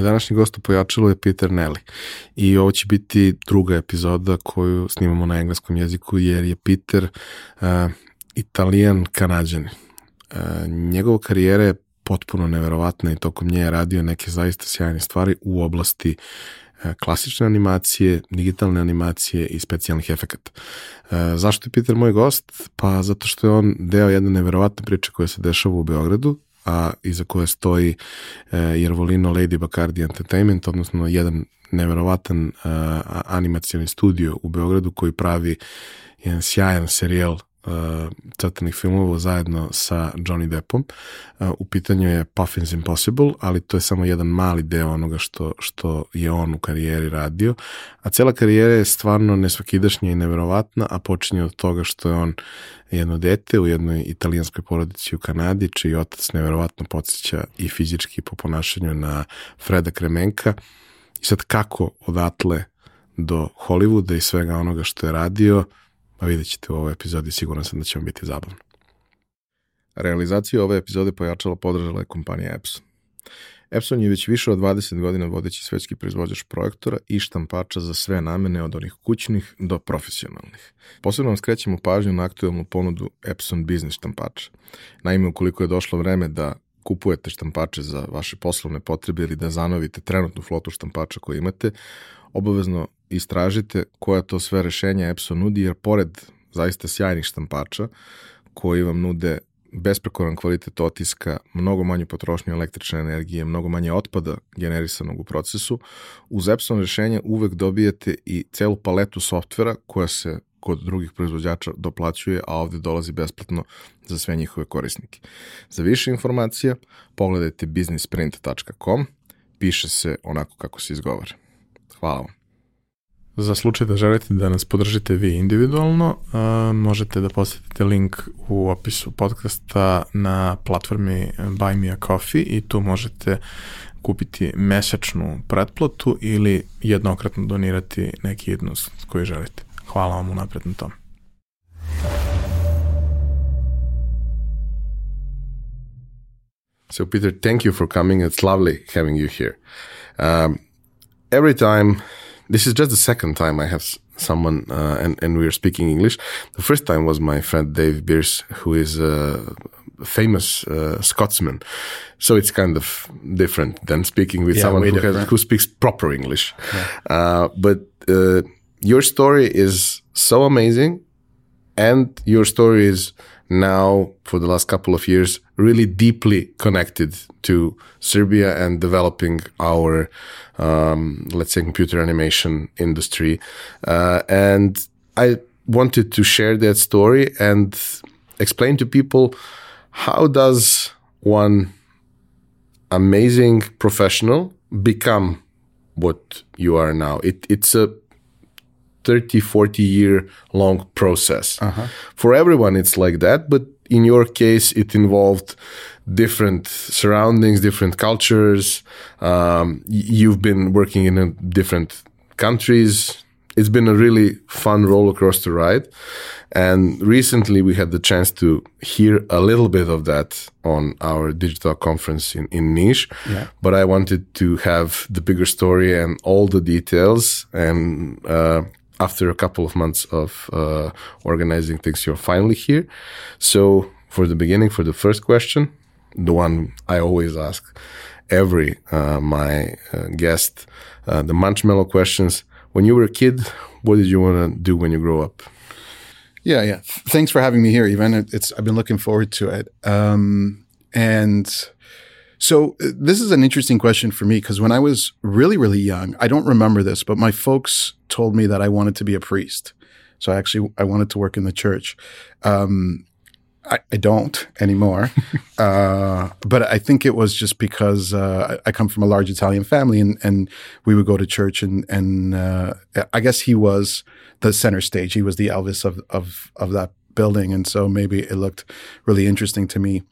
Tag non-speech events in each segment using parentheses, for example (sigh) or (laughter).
Moj današnji gost u pojačalu je Peter Nelly i ovo će biti druga epizoda koju snimamo na engleskom jeziku jer je Peter uh, italijan kanadjan. Uh, njegova karijera je potpuno neverovatna i tokom nje je radio neke zaista sjajne stvari u oblasti uh, klasične animacije, digitalne animacije i specijalnih efekata. Zašto je Peter moj gost? Pa zato što je on deo jedne neverovatne priče koja se dešava u Beogradu, a iza koje stoji e, Jervolino Lady Bacardi Entertainment, odnosno jedan neverovatan uh, animacioni studio u Beogradu koji pravi jedan sjajan serijal uh, crtanih filmova zajedno sa Johnny Deppom. Uh, u pitanju je Puffins Impossible, ali to je samo jedan mali deo onoga što, što je on u karijeri radio. A cela karijera je stvarno nesvakidašnja i neverovatna, a počinje od toga što je on jedno dete u jednoj italijanskoj porodici u Kanadi, čiji otac neverovatno podsjeća i fizički po ponašanju na Freda Kremenka. I sad kako odatle do Hollywooda i svega onoga što je radio, pa vidjet ćete u ovoj epizodi, siguran sam da će vam biti zabavno. Realizaciju ove epizode pojačala podržala je kompanija Epson. Epson je već više od 20 godina vodeći svetski proizvođač projektora i štampača za sve namene od onih kućnih do profesionalnih. Posebno vam skrećemo pažnju na aktualnu ponudu Epson Business štampača. Naime, ukoliko je došlo vreme da kupujete štampače za vaše poslovne potrebe ili da zanovite trenutnu flotu štampača koju imate, obavezno istražite koja to sve rešenja Epson nudi, jer pored zaista sjajnih štampača koji vam nude besprekoran kvalitet otiska, mnogo manju potrošnju električne energije, mnogo manje otpada generisanog u procesu, uz Epson rešenje uvek dobijete i celu paletu softvera koja se kod drugih proizvođača doplaćuje, a ovde dolazi besplatno za sve njihove korisnike. Za više informacija pogledajte businessprint.com, piše se onako kako se izgovara. Hvala vam. Za slučaj da želite da nas podržite vi individualno, uh, možete da posetite link u opisu podcasta na platformi Buy Me a Coffee i tu možete kupiti mesečnu pretplatu ili jednokratno donirati neki jednost koji želite. Hvala vam unapred na tom. So, Peter, thank you for coming. It's lovely having you here. Um, every time, this is just the second time I have someone uh, and, and we are speaking English. The first time was my friend Dave Beers, who is a famous uh, Scotsman. So it's kind of different than speaking with yeah, someone who, has, who, speaks proper English. Yeah. Uh, but uh, your story is so amazing and your story is now for the last couple of years really deeply connected to Serbia and developing our um, let's say computer animation industry. Uh, and I wanted to share that story and explain to people how does one amazing professional become what you are now. It, it's a 30, 40 year long process. Uh-huh. For everyone, it's like that. But in your case, it involved different surroundings, different cultures. Um, you've been working in different countries. It's been a really fun roller coaster ride. And recently we had the chance to hear a little bit of that on our digital conference in, in Niš. Yeah. But I wanted to have the bigger story and all the details and uh, after a couple of months of uh, organizing things, you're finally here. So, for the beginning, for the first question, the one I always ask every uh, my uh, guest, uh, the marshmallow questions. When you were a kid, what did you want to do when you grow up? Yeah, yeah. Thanks for having me here, Ivan. It's I've been looking forward to it. Um, and so uh, this is an interesting question for me because when I was really, really young, I don't remember this, but my folks told me that I wanted to be a priest. So I actually I wanted to work in the church. Um, I, I, don't anymore, (laughs) uh, but I think it was just because uh, I come from a large Italian family, and, and we would go to church, and and uh, I guess he was the center stage. He was the Elvis of of of that building. And so maybe it looked really interesting to me.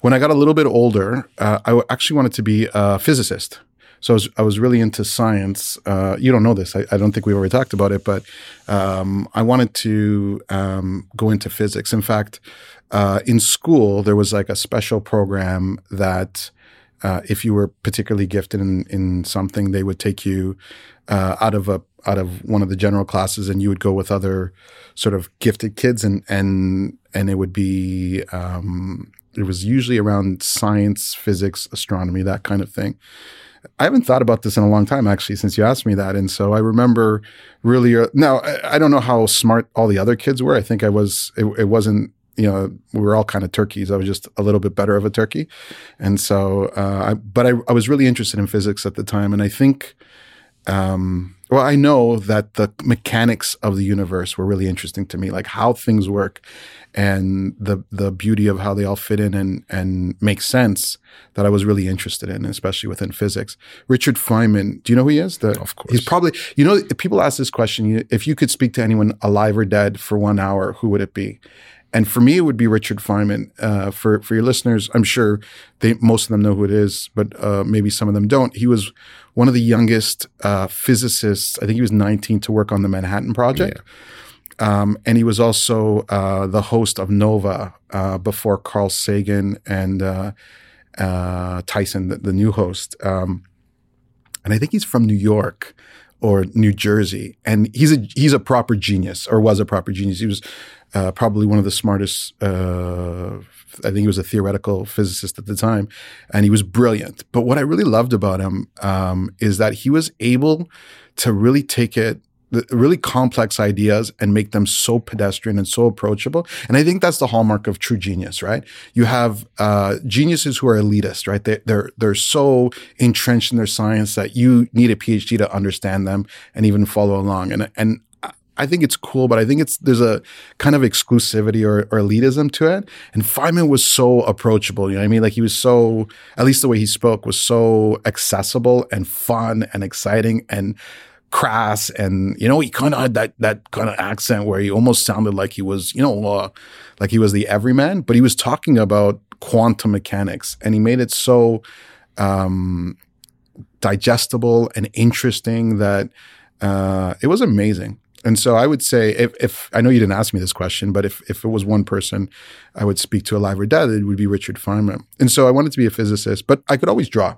When I got a little bit older, uh, I actually wanted to be a physicist. So I was, I was really into science. Uh, you don't know this. I, I, don't think we've ever talked about it, but um, I wanted to um, go into physics. In fact, uh, in school, there was like a special program that uh, if you were particularly gifted in, in something, they would take you uh, out of a out of one of the general classes, and you would go with other sort of gifted kids, and and and it would be um, it was usually around science, physics, astronomy, that kind of thing. I haven't thought about this in a long time, actually, since you asked me that. And so I remember really, uh, now I, I don't know how smart all the other kids were. I think I was, it, it wasn't you know, we were all kind of turkeys. I was just a little bit better of a turkey. And so, uh, I, but I, I, was really interested in physics at the time. And I think, um, well, I know that the mechanics of the universe were really interesting to me, like how things work and the, the beauty of how they all fit in and, and make sense that I was really interested in, especially within physics. Richard Feynman, do you know who he is? The, of course. He's probably, you know, people ask this question, if you could speak to anyone alive or dead for one hour, who would it be? And for me, it would be Richard Feynman. Uh, for for your listeners, I'm sure they most of them know who it is, but uh, maybe some of them don't. He was one of the youngest uh, physicists. I think he was 19 to work on the Manhattan Project. Yeah. Um, and he was also uh, the host of Nova uh, before Carl Sagan and uh, Tyson, the, the, new host. Um, and I think he's from New York or New Jersey, and he's a he's a proper genius, or was a proper genius. He was uh, probably one of the smartest. Uh, I think he was a theoretical physicist at the time, and he was brilliant. But what I really loved about him um, is that he was able to really take it really complex ideas and make them so pedestrian and so approachable. And I think that's the hallmark of true genius, right? You have uh, geniuses who are elitist, right? They, they're they're so entrenched in their science that you need a PhD to understand them and even follow along. And and I think it's cool, but I think it's there's a kind of exclusivity or, or elitism to it. And Feynman was so approachable. You know I mean? Like he was so, at least the way he spoke was so accessible and fun and exciting and crass and you know he kind of had that that kind of accent where he almost sounded like he was you know uh, like he was the everyman but he was talking about quantum mechanics and he made it so um, digestible and interesting that uh, it was amazing and so I would say if, if I know you didn't ask me this question, but if, if it was one person I would speak to alive or dead, it would be Richard Feynman. And so I wanted to be a physicist, but I could always draw.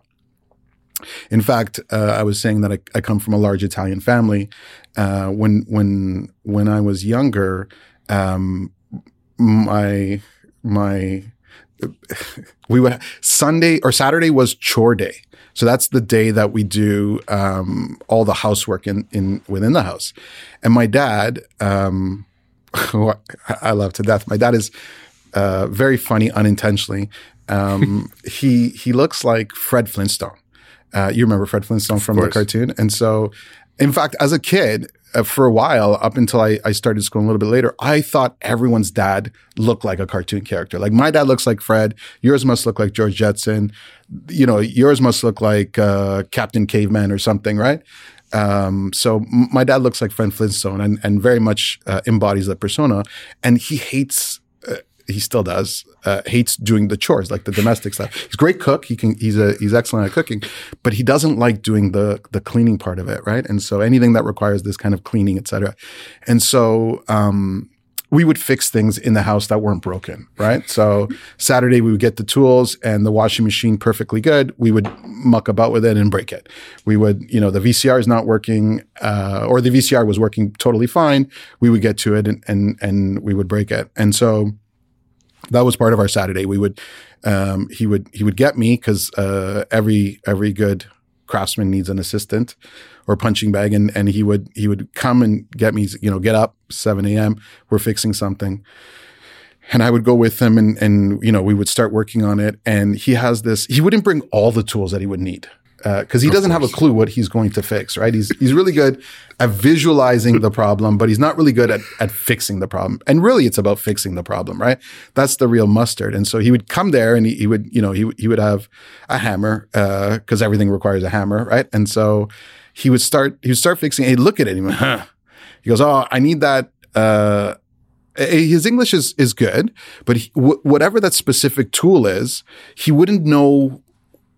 In fact, uh, I was saying that I, I, come from a large Italian family. Uh, when when when I was younger, um, my my (laughs) we would Sunday or Saturday was chore day. So that's the day that we do um, all the housework in in within the house. And my dad, um, (laughs) I love to death. My dad is uh, very funny unintentionally. Um, (laughs) he he looks like Fred Flintstone. Uh, you remember Fred Flintstone from the cartoon, and so, in fact, as a kid, for a while, up until I, I started school a little bit later, I thought everyone's dad looked like a cartoon character. Like my dad looks like Fred. Yours must look like George Jetson. You know, yours must look like uh, Captain Caveman or something, right? Um, so my dad looks like Fred Flintstone and, and very much uh, embodies that persona. And he hates he still does uh, hates doing the chores like the domestic stuff. He's a great cook. He can he's a he's excellent at cooking, but he doesn't like doing the the cleaning part of it, right? And so anything that requires this kind of cleaning, etc. And so um, we would fix things in the house that weren't broken, right? So Saturday we would get the tools and the washing machine perfectly good. We would muck about with it and break it. We would, you know, the VCR is not working, uh, or the VCR was working totally fine. We would get to it and and and we would break it. And so that was part of our Saturday. We would um, he would he would get me because uh, every every good craftsman needs an assistant or punching bag, and and he would he would come and get me. You know, get up seven a.m. We're fixing something. And I would go with him and, and, you know, we would start working on it. And he has this, he wouldn't bring all the tools that he would need because uh, he doesn't have a clue what he's going to fix, right? He's he's really good at visualizing the problem, but he's not really good at at fixing the problem. And really, it's about fixing the problem, right? That's the real mustard. And so he would come there, and he, he would, you know, he he would have a hammer because uh, everything requires a hammer, right? And so he would start he would start fixing. He'd look at it, and he, went, huh. he goes, "Oh, I need that." Uh, his English is is good, but he, w- whatever that specific tool is, he wouldn't know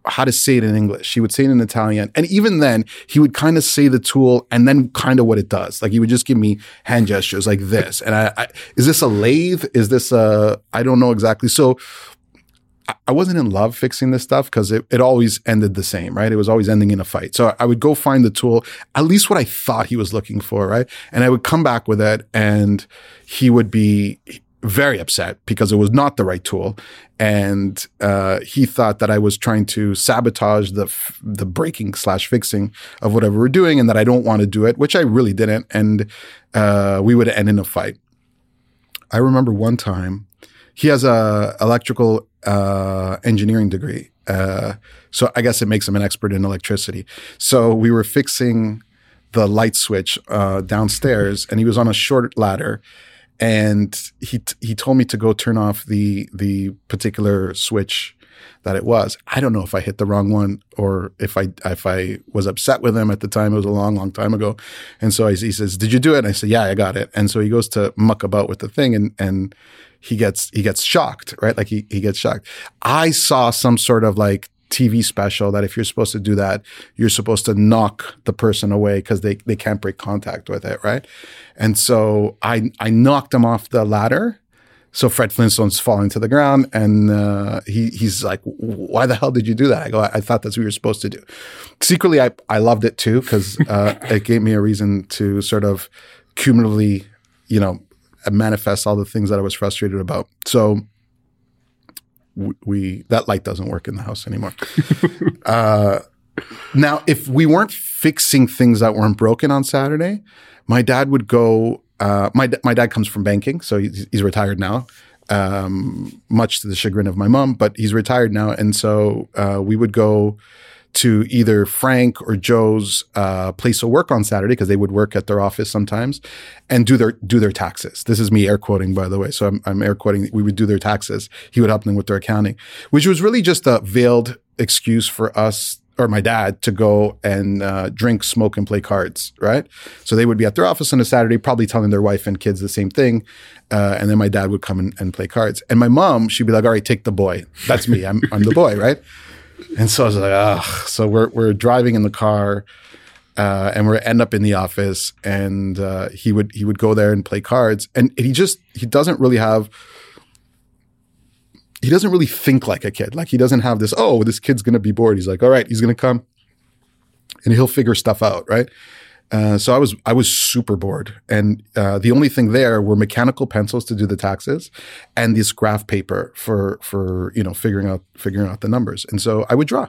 how to say it in English. He would say it in Italian. And even then, he would kind of say the tool and then kind of what it does. Like he would just give me hand gestures like this. And I, I is this a lathe? Is this a, I don't know exactly. So I wasn't in love fixing this stuff because it, it always ended the same, right? It was always ending in a fight. So I would go find the tool, at least what I thought he was looking for, right? And I would come back with it and he would be very upset because it was not the right tool. And uh, he thought that I was trying to sabotage the the breaking slash fixing of whatever we're doing, and that I don't want to do it, which I really didn't. And uh, we would end in a fight. I remember one time he has a electrical uh, engineering degree, uh, so I guess it makes him an expert in electricity. So we were fixing the light switch uh, downstairs, and he was on a short ladder and he he told me to go turn off the the particular switch that it was. I don't know if I hit the wrong one or if I if I was upset with him at the time. It was a long, long time ago, and so he says, "Did you do it?" And I said, "Yeah, I got it." And so he goes to muck about with the thing, and and he gets he gets shocked, right? Like he he gets shocked. I saw some sort of like TV special that if you're supposed to do that, you're supposed to knock the person away because they, they can't break contact with it, right? And so I I knocked him off the ladder. So Fred Flintstone's falling to the ground, and uh, he he's like, "Why the hell did you do that?" I go, "I, I thought that's what you were supposed to do." Secretly, I I loved it too because uh, (laughs) it gave me a reason to sort of cumulatively, you know, manifest all the things that I was frustrated about. So we that light doesn't work in the house anymore. (laughs) uh, now, if we weren't fixing things that weren't broken on Saturday, my dad would go. Uh, my my dad comes from banking, so he's, he's retired now. Um, much to the chagrin of my mom, but he's retired now, and so uh, we would go to either Frank or Joe's uh, place of work on Saturday because they would work at their office sometimes and do their do their taxes. This is me air quoting, by the way. So I'm, I'm air quoting. We would do their taxes. He would help them with their accounting, which was really just a veiled excuse for us or my dad to go and uh, drink, smoke, and play cards, right? So they would be at their office on a Saturday, probably telling their wife and kids the same thing. Uh, and then my dad would come and, and, play cards. And my mom, she'd be like, all right, take the boy. That's me. I'm, I'm the boy, right? And so I was like, ugh. So we're we're driving in the car, uh, and we end up in the office, and uh, he would he would go there and play cards, and he just he doesn't really have. He doesn't really think like a kid. Like he doesn't have this. Oh, this kid's gonna be bored. He's like, all right, he's gonna come, and he'll figure stuff out, right? Uh, so I was I was super bored, and uh, the only thing there were mechanical pencils to do the taxes, and this graph paper for for you know figuring out figuring out the numbers. And so I would draw,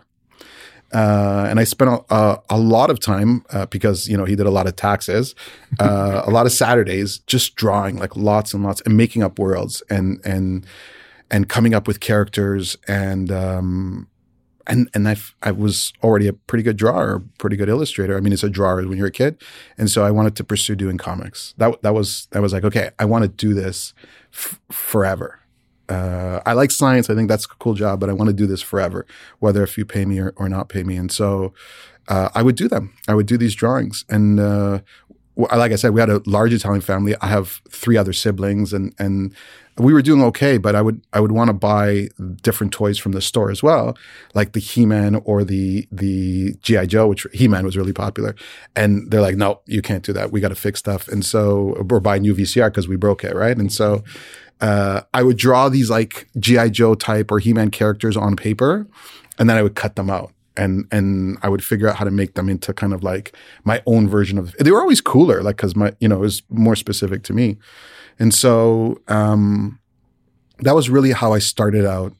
uh, and I spent a, a lot of time uh, because you know he did a lot of taxes, uh, (laughs) a lot of Saturdays just drawing like lots and lots and making up worlds and and and coming up with characters and um, and and I I was already a pretty good drawer, pretty good illustrator. I mean, it's a drawer when you're a kid, and so I wanted to pursue doing comics. That that was that was like okay, I want to do this f- forever. Uh, I like science. I think that's a cool job, but I want to do this forever, whether if you pay me or, or not pay me. And so uh, I would do them. I would do these drawings, and uh, like I said, we had a large Italian family. I have three other siblings, and and we were doing okay, but I would I would want to buy different toys from the store as well, like the He Man or the the GI Joe, which He Man was really popular. And they're like, no, you can't do that. We got to fix stuff. And so or buy a new VCR because we broke it, right? And so uh, I would draw these like GI Joe type or He Man characters on paper, and then I would cut them out and and I would figure out how to make them into kind of like my own version of. They were always cooler, like because my you know it was more specific to me. And so um, that was really how I started out,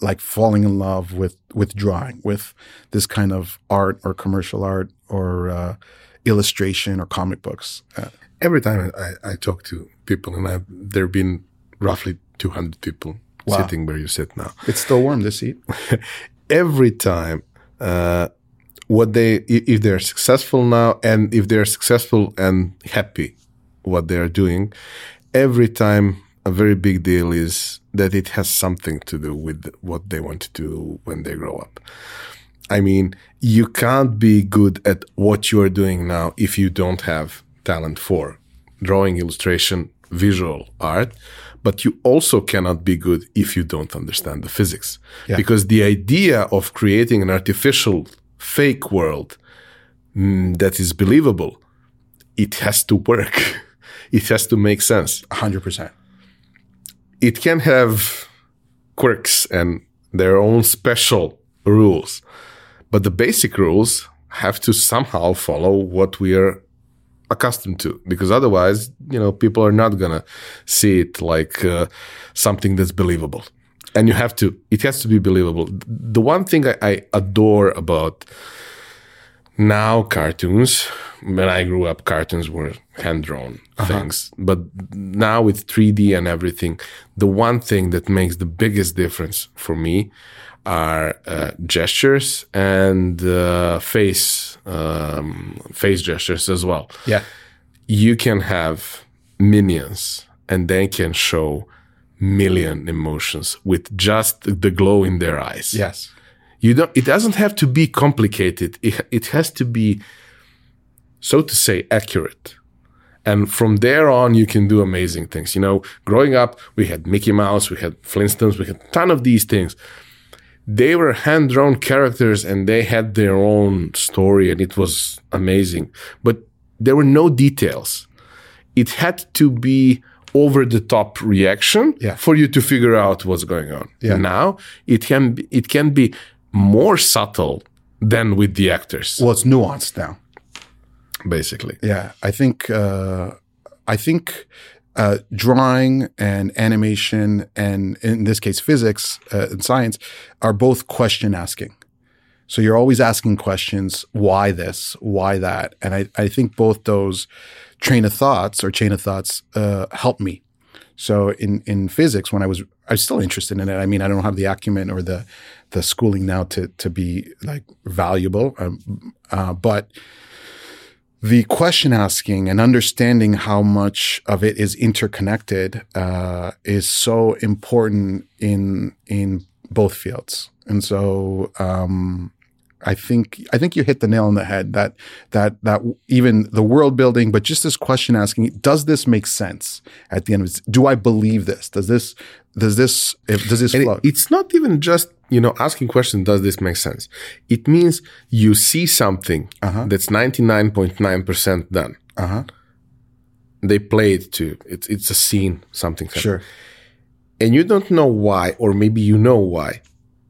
like falling in love with with drawing, with this kind of art or commercial art or uh, illustration or comic books. Uh, Every time I, I, talk to people, and I've, there have been roughly 200 people wow. sitting where you sit now. It's still warm, this seat. (laughs) Every time, uh, what they, if they're successful now, and if they're successful and happy what they're doing, every time a very big deal is that it has something to do with what they want to do when they grow up. I mean, you can't be good at what you are doing now if you don't have talent for drawing, illustration, visual art. But you also cannot be good if you don't understand the physics. Yeah. Because the idea of creating an artificial fake world mm, that is believable, it has to work. (laughs) it has to make sense. 100%. It can have quirks and their own special rules. But the basic rules have to somehow follow what we are accustomed to because otherwise, you know, people are not to see it like uh, something that's believable. And you have to, it has to be believable. The one thing I, I adore about now cartoons, when I grew up, cartoons were hand drawn uh-huh. things. But now with 3D and everything, the one thing that makes the biggest difference for me are uh, gestures and uh, face um, face gestures as well. Yeah, you can have minions, and they can show million emotions with just the glow in their eyes. Yes, you don't. It doesn't have to be complicated. It it has to be, so to say, accurate. And from there on, you can do amazing things. You know, growing up, we had Mickey Mouse, we had Flintstones, we had a ton of these things they were hand drawn characters and they had their own story and it was amazing. But there were no details. It had to be over the top reaction yeah. for you to figure out what's going on. Yeah. Now it can be, it can be more subtle than with the actors. Well, it's nuanced now. Basically. Yeah. I think uh, I think uh, drawing and animation, and in this case, physics uh, and science, are both question asking. So you're always asking questions why this, why that? And I, I think both those train of thoughts or chain of thoughts uh, help me. So in, in physics, when I was, I was still interested in it. I mean, I don't have the acumen or the, the schooling now to, to be like valuable. Um, uh, but the question asking and understanding how much of it is interconnected uh, is so important in in both fields. And so um, I think I think you hit the nail on the head that that that even the world building, but just this question asking, does this make sense at the end of it? Do I believe this? Does this does this does this flow? it's not even just you know asking questions, does this make sense? It means you see something uh-huh. that's 99.9% done. Uh-huh. they play it too it's it's a scene something sure. And you don't know why or maybe you know why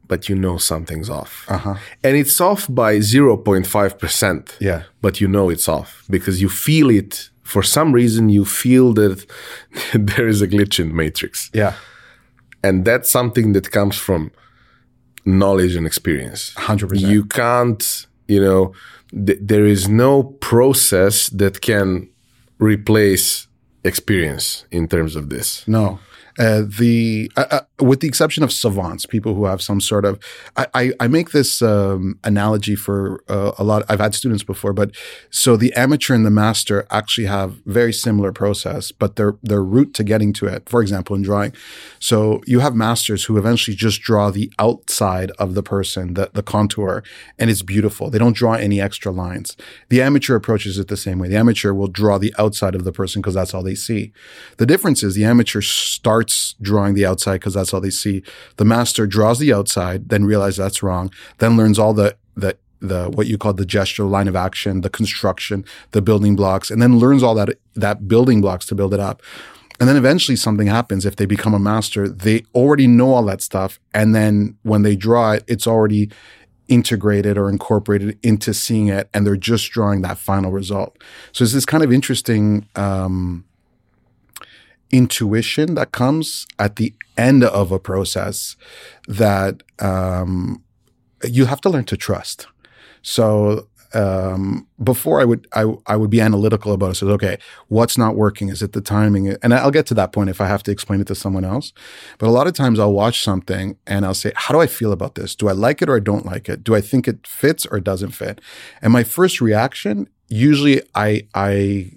but you know something's off. Uh-huh. and it's off by 0.5% yeah. but you know it's off because you feel it. For some reason you feel that (laughs) there is a glitch in matrix. Yeah. And that's something that comes from knowledge and experience. 100% you can't you know th- there is no process that can replace experience in terms of this. No uh, the uh, uh, with the exception of savants, people who have some sort of, I, I, I make this um, analogy for uh, a lot. I've had students before, but so the amateur and the master actually have very similar process, but their their route to getting to it. For example, in drawing, so you have masters who eventually just draw the outside of the person, the the contour, and it's beautiful. They don't draw any extra lines. The amateur approaches it the same way. The amateur will draw the outside of the person because that's all they see. The difference is the amateur starts starts drawing the outside because that's all they see. The master draws the outside, then realizes that's wrong, then learns all the the the what you call the gesture line of action, the construction, the building blocks, and then learns all that that building blocks to build it up. And then eventually something happens if they become a master, they already know all that stuff. And then when they draw it, it's already integrated or incorporated into seeing it and they're just drawing that final result. So it's this kind of interesting um, intuition that comes at the end of a process that um, you have to learn to trust. So um, before I would I, I would be analytical about it. So okay, what's not working? Is it the timing? And I'll get to that point if I have to explain it to someone else. But a lot of times I'll watch something and I'll say, how do I feel about this? Do I like it or I don't like it? Do I think it fits or doesn't fit? And my first reaction usually I I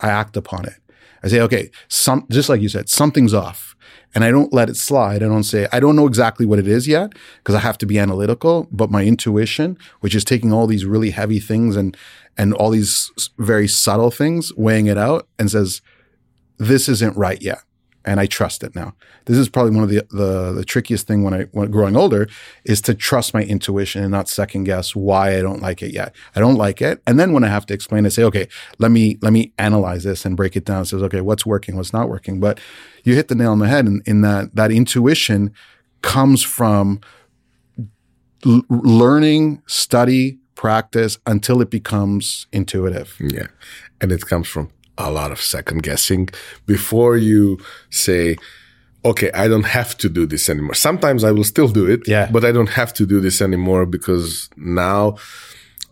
I act upon it. I say, okay, some, just like you said, something's off. And I don't let it slide. I don't say, I don't know exactly what it is yet because I have to be analytical, but my intuition, which is taking all these really heavy things and, and all these very subtle things, weighing it out and says, this isn't right yet and I trust it now. This is probably one of the the, the trickiest thing when I when growing older is to trust my intuition and not second guess why I don't like it yet. I don't like it, and then when I have to explain, I say, okay, let me let me analyze this and break it down. It says, okay, what's working, what's not working. But you hit the nail on the head in, in that that intuition comes from l- learning, study, practice until it becomes intuitive. Yeah. And it comes from a lot of second guessing before you say, okay, I don't have to do this anymore. Sometimes I will still do it, Yeah. but I don't have to do this anymore because now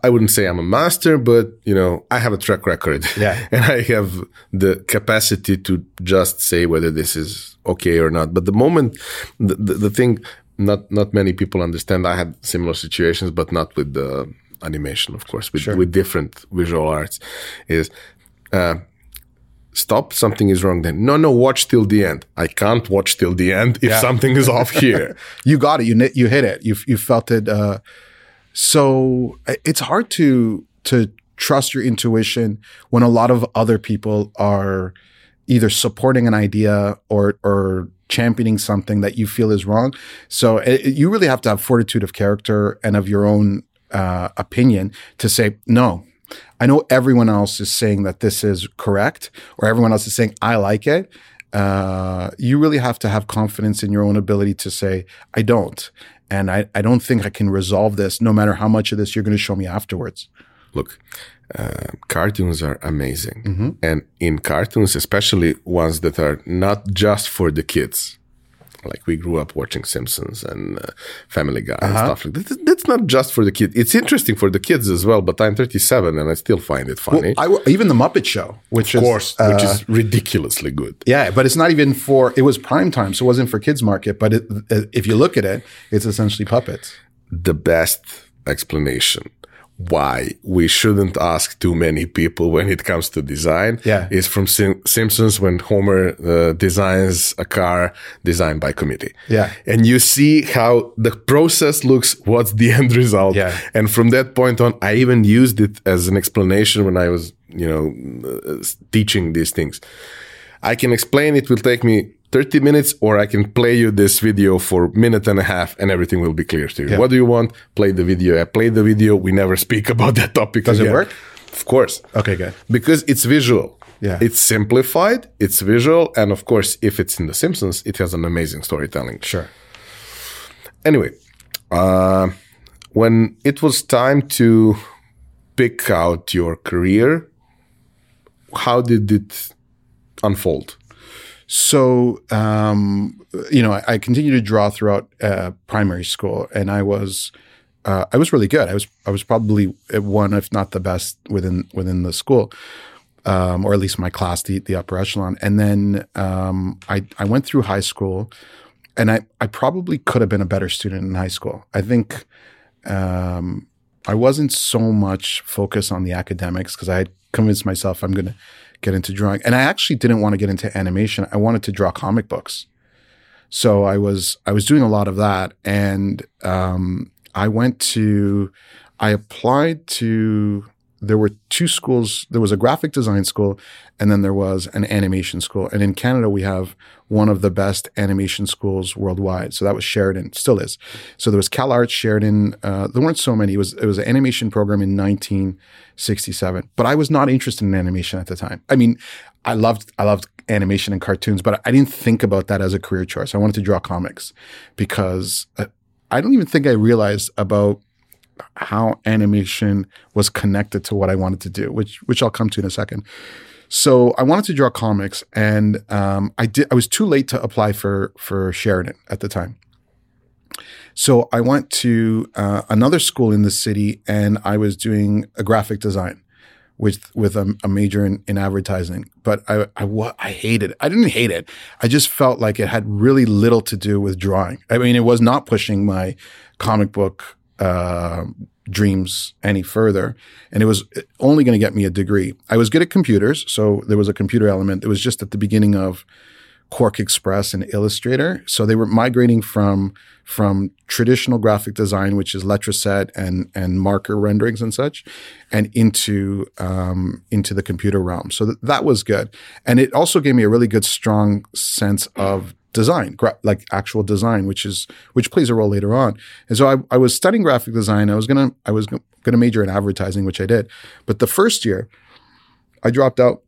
I wouldn't say I'm a master, but you know, I have a track record. Yeah. (laughs) and I have the capacity to just say whether this is okay or not. But the moment, the, the, the thing, not, not many people understand. I had similar situations, but not with the animation, of course, with, with different visual arts is, uh, stop something is wrong then no no watch till the end i can't watch till the end if (laughs) something is off here (laughs) You got it. You you hit it. You you felt it. Uh, so it's hard to to trust your intuition when a lot of other people are either supporting an idea or or championing something that you feel is wrong. So it, it- you really have to have fortitude of character and of your own uh, opinion to say no. I know everyone else is saying that this is correct, or everyone else is saying I like it. Uh, you really have to have confidence in your own ability to say I don't, and I, I don't think I can resolve this. No matter how much of this you're going to show me afterwards. look uh, cartoons are amazing and in cartoons especially ones that are not just for the kids like we grew up watching simpsons and uh, family guy and stuff like that that's not just for the kids it's interesting for the kids as well but i'm 37 and i still find it funny I, even the Muppet Show, which of is course uh, which is ridiculously good yeah, but it's not even for. It was prime time, so it wasn't for kids market. But it, uh, if you look at it, it's essentially puppets. the best explanation why we shouldn't ask too many people when it comes to design Yeah. is from Sim- Simpsons when Homer uh, designs a car designed by committee. Yeah. And you see how the process looks, what's the (laughs) end result. Yeah. And from that point on, I even used it as an explanation when I was, you know, uh, teaching these things. I can explain it will take me 30 minutes or I can play you this video for minute and a half and everything will be clear to you. What do you want? Play the video. I play the video. We never (laughs) speak about that topic Does it work? Of course. Okay, good. Because it's visual. Yeah. It's simplified, it's visual, and of course, if it's in The Simpsons, it has an amazing storytelling. Sure. Anyway, uh, when it was time to pick out your career, how did it unfold? So, um, you know, I, I continued to draw throughout uh, primary school, and I was, uh, I was really good. I was, I was probably one, if not the best within within the school, um, or at least my class, the the upper echelon. And then um, I I went through high school, and I I probably could have been a better student in high school. I think um, I wasn't so much focused on the academics because I had convinced myself I'm going to get into drawing, and I actually didn't want to get into animation. I wanted to draw comic books, so I was I was doing a lot of that, and um, I went to I applied to there were two schools. There was a graphic design school, and then there was an animation school. And in Canada, we have one of the best animation schools worldwide. So that was Sheridan, still is. So there was CalArts, Sheridan. Uh, there weren't so many. It was it was an animation program in 1967. But I was not interested in animation at the time. I mean, I loved I loved animation and cartoons, but I didn't think about that as a career choice. I wanted to draw comics because uh, I don't even think I realized about how animation was connected to what I wanted to do, which which I'll come to in a second. So I wanted to draw comics, and um, I did. I was too late to apply for for Sheridan at the time. So I went to uh, another school in the city, and I was doing a graphic design with with a, a major in, in advertising. But I I, I hated it. I didn't hate it. I just felt like it had really little to do with drawing. I mean, it was not pushing my comic book uh, dreams any further, and it was only going to get me a degree. I was good at computers, so there was a computer element. It was just at the beginning of QuarkXPress and Illustrator. So they were migrating from from traditional graphic design, which is letraset and and marker renderings and such, and into um, into the computer realm. So th- that was good, and it also gave me a really good, strong sense of design, gra- like actual design, which is which plays a role later on. And so I, I was studying graphic design. I was gonna I was gonna major in advertising, which I did, but the first year I dropped out.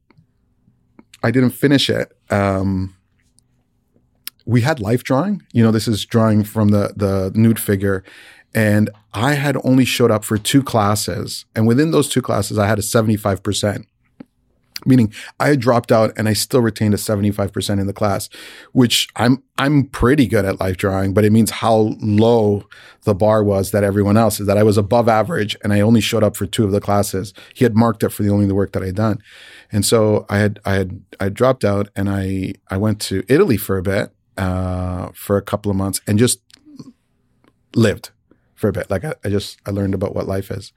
I didn't finish it. Um, we had life drawing. You know, this is drawing from the the nude figure, And I had only showed up for two classes. And within those two classes, I had a 75% meaning I had dropped out and I still retained a 75% in the class, which I'm, I'm pretty good at life drawing, but it means how low the bar was that everyone else is that I was above average and I only showed up for two of the classes. He had marked it for the only the work that I had done. And so I had, I had, I dropped out and I, I went to Italy for a bit, uh, for a couple of months and just lived for a bit. Like I, I just, I learned about what life is.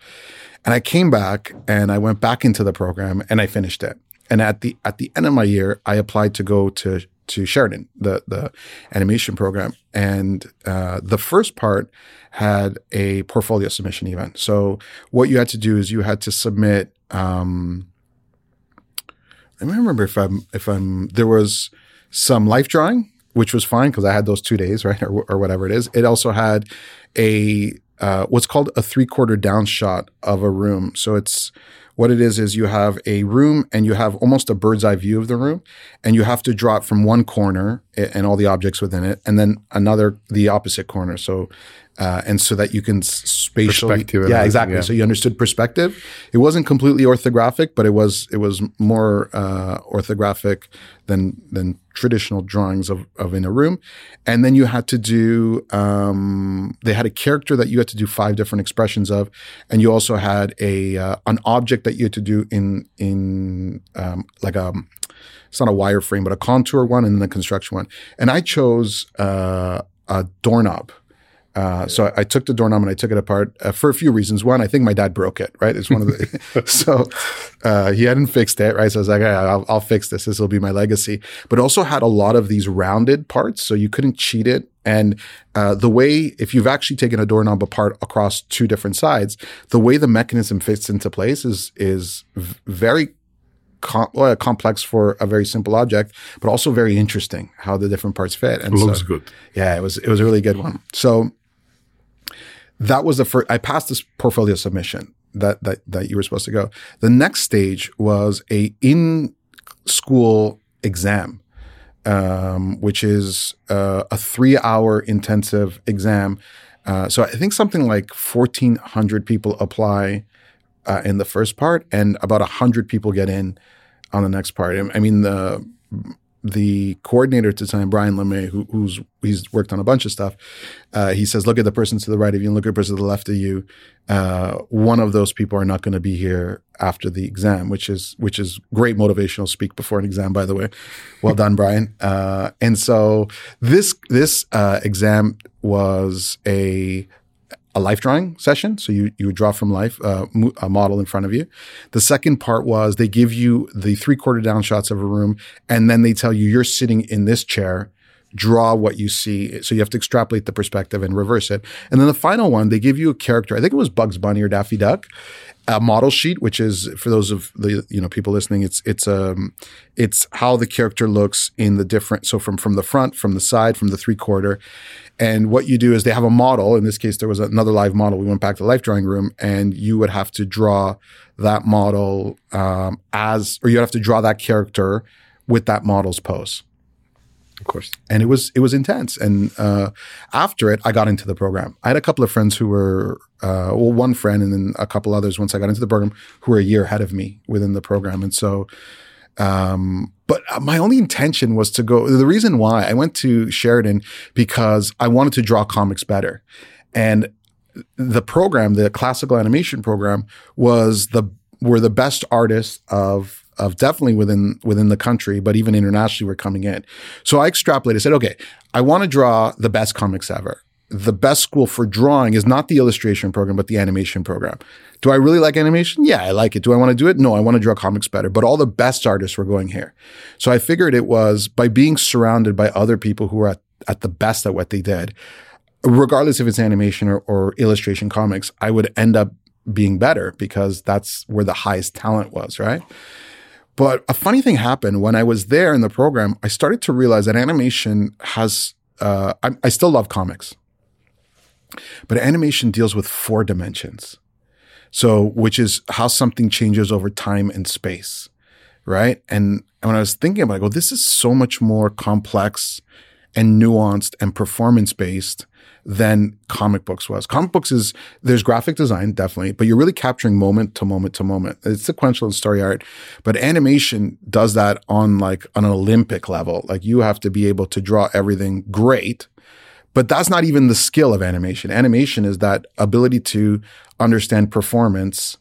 And I came back and I went back into the program and I finished it. And at the at the end of my year, I applied to go to to Sheridan, the the animation program, and uh, the first part had a portfolio submission event. So what you had to do is you had to submit. Um, I remember if I'm if I'm there was some life drawing, which was fine because I had those two days, right, or, or whatever it is. It also had a uh, what's called a three quarter down shot of a room. So it's what it is is you have a room and you have almost a bird's eye view of the room, and you have to draw it from one corner and all the objects within it, and then another the opposite corner. So uh, and so that you can spatially, yeah, exactly. Yeah. So you understood perspective. It wasn't completely orthographic, but it was it was more uh, orthographic than than traditional drawings of of in a room. And then you had to do. Um, they had a character that you had to do five different expressions of, and you also had a uh, an object that you had to do in in um, like a it's not a wireframe, but a contour one and then a construction one. And I chose uh, a doorknob uh, so I, I, took the doorknob and I took it apart uh, for a few reasons. One, I think my dad broke it. Right, it's one of the (laughs) (laughs) so uh, he hadn't fixed it. Right, so I was like, I'll, I'll fix this. This will be my legacy. But also had a lot of these rounded parts, so you couldn't cheat it. And uh, the way, if you've actually taken a doorknob apart across two different sides, the way the mechanism fits into place is is very Com- well, complex for a very simple object, but also very interesting how the different parts fit. And looks so, good. Yeah, it was it was a really good one. So that was the first, I passed this portfolio submission that, that, that you were supposed to go. The next stage was a in school exam, um, which is uh, a three hour intensive exam. Uh, so I think something like 1,400 people apply uh, in the first part, and about 100 people get in on the next part. I mean, the the coordinator at the time, Brian Lemay, who, who's he's worked on a bunch of stuff, uh, he says, look at the person to the right of you and look at the person to the left of you. Uh, one of those people are not going to be here after the exam, which is which is great motivational speak before an exam, by the way. Well done, Brian. Uh, and so this this uh, exam was a a life drawing session. So you you draw from life uh, a model in front of you. The second part was they give you the three quarter down shots of a room, and then they tell you you're sitting in this chair. Draw what you see. So you have to extrapolate the perspective and reverse it. And then the final one, they give you a character. I think it was Bugs Bunny or Daffy Duck, a model sheet, which is for those of the you know people listening, it's it's um it's how the character looks in the different. So from from the front, from the side, from the three quarter, and what you do is they have a model. In this case, there was another live model. We went back to the life drawing room, and you would have to draw that model um, as, or you have to draw that character with that model's pose. Of course. And it was it was intense. And uh, after it, I got into the program. I had a couple of friends who were uh, well, one friend and then a couple others once I got into the program who were a year ahead of me within the program. And so, um, but my only intention was to go. The reason why I went to Sheridan because I wanted to draw comics better, and the program, the classical animation program, was the were the best artists of of definitely within within the country, but even internationally, were coming in. So I extrapolated. I said, okay, I want to draw the best comics ever. The best school for drawing is not the illustration program, but the animation program. Do I really like animation? Yeah, I like it. Do I want to do it? No, I want to draw comics better. But all the best artists were going here. So I figured it was by being surrounded by other people who were at, at the best at what they did, regardless if it's animation or, or illustration comics, I would end up being better because that's where the highest talent was, right? But a funny thing happened when I was there in the program. I started to realize that animation has, uh, I, I still love comics, but animation deals with four dimensions. So, which is how something changes over time and space, right? And when I was thinking about it, I go, this is so much more complex and nuanced and performance based than comic books was. Comic books is there's graphic design definitely, but you're really capturing moment to moment to moment. It's sequential and story art, but animation does that on like on an Olympic level. Like you have to be able to draw everything great. But that's not even the skill of animation. Animation is that ability to understand performance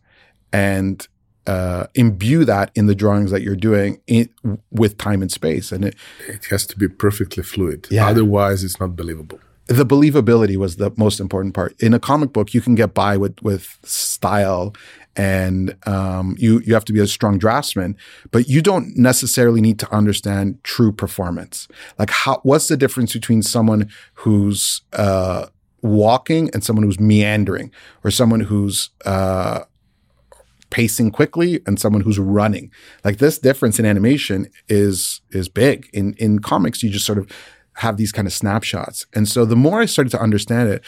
and uh, imbue that in the drawings that you're doing in, with time and space. And it, it has to be perfectly fluid. Yeah. Otherwise, it's not believable the believability was the most important part. In a comic book, you can get by with with style, and um, you you have to be a strong draftsman, but you don't necessarily need to understand true performance. Like, how what's the difference between someone who's uh, walking and someone who's meandering, or someone who's uh, pacing quickly and someone who's running. Like this difference in animation is is big. In in comics, you just sort of have these kind of snapshots. And so the more I started to understand it,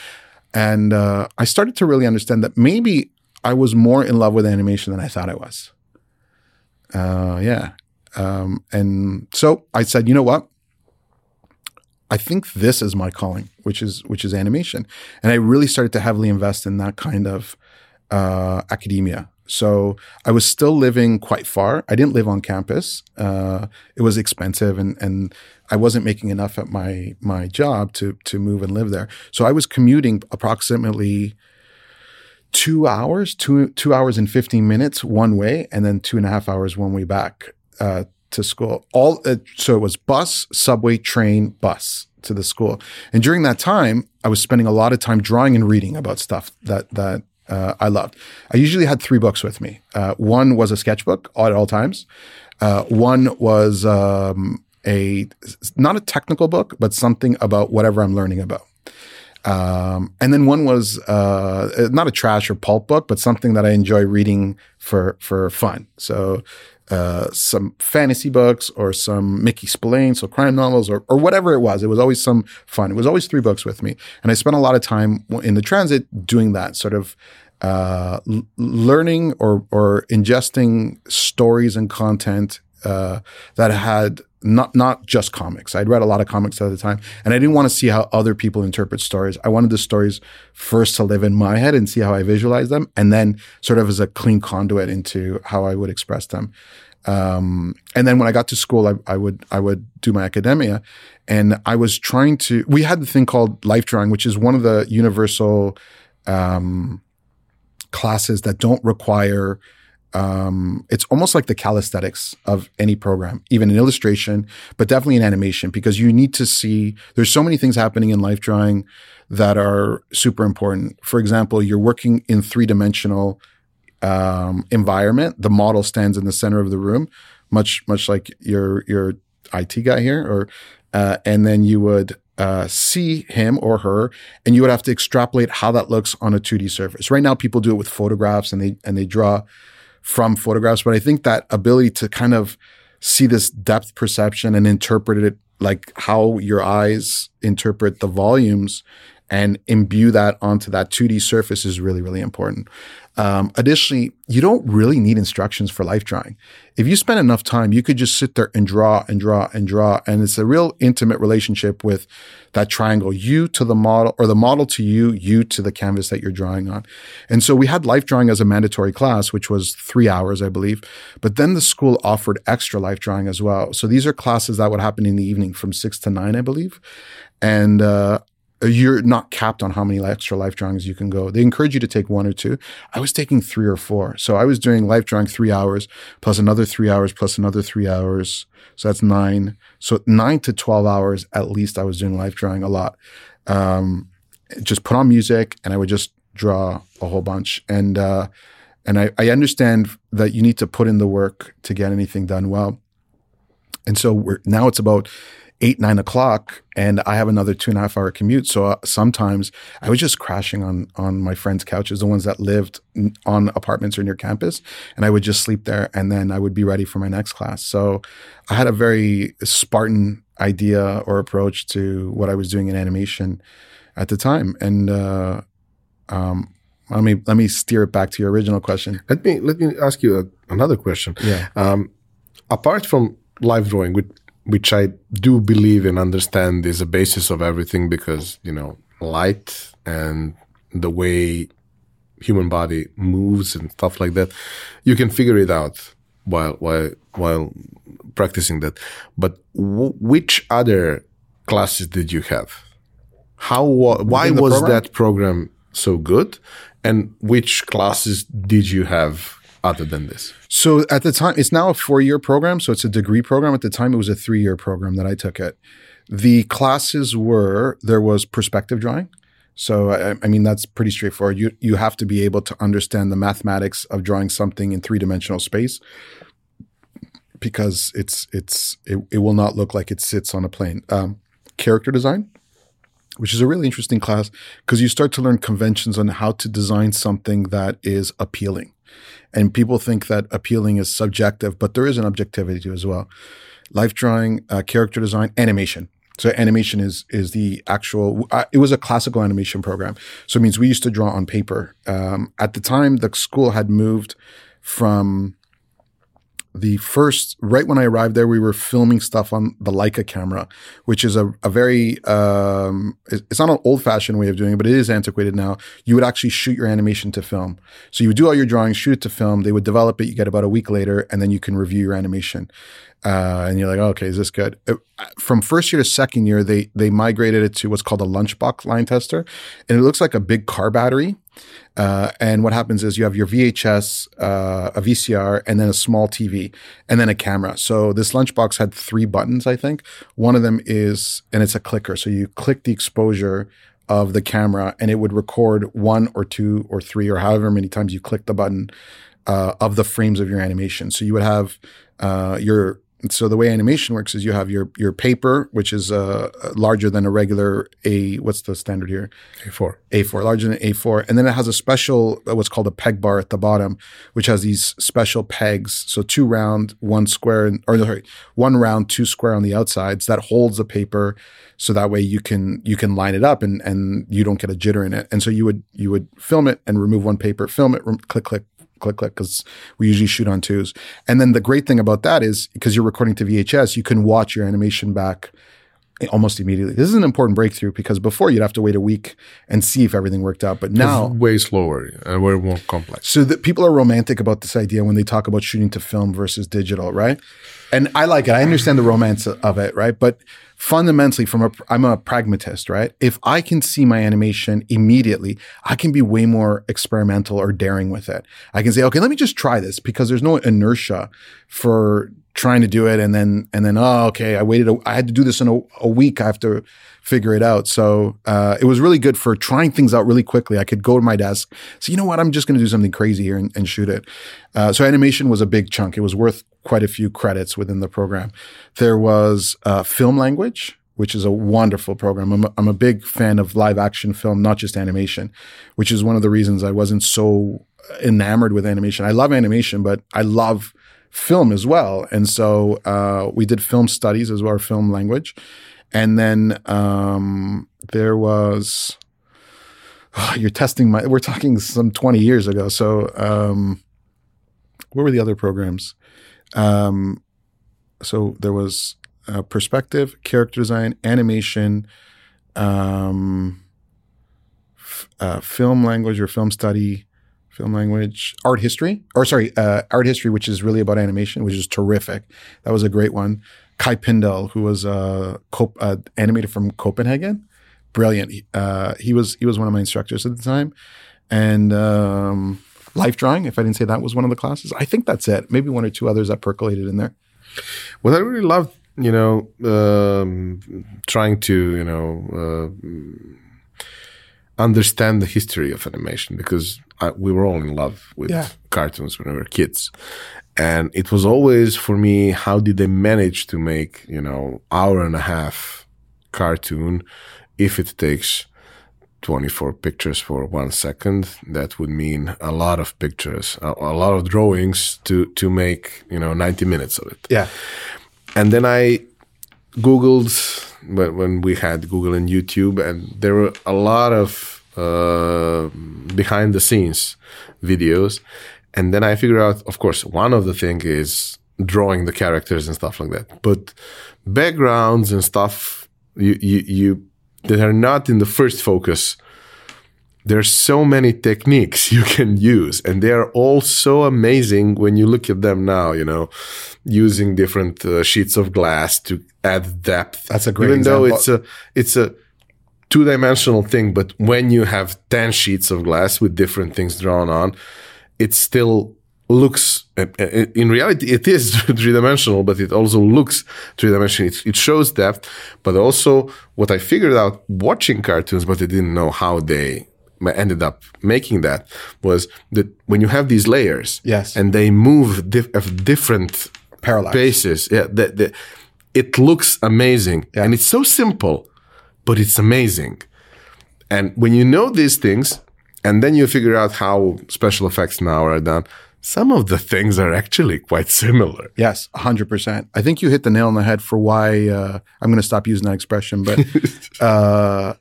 and uh, I started to really understand that maybe I was more in love with animation than I thought I was. Uh, yeah. Um, and so I said, you know what? I think this is my calling, which is which is animation, and I really started to heavily invest in that kind of uh, academia. So I was still living quite far. I didn't live on campus. Uh, it was expensive, and and I wasn't making enough at my my job to to move and live there. So I was commuting approximately two hours, two two hours and fifteen minutes one way, and then two and a half hours one way back uh, to school. All uh, so it was bus, subway, train, bus to the school. And during that time, I was spending a lot of time drawing and reading about stuff that that uh, I loved. I usually had three books with me. Uh, one was a sketchbook at all times. Uh, one was um, a not a technical book, but something about whatever I'm learning about. Um, and then one was uh, not a trash or pulp book, but something that I enjoy reading for for fun. So uh, some fantasy books or some Mickey Spillane, so crime novels or, or whatever it was. It was always some fun. It was always three books with me. And I spent a lot of time in the transit doing that, sort of uh, l- learning or, or ingesting stories and content uh, that had not not just comics. I'd read a lot of comics at the time, and I didn't want to see how other people interpret stories. I wanted the stories first to live in my head and see how I visualize them, and then sort of as a clean conduit into how I would express them. Um, and then when I got to school, I, I, would I would do my academia, and I was trying to. We had the thing called life drawing, which is one of the universal um, classes that don't require um, it's almost like the calisthenics of any program, even in illustration, but definitely in animation, because you need to see there's so many things happening in life drawing that are super important. For example, you're working in three dimensional um, environment. The model stands in the center of the room, much much like your your IT guy here, or uh, and then you would uh, see him or her, and you would have to extrapolate how that looks on a 2D surface. Right now, people do it with photographs, and they and they draw from photographs, but I think that ability to kind of see this depth perception and interpret it like how your eyes interpret the volumes and imbue that onto that 2D surface is really, really important. Um, additionally, you don't really need instructions for life drawing. If you spend enough time, you could just sit there and draw and draw and draw. And it's a real intimate relationship with that triangle, you to the model or the model to you, you to the canvas that you're drawing on. And so we had life drawing as a mandatory class, which was three hours, I believe. But then the school offered extra life drawing as well. So these are classes that would happen in the evening from six to nine, I believe. And, uh, you're not capped on how many extra life drawings you can go. They encourage you to take one or two. I was taking three or four. So I was doing life drawing three hours plus another three hours plus another three hours. So that's nine. So nine to 12 hours at least I was doing life drawing a lot. Um, just put on music and I would just draw a whole bunch. And, uh, and I, I understand that you need to put in the work to get anything done well. And so we're, now it's about eight, nine o'clock and I have another two and a half hour commute. So uh, sometimes I was just crashing on, on my friends' couches, the ones that lived on apartments or near campus. And I would just sleep there and then I would be ready for my next class. So I had a very Spartan idea or approach to what I was doing in animation at the time. And, uh, um, let me let me steer it back to your original question. Let me let me ask you a, another question. Yeah. Um, apart from live drawing, which which I do believe and understand is a basis of everything because, you know, light and the way human body moves and stuff like that, you can figure it out while, while, while practicing that. But which other classes did you have? How, why was program? that program so good? And which classes did you have other than this? So at the time, it's now a four year program. So it's a degree program. At the time, it was a three year program that I took it. The classes were there was perspective drawing. So I, I, mean that's pretty straightforward. You you have to be able to understand the mathematics of drawing something in three dimensional space because it's it's it, it, will not look like it sits on a plane. Um, character design, which is a really interesting class because you start to learn conventions on how to design something that is appealing. And people think that appealing is subjective, but there is an objectivity to as well. Life drawing, uh, character design, animation. So animation is is the actual. Uh, it was a classical animation program, so it means we used to draw on paper. Um, at the time, the school had moved from the first right when I arrived there, we were filming stuff on the Leica camera, which is a, a very um, it's not an old fashioned way of doing it, but it is antiquated now. You would actually shoot your animation to film. So you would do all your drawings, shoot it to film. They would develop it. You get about a week later, and then you can review your animation. Uh, and you're like, oh, okay, is this good? Uh, from first year to second year, they they migrated it to what's called a lunchbox line tester, and it looks like a big car battery. Uh, and what happens is you have your VHS, uh, a VCR, and then a small TV, and then a camera. So this lunchbox had three buttons, I think. One of them is, and it's a clicker. So you click the exposure of the camera, and it would record one or two or three or however many times you click the button uh, of the frames of your animation. So you would have uh, your so the way animation works is you have your your paper, which is uh, larger than a regular A. What's the standard here? A4. A4, larger than A4, and then it has a special uh, what's called a peg bar at the bottom, which has these special pegs. So two round, one square, and, or sorry, one round, two square on the outsides that holds the paper, so that way you can you can line it up and and you don't get a jitter in it. And so you would you would film it and remove one paper, film it, rem- click click click click because we usually shoot on twos. And then the great thing about that is because you're recording to VHS, you can watch your animation back almost immediately. This is an important breakthrough because before you'd have to wait a week and see if everything worked out, but now it's way slower and way more complex. So that people are romantic about this idea when they talk about shooting to film versus digital, right? And I like it. I understand the romance of it, right? But fundamentally from a I'm a pragmatist, right? If I can see my animation immediately, I can be way more experimental or daring with it. I can say, okay, let me just try this because there's no inertia for trying to do it. And then and then oh okay I waited a, I had to do this in a, a week I have to figure it out. So uh, it was really good for trying things out really quickly. I could go to my desk so you know what? I'm just going to do something crazy here and, and shoot it. Uh, so animation was a big chunk. It was worth quite a few credits within the program. There was uh, film language which is a wonderful program. I'm a, I'm a big fan of live action film, not just animation, which is one of the reasons I wasn't so enamored with animation. I love animation, but I love film as well. And so uh, we did film studies as well, our film language. And then um, there was, oh, (sighs) you're testing my, we're talking some 20 years ago. So um, what were the other programs? Um, so there was uh, perspective, character design, animation, um, f- uh, film language or film study, film language, art history, or sorry, uh, art history, which is really about animation, which is terrific. That was a great one. Kaj Pindal, who was uh, Cop- uh, animated from Copenhagen, brilliant. Uh, he was he was one of my instructors at the time, and um, life drawing. If I didn't say that was one of the classes, I think that's it. Maybe one or two others that percolated in there. Well, I really loved, you know, um, trying to, you know, uh, understand the history of animation because I, we were all in love with yeah. cartoons when we were kids. And it was always for me, how did they manage to make, you know, hour and a half cartoon if it takes 24 pictures for one second? That would mean a lot of pictures, a, a lot of drawings to, to make, you know, 90 minutes of it. Yeah. And then I Googled when, when we had Google and YouTube and there were a lot of uh, behind the scenes videos. And then I figure out, of course, one of the thing is drawing the characters and stuff like that. But backgrounds and stuff, you, you, you, that are not in the first focus, there's so many techniques (laughs) you can use and they are all so amazing when you look at them now you know using different uh, sheets of glass to add depth That's a great even though it's a it's a two-dimensional thing but when you have 10 sheets of glass with different things drawn on it still looks in reality it is (laughs) three-dimensional but it also looks three-dimensional it, it shows depth but also what i figured out watching cartoons but i didn't know how they ended up making that was that when you have these layers Yes. and they move dif- of different Parallax. bases yeah the, the, it looks amazing and it's so simple but it's amazing and when you know these things and then you figure out how special effects now are done some of the things are actually quite similar Yes, 100%. I think you hit the nail on the head for why uh, I'm going to stop using that expression, but (laughs) uh,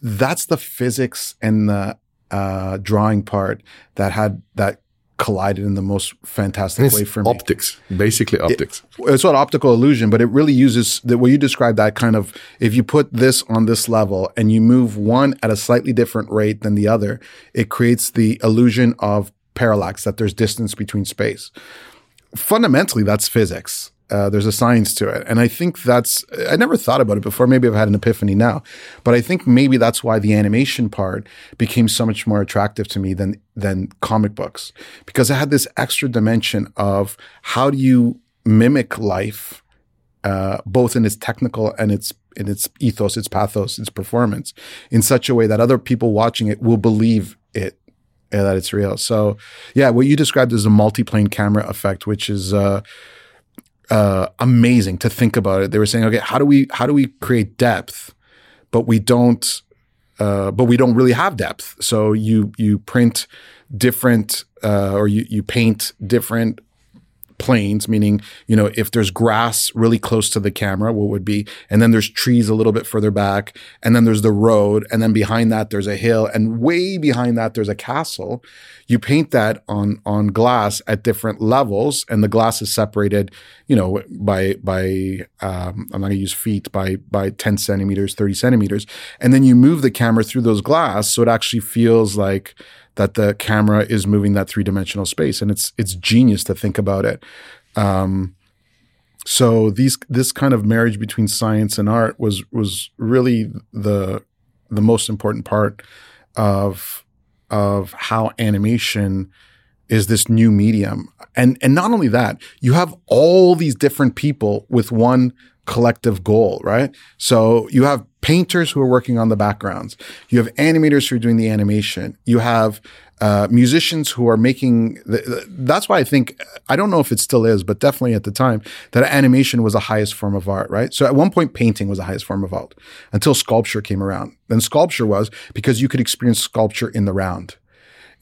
that's the physics and the uh, drawing part that had that collided in the most fantastic way for me. optics basically optics it's not optical illusion, but it really uses the way you describe that kind of if you put this on this level and you move one at a slightly different rate than the other, it creates the illusion of parallax that there's distance between space. Fundamentally, that's physics. Uh, there's a science to it, and I think that's. I never thought about it before. Maybe I've had an epiphany now, but I think maybe that's why the animation part became so much more attractive to me than than comic books because it had this extra dimension of how do you mimic life, uh, both in its technical and its in its ethos, its pathos, its performance, in such a way that other people watching it will believe it that it's real. So, yeah, what you described as a multi-plane camera effect, which is uh, uh, amazing to think about it. They were saying, okay, how do we how do we create depth, but we don't, uh, but we don't really have depth. So you you print different uh, or you you paint different planes, meaning, you know, if there's grass really close to the camera, what would be, and then there's trees a little bit further back, and then there's the road, and then behind that there's a hill, and way behind that there's a castle. You paint that on on glass at different levels, and the glass is separated, you know, by by um, I'm not gonna use feet by by 10 centimeters, 30 centimeters, and then you move the camera through those glass so it actually feels like that the camera is moving that three dimensional space, and it's it's genius to think about it. Um, so these this kind of marriage between science and art was was really the the most important part of of how animation is this new medium. And and not only that, you have all these different people with one collective goal, right? So you have painters who are working on the backgrounds. You have animators who are doing the animation. You have uh, musicians who are making. The, the- that's why I think I don't know if it still is, but definitely at the time that animation was the highest form of art, right? So at one point, painting was the highest form of art until sculpture came around. Then sculpture was because you could experience sculpture in the round.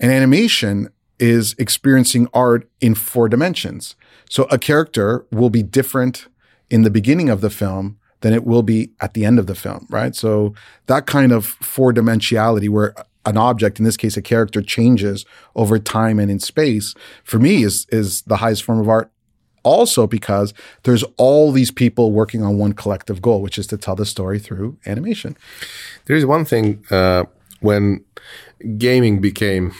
And animation is experiencing art in four dimensions. So a character will be different in the beginning of the film than it will be at the end of the film, right? So that kind of four dimensionality where an object, in this case a character, changes over time and in space, for me is is the highest form of art. Also because there's all these people working on one collective goal, which is to tell the story through animation. There is one thing uh, when gaming became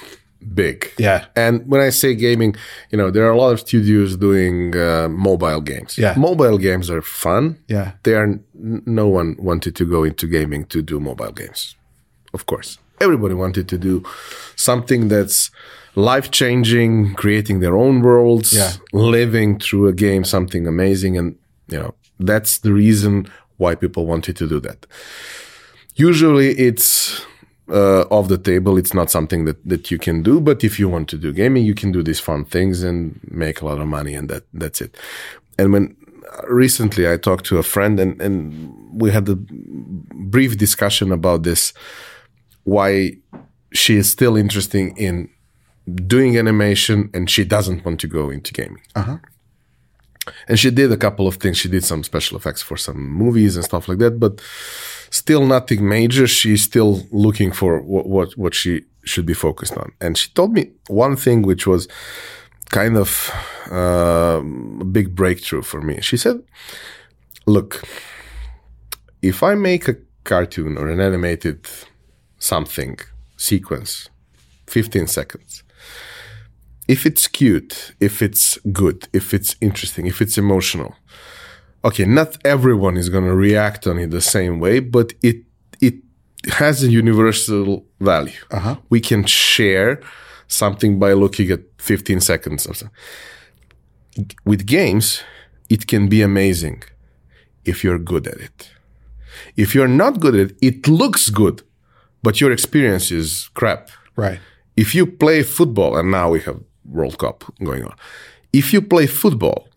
big. Yeah. And when I say gaming, you know, there are a lot of studios doing uh, mobile games. Yeah. Mobile games are fun. Yeah. They are, no one wanted to go into gaming to do mobile games. Of course. Everybody wanted to do something that's life changing, creating their own worlds, Yeah. living through a game, something amazing. And, you know, that's the reason why people wanted to do that. Usually it's uh, off the table. It's not something that, that you can do. But if you want to do gaming, you can do these fun things and make a lot of money, and that that's it. And when recently I talked to a friend, and and we had a brief discussion about this, why she is still interested in doing animation and she doesn't want to go into gaming. And she did a couple of things. She did some special effects for some movies and stuff like that, but still nothing major. She's still looking for what, what, what she should be focused on. And she told me one thing, which was kind of uh, a big breakthrough for me. She said, "Look, if I make a cartoon or an animated something sequence, 15 seconds, if it's cute, if it's good, if it's interesting, if it's emotional, okay, not everyone is going to react on it the same way, but it it has a universal value. Uh-huh. We can share something by looking at 15 seconds of something. With games, it can be amazing if you're good at it. If you're not good at it, it looks good, but your experience is crap. Right. If you play football, and now we have World Cup going on. If you play football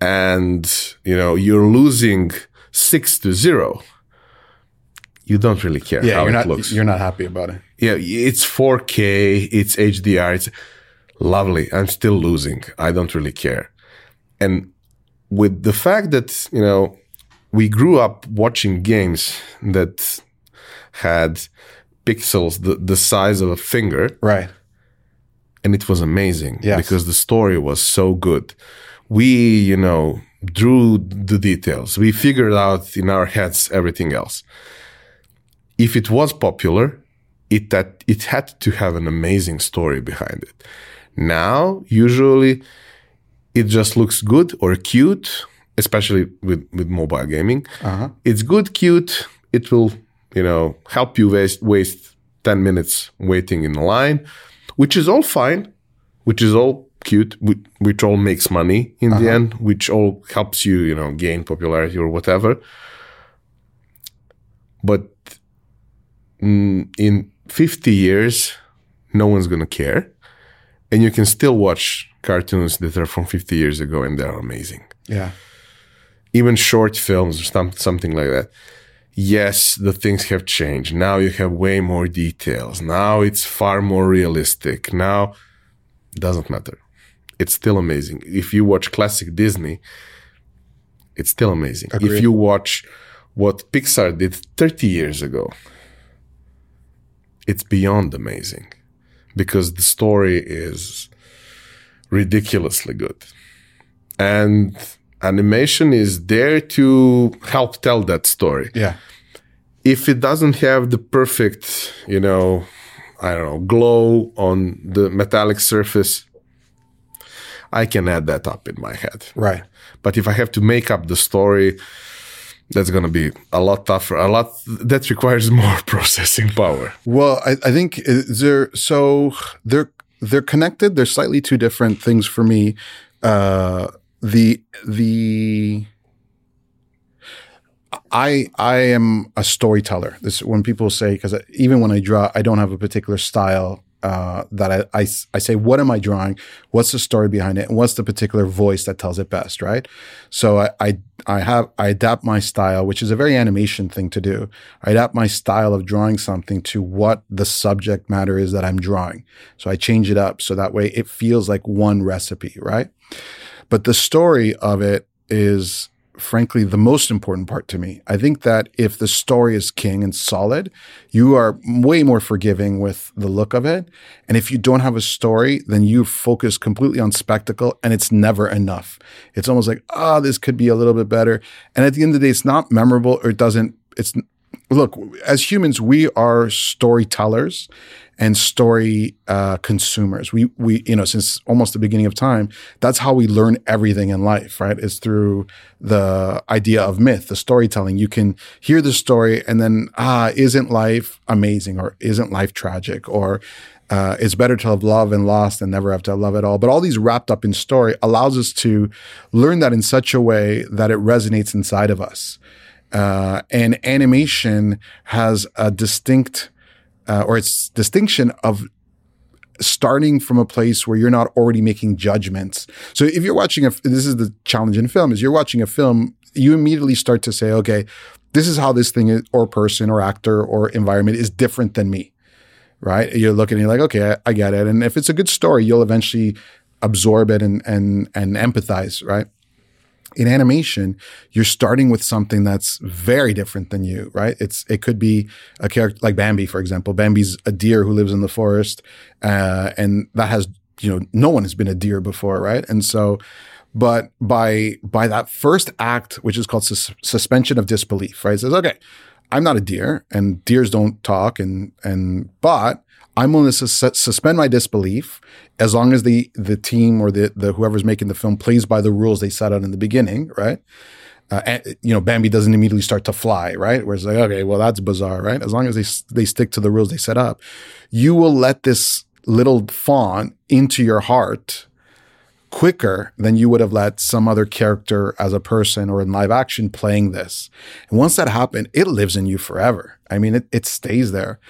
and you know you're losing six to zero, you don't really care Yeah, how you're it not looks. you're not happy about it. Yeah, it's 4K, it's HDR, it's lovely. I'm still losing. I don't really care. And with the fact that, you know, we grew up watching games that had pixels the, the size of a finger, Right. and it was amazing Yes. because the story was so good. We, you know, drew the details. We figured out in our heads everything else. If it was popular, it that it had to have an amazing story behind it. Now, usually it just looks good or cute, especially with, with mobile gaming. Uh-huh. It's good, cute. It will, you know, help you waste waste 10 minutes waiting in line, which is all fine, which is all cute, which, all makes money in the uh-huh. end, which all helps you, you know, gain popularity or whatever. But in 50 years, no one's going to care. And you can still watch cartoons that are from 50 years ago and they're amazing Yeah. even short films or some, something like that. Yes, the things have changed. Now you have way more details. Now it's far more realistic. Now doesn't matter. It's still amazing. If you watch classic Disney, it's still amazing. If you watch what Pixar did 30 years ago, it's beyond amazing because the story is ridiculously good. And animation is there to help tell that story. Yeah. If it doesn't have the perfect, you know, I don't know, glow on the metallic surface, I can add that up in my head. Right. But if I have to make up the story, that's going to be a lot tougher. A lot that requires (laughs) more processing power. Well, I, I think they're so they're they're connected. They're slightly two different things for me. Uh, the the I I am a storyteller. This when people say because even when I draw, I don't have a particular style. Uh, that I, I I say, what am I drawing? What's the story behind it, and what's the particular voice that tells it best, right? So I I, I have I adapt my style, which is a very animation thing to do. I adapt my style of drawing something to what the subject matter is that I'm drawing. So I change it up so that way it feels like one recipe, right? But the story of it is frankly the most important part to me. I think that if the story is king and solid, you are way more forgiving with the look of it. And if you don't have a story, then you focus completely on spectacle and it's never enough. It's almost like, ah, this could be a little bit better. And at the end of the day, it's not memorable or it doesn't, it's, look, as humans, we are storytellers and story uh, consumers. We we you know since almost the beginning of time, that's how we learn everything in life, right? Is through the idea of myth, the storytelling. You can hear the story and then ah, isn't life amazing or isn't life tragic or uh, it's better to have love and lost than never have to love at all. But all these wrapped up in story allows us to learn that in such a way that it resonates inside of us. Uh, and animation has a distinct uh, or its distinction of starting from a place where you're not already making judgments. So if you're watching a, this is the challenge in film is you're watching a film, you immediately start to say, okay, this is how this thing is, or person or actor or environment is different than me, right? You're looking you're like, okay, I, I get it. And if it's a good story, you'll eventually absorb it and, and, and empathize, right? In animation, you're starting with something that's very different than you, right? It's it could be a character like Bambi, for example. Bambi's a deer who lives in the forest, uh, and that has you know, no one has been a deer before, right? And so, but by by that first act, which is called sus- suspension of disbelief, right? It says, okay, I'm not a deer, and deers don't talk, and and but I'm willing to sus- suspend my disbelief as long as the the team or the the whoever's making the film plays by the rules they set out in the beginning, right? Uh, and, you know, Bambi doesn't immediately start to fly, right? Where it's like, okay, well, that's bizarre, right? As long as they they stick to the rules they set up, you will let this little fawn into your heart quicker than you would have let some other character as a person or in live action playing this. And once that happened, it lives in you forever. I mean, it, it stays there.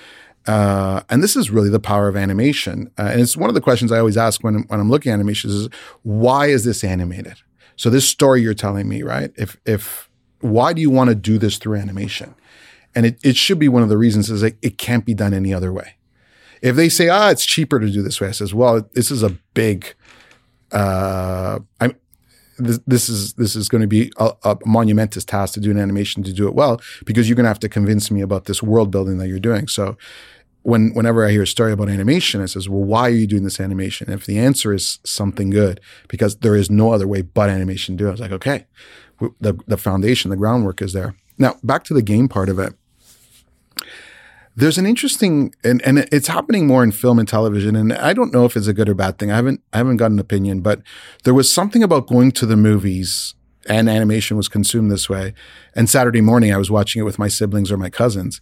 Uh, and this is really the power of animation. Uh, and it's one of the questions I always ask when, when I'm looking at animations is why is this animated? So this story you're telling me, right? If, if, why do you want to do this through animation? And it, it should be one of the reasons is it can't be done any other way. If they say, ah, it's cheaper to do this way, I says, well, this is a big, uh, I'm, this, this is this is going to be a, a, monumentous task to do an animation to do it well because you're going to have to convince me about this world building that you're doing. So when whenever I hear a story about animation, I says, well, why are you doing this animation? And if the answer is something good, because there is no other way but animation to do it, I was like, okay, the the foundation, the groundwork is there. Now back to the game part of it there's an interesting and, and it's happening more in film and television and i don't know if it's a good or bad thing i haven't i haven't got an opinion but there was something about going to the movies and animation was consumed this way. And Saturday morning, I was watching it with my siblings or my cousins.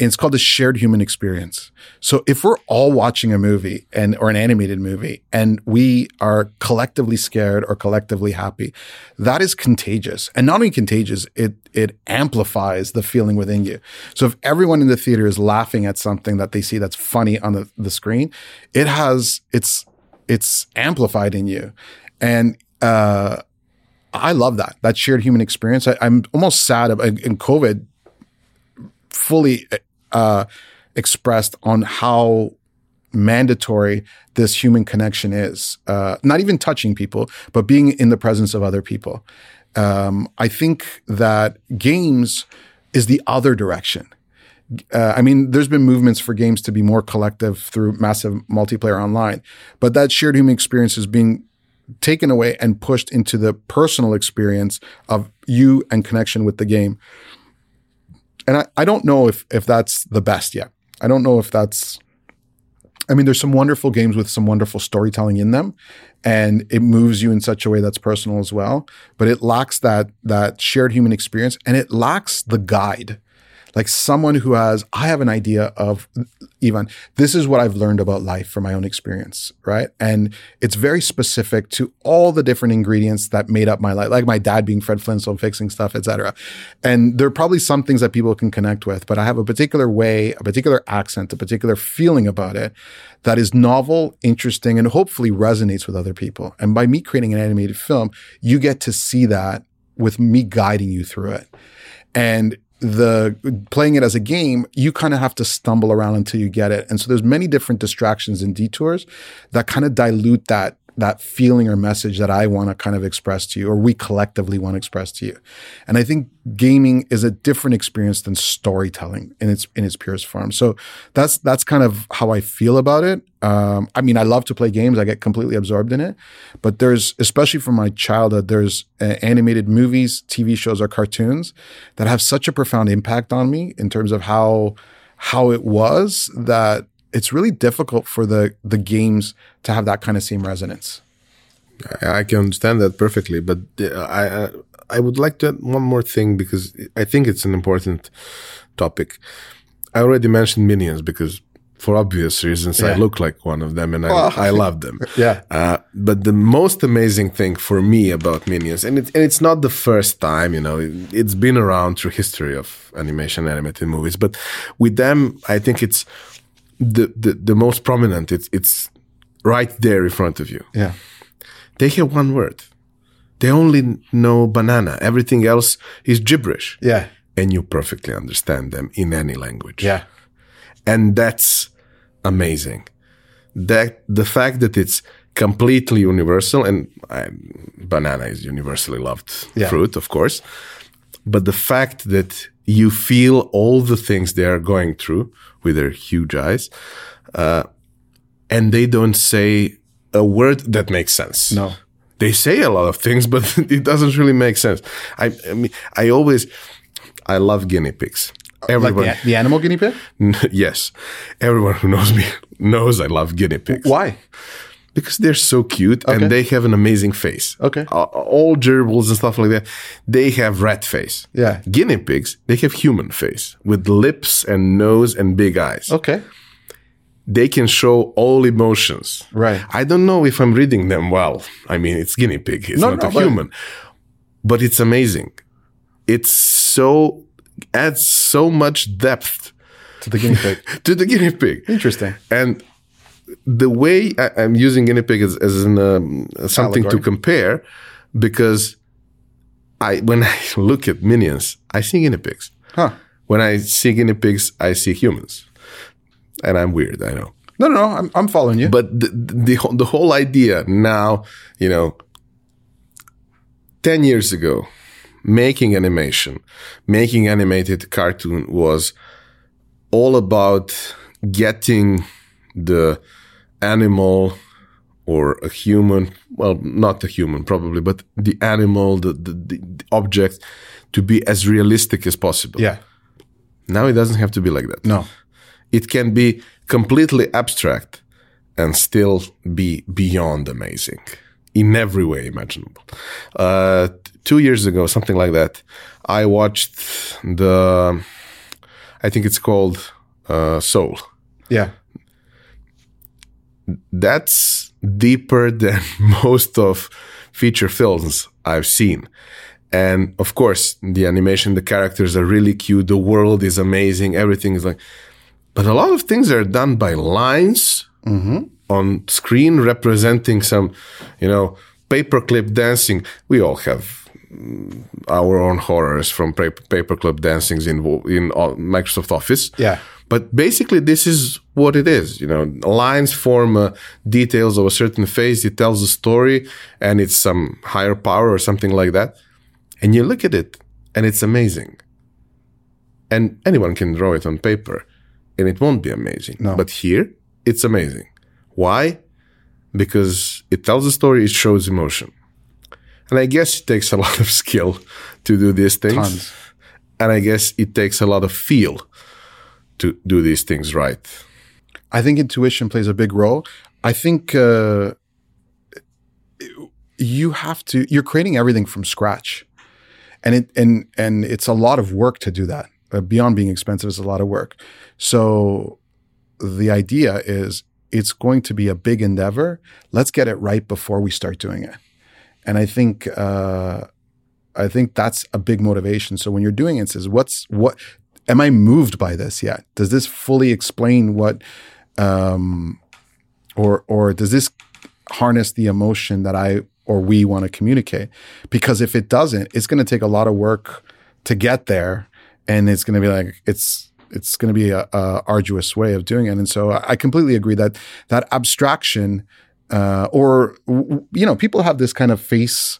And it's called the shared human experience. So if we're all watching a movie and or an animated movie and we are collectively scared or collectively happy, that is contagious. And not only contagious, it it amplifies the feeling within you. So if everyone in the theater is laughing at something that they see that's funny on the, the screen, it has it's it's amplified in you. And uh I love that that shared human experience. I, am almost sad in COVID fully uh, expressed on how mandatory this human connection is. Uh, not even touching people, but being in the presence of other people. Um, I think that games is the other direction. Uh, I mean, there's been movements for games to be more collective through massive multiplayer online, but that shared human experience is being taken away and pushed into the personal experience of you and connection with the game. And I, I don't know if if that's the best yet. I don't know if that's I mean, there's some wonderful games with some wonderful storytelling in them, and it moves you in such a way that's personal as well. But it lacks that that shared human experience, and it lacks the guide like someone who has, I have an idea of, Ivan, this is what I've learned about life from my own experience, right? And it's very specific to all the different ingredients that made up my life, like my dad being Fred Flintstone, fixing stuff, etc. And there are probably some things that people can connect with, but I have a particular way, a particular accent, a particular feeling about it that is novel, interesting, and hopefully resonates with other people. And by me creating an animated film, you get to see that with me guiding you through it. And the playing it as a game, you kind of have to stumble around until you get it. And so there's many different distractions and detours that kind of dilute that that feeling or message that I want to kind of express to you, or we collectively want to express to you. And I think gaming is a different experience than storytelling in its in its purest form. So that's that's kind of how I feel about it. Um, I mean, I love to play games; I get completely absorbed in it. But there's, especially from my childhood, there's uh, animated movies, TV shows, or cartoons that have such a profound impact on me in terms of how how it was that it's really difficult for the the games to have that kind of same resonance. I, I can understand that perfectly, but I I would like to add one more thing because I think it's an important topic. I already mentioned minions because for obvious reasons yeah. I look like one of them and I, well, I (laughs) love them. yeah. Uh, but the most amazing thing for me about minions, and, it, and it's not the first time, you know, it, has been around through history of animation animated movies, but with them, I think it's the, the, the most prominent. It's, it's right there in front of you. Yeah. They hear one word. They only know banana. Everything else is gibberish. Yeah. And you perfectly understand them in any language. Yeah. And that's amazing. That the fact that it's completely universal and I, banana is universally loved yeah. fruit, of course. But the fact that you feel all the things they are going through with their huge eyes, uh, and they don't say a word that makes sense. No. They say a lot of things, (laughs) but it doesn't really make sense. I, I mean, I always, I love guinea pigs. Like Everyone, the, the animal guinea pig? (laughs) yes, everyone who knows me (laughs) knows I love guinea pigs Why? Because they're so cute Okay. and they have an amazing face. Okay. A- all gerbils and stuff like that, they have rat face. Yeah. Guinea pigs, they have human face with lips and nose and big eyes. Okay. They can show all emotions. Right. I don't know if I'm reading them well. I mean, it's guinea pig. It's No, not no, a but- human. But it's amazing. It's so adds so much depth To the guinea pig. (laughs) to the guinea pig. Interesting. And the way I, I'm using guinea pig as, as an, um, something to compare, because I when I (laughs) look at minions, I see guinea pigs. Huh. When I see guinea pigs, I see humans, and I'm weird, I know. No, no, no. I'm, I'm following you. But the the, the whole idea now, you know, ten years ago, making animation, making animated cartoon was all about getting the animal or a human, well, not a human probably, but the animal, the, the, the, the object to be as realistic as possible. yeah. Now it doesn't have to be like that. No. It can be completely abstract and still be beyond amazing in every way imaginable. Uh, two years ago, something like that, I watched the, I think it's called uh, Soul. Yeah. That's deeper than (laughs) most of feature films I've seen. And of course, the animation, the characters are really cute. The world is amazing. Everything is like, but a lot of things are done by lines mm-hmm. on screen representing some, you know, paperclip dancing. We all have our own horrors from paperclip dancings in in uh, Microsoft Office. Yeah. But basically, this is what it is. You know, lines form uh, details of a certain phase. It tells a story, and it's some higher power or something like that. And you look at it, and it's amazing. And anyone can draw it on paper, and it won't be amazing. No. But here, it's amazing. Why? Because it tells a story. It shows emotion. And I guess it takes a (laughs) lot of skill to do these things. Tons. And I guess it takes a lot of feel to do these things right. I think intuition plays a big role. I think uh, you have to. You're creating everything from scratch, and it and and it's a lot of work to do that. Uh, beyond being expensive, it's a lot of work. So the idea is it's going to be a big endeavor. Let's get it right before we start doing it. And I think uh, I think that's a big motivation. So when you're doing it, it says what's what am I moved by this yet? Does this fully explain what um, or or does this harness the emotion that I or we want to communicate? Because if it doesn't, it's going to take a lot of work to get there, and it's going to be like it's it's going to be a, a arduous way of doing it. And so I completely agree that that abstraction, uh, or you know, people have this kind of face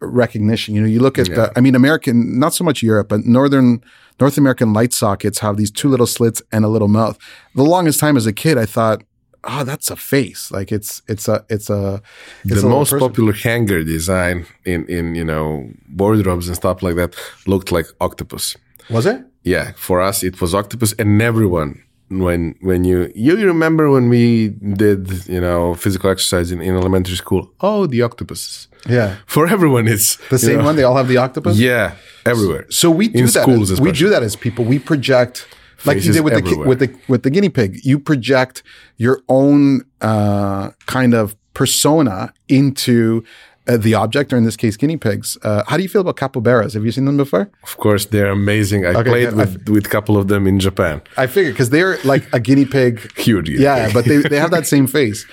recognition. You know, you look at Yeah. the, I mean, American, not so much Europe, but Northern, North American light sockets have these two little slits and a little mouth. The longest time as a kid, I thought, oh, that's a face. Like it's, it's a, it's a, it's the little most popular hanger design in, in, you know, wardrobes and stuff like that looked like octopus. Was it? Yeah. For us, it was octopus and everyone, when, when you, you remember when we did, you know, physical exercise in, in elementary school? Oh, the octopus. Yeah. For everyone, it's The same one. They all have the octopus. Yeah. Everywhere. So we do In that. schools as, we do that as people. We project, like you did with the with the with the guinea pig. You project your own uh, kind of persona into uh, the object, or in this case, guinea pigs. Uh, how do you feel about capybaras? Have you seen them before? Of course, they're amazing. I Okay, played yeah, with, with a couple of them in Japan. I figured because they're like a guinea pig. (laughs) Huge. Yeah, pig. but they, they have that same face.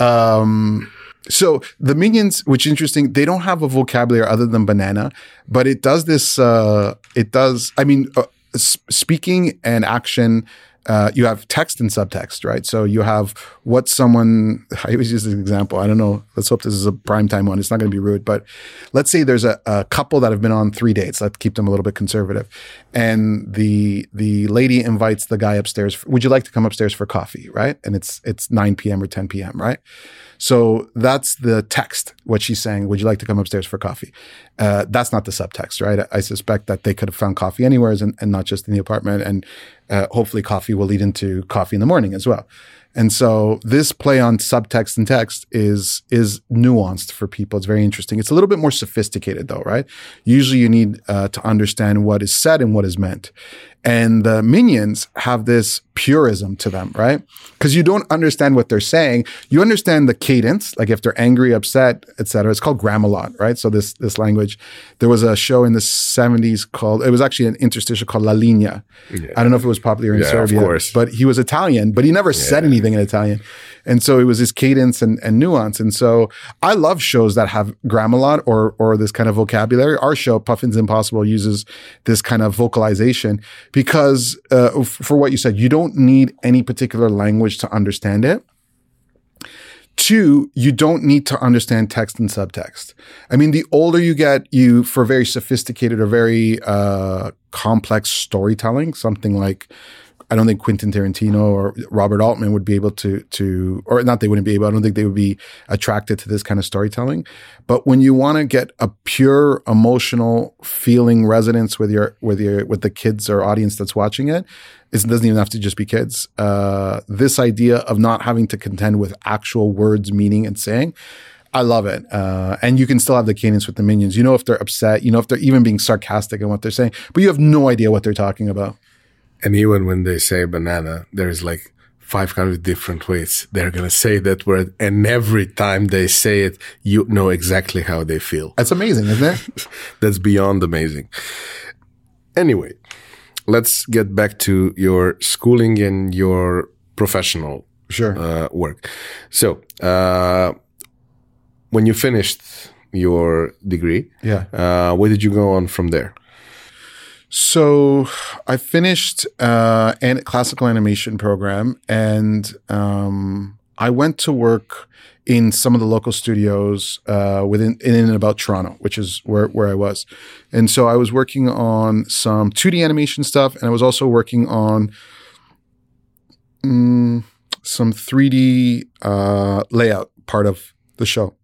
Um, so the minions, which interesting, they don't have a vocabulary other than banana, but it does this. Uh, it does. I mean, uh, speaking and action. Uh, you have text and subtext, right? So you have what someone. (laughs) I always use this example. I don't know. Let's hope this is a prime time one. It's not going to be rude, but let's say there's a, a couple that have been on three dates. Let's keep them a little bit conservative, and the the lady invites the guy upstairs. Would you like to come upstairs for coffee? Right? And it's it's 9 p.m. or 10 p.m. Right? So that's the text, what she's saying. Would you like to come upstairs for coffee? Uh, that's not the subtext, right? I, suspect that they could have found coffee anywhere and, and not just in the apartment. And uh, hopefully coffee will lead into coffee in the morning as well. And so this play on subtext and text is is nuanced for people. It's very interesting. It's a little bit more sophisticated though, right? Usually you need uh, to understand what is said and what is meant. And the minions have this purism to them, right? Because you don't understand what they're saying. You understand the cadence, like if they're angry, upset, etc. It's called Grammelot, right? So this this language. There was a show in the 70s called it was actually an interstitial called La Linea. Yeah. I don't know if it was popular in yeah, Serbia, but he was Italian, but he never yeah. said anything in Italian. And so it was this cadence and, and nuance. And so I love shows that have Grammelot or or this kind of vocabulary. Our show, Puffins Impossible, uses this kind of vocalization because uh, for what you said, you don't need any particular language to understand it. Two, you don't need to understand text and subtext. I mean, the older you get, you for very sophisticated or very uh, complex storytelling, something like I don't think Quentin Tarantino or Robert Altman would be able to to or not they wouldn't be able I don't think they would be attracted to this kind of storytelling but when you want to get a pure emotional feeling resonance with your with your with the kids or audience that's watching it it doesn't even have to just be kids uh, this idea of not having to contend with actual words meaning and saying I love it. Uh, and you can still have the cadence with the minions. You know if they're upset, you know if they're even being sarcastic in what they're saying, but you have no idea what they're talking about. And even when they say banana, there's like 500 different ways they're going to say that word. And every time they say it, you know exactly how they feel. That's amazing, isn't it? (laughs) That's beyond amazing. Anyway, let's get back to your schooling and your professional sure. uh, work. So, uh, when you finished your degree, yeah, uh, where did you go on from there? So I finished uh, an classical animation program, and um, I went to work in some of the local studios uh, within in and about Toronto, which is where where I was. And so I was working on some 2D animation stuff, and I was also working on um, some 3D uh, layout part of the show.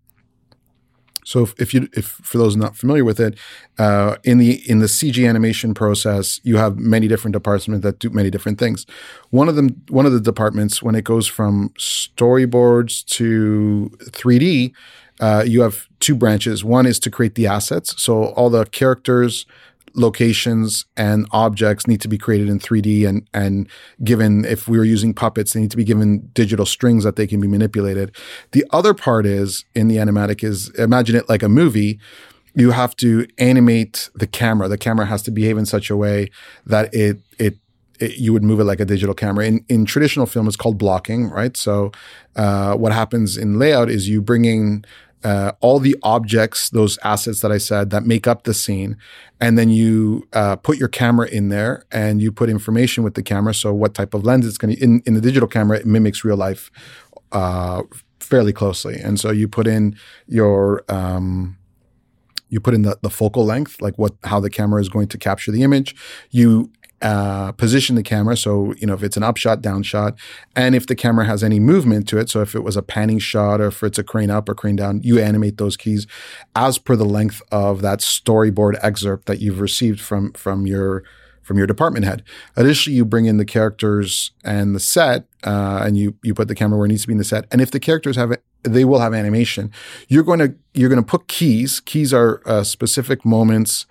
So if, if, you if for those not familiar with it, uh, in the in the CG animation process, you have many different departments that do many different things. One of them, one of the departments, when it goes from storyboards to 3D, uh, you have two branches. One is to create the assets, so all the characters, locations and objects need to be created in 3D and and given if we were using puppets they need to be given digital strings that they can be manipulated. The other part is in the animatic is imagine it like a movie you have to animate the camera. The camera has to behave in such a way that it it it, you would move it like a digital camera. In, in traditional film, it's called blocking, right? So, uh, what happens in layout is you bringing uh, all the objects, those assets that I said that make up the scene, and then you uh, put your camera in there and you put information with the camera. So what type of lens it's going to in in the digital camera, it mimics real life uh, fairly closely, and so you put in your um, you put in the, the focal length, like what how the camera is going to capture the image. You uh, position the camera. So, you know, if it's an upshot, downshot, and if the camera has any movement to it. So, if it was a panning shot or if it's a crane up or crane down, you animate those keys as per the length of that storyboard excerpt that you've received from from your from your department head. Additionally, you bring in the characters and the set, uh, and you you put the camera where it needs to be in the set. And if the characters have it, they will have animation. You're going to you're going to put keys. Keys are uh, specific moments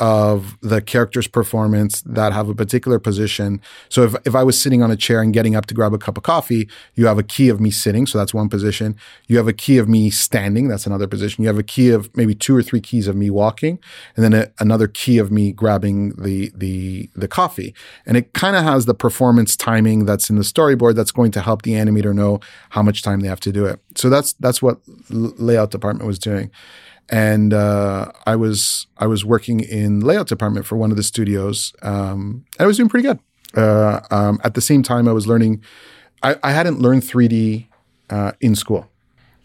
of the character's performance that have a particular position. So if, if I was sitting on a chair and getting up to grab a cup of coffee, you have a key of me sitting. So that's one position. You have a key of me standing. That's another position. You have a key of maybe two or three keys of me walking and then a, another key of me grabbing the, the, the coffee. And it kind of has the performance timing that's in the storyboard that's going to help the animator know how much time they have to do it. So that's, that's what layout department was doing and uh, I was I was working in layout department for one of the studios, um, and I was doing pretty good. Uh, um, at the same time, I was learning. I, I hadn't learned 3D uh, in school,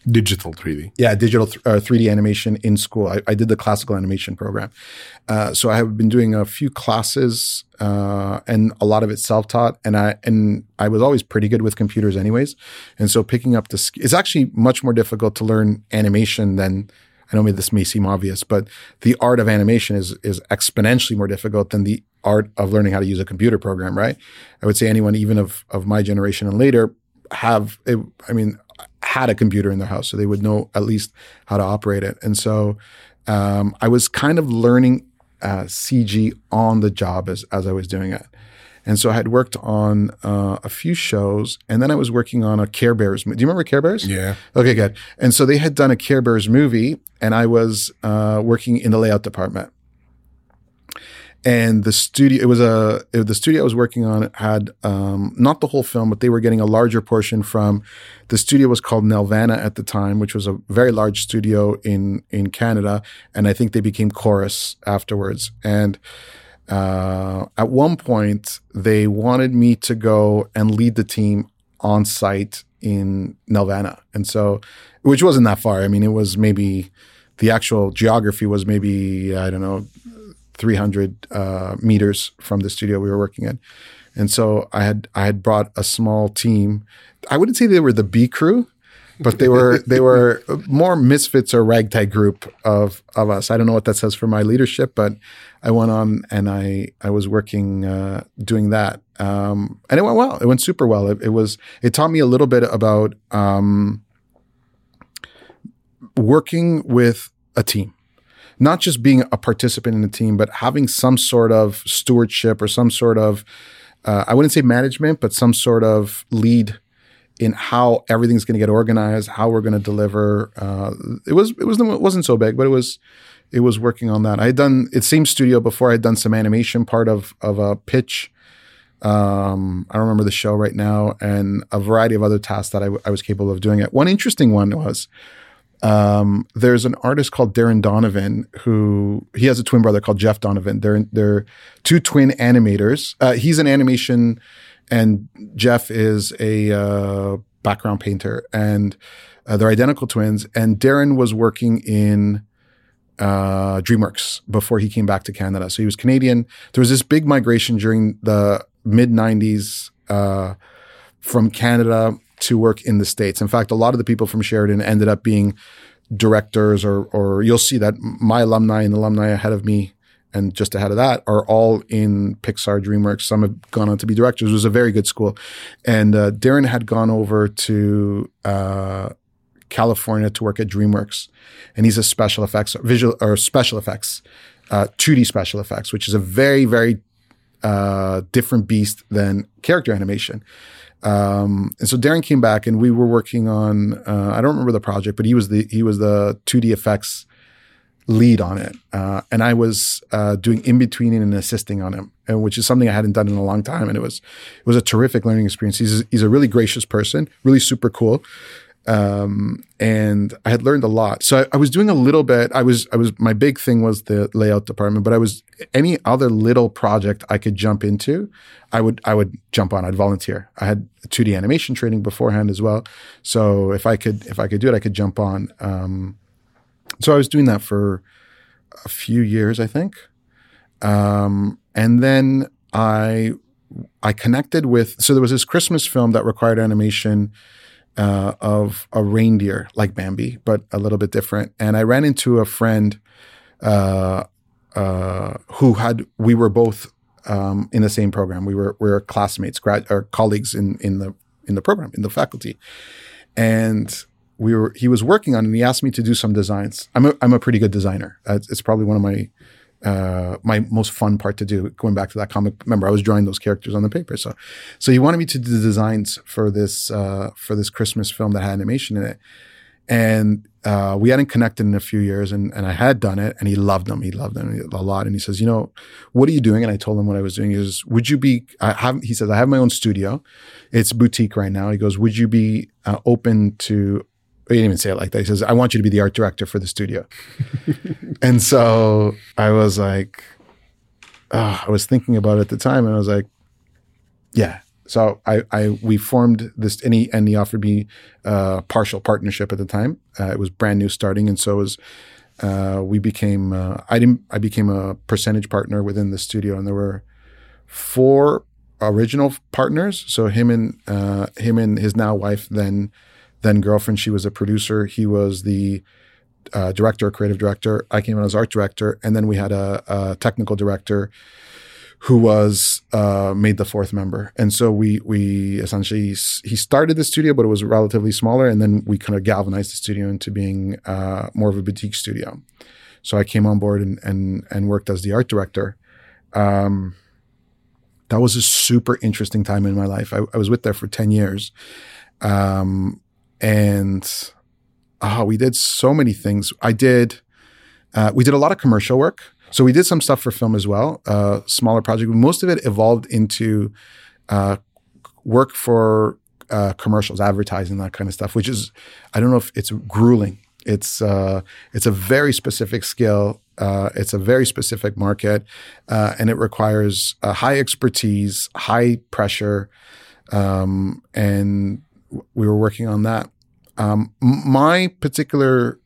Digital 3D. Yeah, digital th- uh, 3D animation in school. I, I did the classical animation program. Uh, so I have been doing a few classes uh, and a lot of it self-taught. And I and I was always pretty good with computers, anyways. And so picking up the sk- it's actually much more difficult to learn animation than I know this may seem obvious, but the art of animation is is exponentially more difficult than the art of learning how to use a computer program, right? I would say anyone, even of of my generation and later, have I mean had a computer in their house, so they would know at least how to operate it. And so um, I was kind of learning uh, CG on the job as as I was doing it. And so I had worked on uh, a few shows, and then I was working on a Care Bears. Do you remember Care Bears? Yeah. Okay, good. And so they had done a Care Bears movie, and I was uh, working in the layout department and the studio it was a it, the studio I was working on had um, not the whole film, but they were getting a larger portion from the studio was called Nelvana at the time, which was a very large studio in in Canada, and I think they became Corus afterwards. And uh, at one point, they wanted me to go and lead the team on site in Nelvana, and so which wasn't that far. I mean, it was maybe the actual geography was maybe I don't know 300 uh, meters from the studio we were working in. And so I had I had brought a small team. I wouldn't say they were the B crew, but they were they were more misfits or ragtag group of of us. I don't know what that says for my leadership, but I went on and I I was working uh, doing that, um, and it went well. It went super well. It, it was it taught me a little bit about um, working with a team not just being a participant in the team, but having some sort of stewardship or some sort of, uh, I wouldn't say management, but some sort of lead in how everything's going to get organized, how we're going to deliver. Uh, it was it was it wasn't so big, but it was it was working on that. I had done it same studio before. I had done some animation part of of a pitch. Um, I don't remember the show right now, and a variety of other tasks that I, I was capable of doing. It. One interesting one was um, there's an artist called Darren Donovan who he has a twin brother called Jeff Donovan. They're they're two twin animators. Uh, he's an animation, and Jeff is a uh, background painter, and uh, they're identical twins. And Darren was working in uh, DreamWorks before he came back to Canada. So he was Canadian. There was this big migration during the mid '90s uh, from Canada to work in the States. In fact, a lot of the people from Sheridan ended up being directors or, or you'll see that my alumni and alumni ahead of me and just ahead of that are all in Pixar, DreamWorks. Some have gone on to be directors. It was a very good school. And uh, Darren had gone over to uh, California to work at DreamWorks. And he's a special effects, visual or special effects, uh, 2D special effects, which is a very, very uh, different beast than character animation. Um, and so Darren came back, and we were working on uh, I don't remember the project, but he was the he was the 2D effects lead on it, uh, and I was uh, doing in betweening and assisting on him, and which is something I hadn't done in a long time, and it was it was a terrific learning experience. He's he's a really gracious person, really super cool. Um, and I had learned a lot. So I, I, was doing a little bit. I was, I was, my big thing was the layout department, but I was any other little project I could jump into, I would, I would jump on. I'd volunteer. I had 2D animation training beforehand as well. So if I could, if I could do it, I could jump on. Um, so I was doing that for a few years, I think. Um, and then I, I connected with, so there was this Christmas film that required animation uh, of a reindeer like Bambi, but a little bit different. And I ran into a friend uh, uh, who had we were both um, in the same program. We were we were classmates, grad or colleagues in in the in the program in the faculty, and we were he was working on and He asked me to do some designs. I'm a I'm a pretty good designer. it's probably one of my uh, my most fun part to do. Going back to that comic, remember I was drawing those characters on the paper. So, so he wanted me to do the designs for this uh, for this Christmas film that had animation in it, and uh, we hadn't connected in a few years. And and I had done it, and he loved them. He loved them a lot. And he says, you know, what are you doing? And I told him what I was doing. He says, would you be? I have. He says, I have my own studio. It's boutique right now. He goes, would you be uh, open to he didn't even say it like that. He says, I want you to be the art director for the studio. (laughs) and so I was like, oh, I was thinking about it at the time and I was like, yeah, So I, I we formed this and he, and he offered me uh, partial partnership at the time. Uh, it was brand new starting, and so it was uh, we became uh, I didn't I became a percentage partner within the studio, and there were four original partners. So him and uh, him and his now wife, then then girlfriend. She was a producer. He was the uh, director, creative director. I came in as art director, and then we had a, a technical director who was uh, made the fourth member. And so we we essentially he started the studio, but it was relatively smaller, and then we kind of galvanized the studio into being uh, more of a boutique studio. So I came on board and and and worked as the art director. Um, that was a super interesting time in my life. I, I was with there for ten years, um, and oh, we did so many things. I did. Uh, we did a lot of commercial work. So we did some stuff for film as well, uh, smaller project. Most of it evolved into uh, work for uh, commercials, advertising, that kind of stuff. Which is, I don't know if it's grueling. It's uh, it's a very specific skill. Uh, it's a very specific market, and it requires high expertise, high pressure, um, and we were working on that. Um, my particular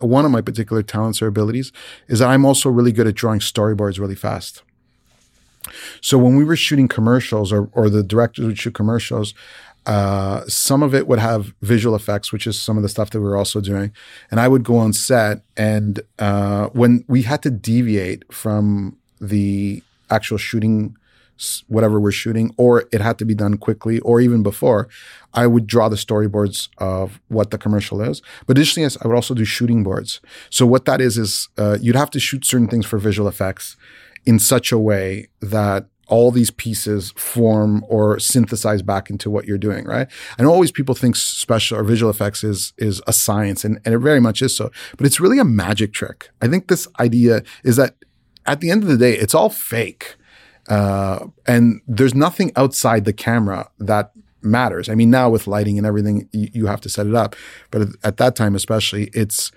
one of my particular talents or abilities is I'm also really good at drawing storyboards really fast. So when we were shooting commercials or, or the directors would shoot commercials, uh, some of it would have visual effects, which is some of the stuff that we were also doing. And I would go on set and uh, when we had to deviate from the actual shooting whatever we're shooting, or it had to be done quickly, or even before, I would draw the storyboards of what the commercial is. But additionally, I would also do shooting boards. So what that is is uh, you'd have to shoot certain things for visual effects in such a way that all these pieces form or synthesize back into what you're doing, right? And always people think special or visual effects is is a science, and, and it very much is so. But it's really a magic trick. I think this idea is that at the end of the day, it's all fake. Uh, and there's nothing outside the camera that matters. I mean, now with lighting and everything, you, you have to set it up. But at, at that time, especially, it's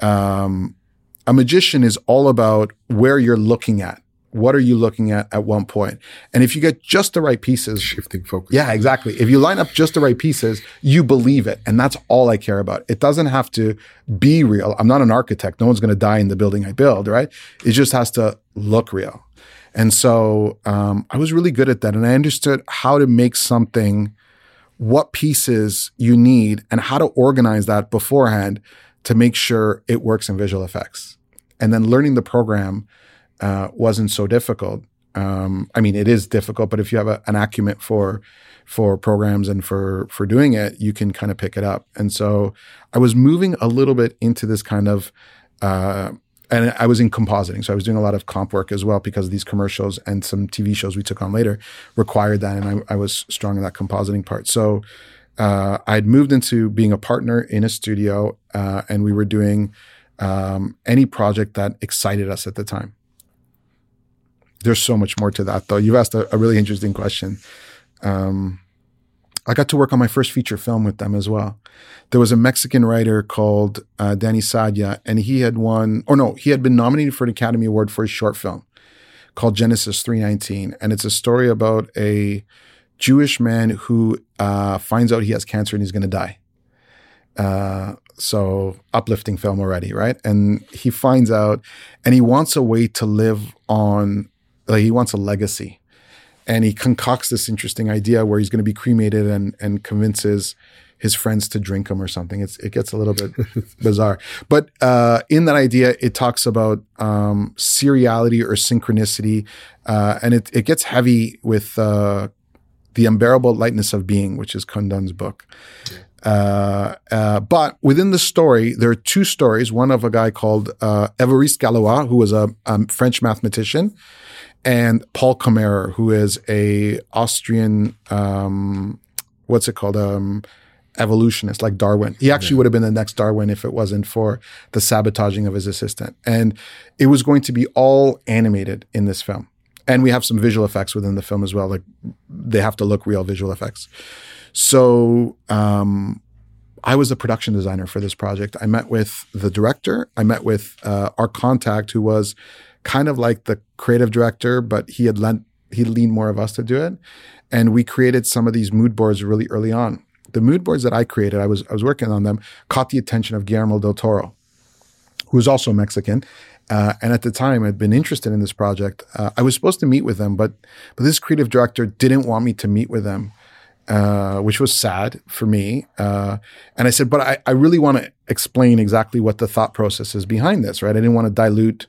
um, a magician is all about where you're looking at. What are you looking at at one point? And if you get just the right pieces, shifting focus. Yeah, exactly. If you line up just the right pieces, you believe it. And that's all I care about. It doesn't have to be real. I'm not an architect. No one's going to die in the building I build, right? It just has to look real. And so um, I was really good at that. And I understood how to make something, what pieces you need, and how to organize that beforehand to make sure it works in visual effects. And then learning the program uh, wasn't so difficult. Um, I mean, it is difficult, but if you have a, an acumen for for programs and for for doing it, you can kind of pick it up. And so I was moving a little bit into this kind of uh, and I was in compositing. So I was doing a lot of comp work as well because these commercials and some TV shows we took on later required that. And I, I was strong in that compositing part. So uh, I'd moved into being a partner in a studio uh, and we were doing um, any project that excited us at the time. There's so much more to that, though. You've asked a, a really interesting question. Um, I got to work on my first feature film with them as well. There was a Mexican writer called uh, Dany Saadia, and he had won, or no, he had been nominated for an Academy Award for his short film called Genesis 319. And it's a story about a Jewish man who uh, finds out he has cancer and he's going to die. Uh, so uplifting film already, right? And he finds out and he wants a way to live on, like he wants a legacy and he concocts this interesting idea where he's going to be cremated and and convinces his friends to drink him or something. It's it gets a little bit (laughs) bizarre, but uh, in that idea, it talks about um, seriality or synchronicity, uh, and it it gets heavy with uh, the unbearable lightness of being, which is Condon's book. Uh, uh, but within the story, there are two stories. One of a guy called uh, Évariste Galois, who was a, a French mathematician, and Paul Kammerer, who is a Austrian, um, what's it called? Um, evolutionist like Darwin. He actually yeah. would have been the next Darwin if it wasn't for the sabotaging of his assistant. And it was going to be all animated in this film. And we have some visual effects within the film as well. Like they have to look real visual effects. So um, I was the production designer for this project. I met with the director. I met with uh, our contact, who was kind of like the creative director, but he had lent he leaned more of us to do it, and we created some of these mood boards really early on. The mood boards that I created, I was I was working on them, caught the attention of Guillermo del Toro, who was also Mexican, uh, and at the time I'd been interested in this project. Uh, I was supposed to meet with them, but but this creative director didn't want me to meet with them uh, which was sad for me. Uh, and I said, but I, I really want to explain exactly what the thought process is behind this, right? I didn't want to dilute.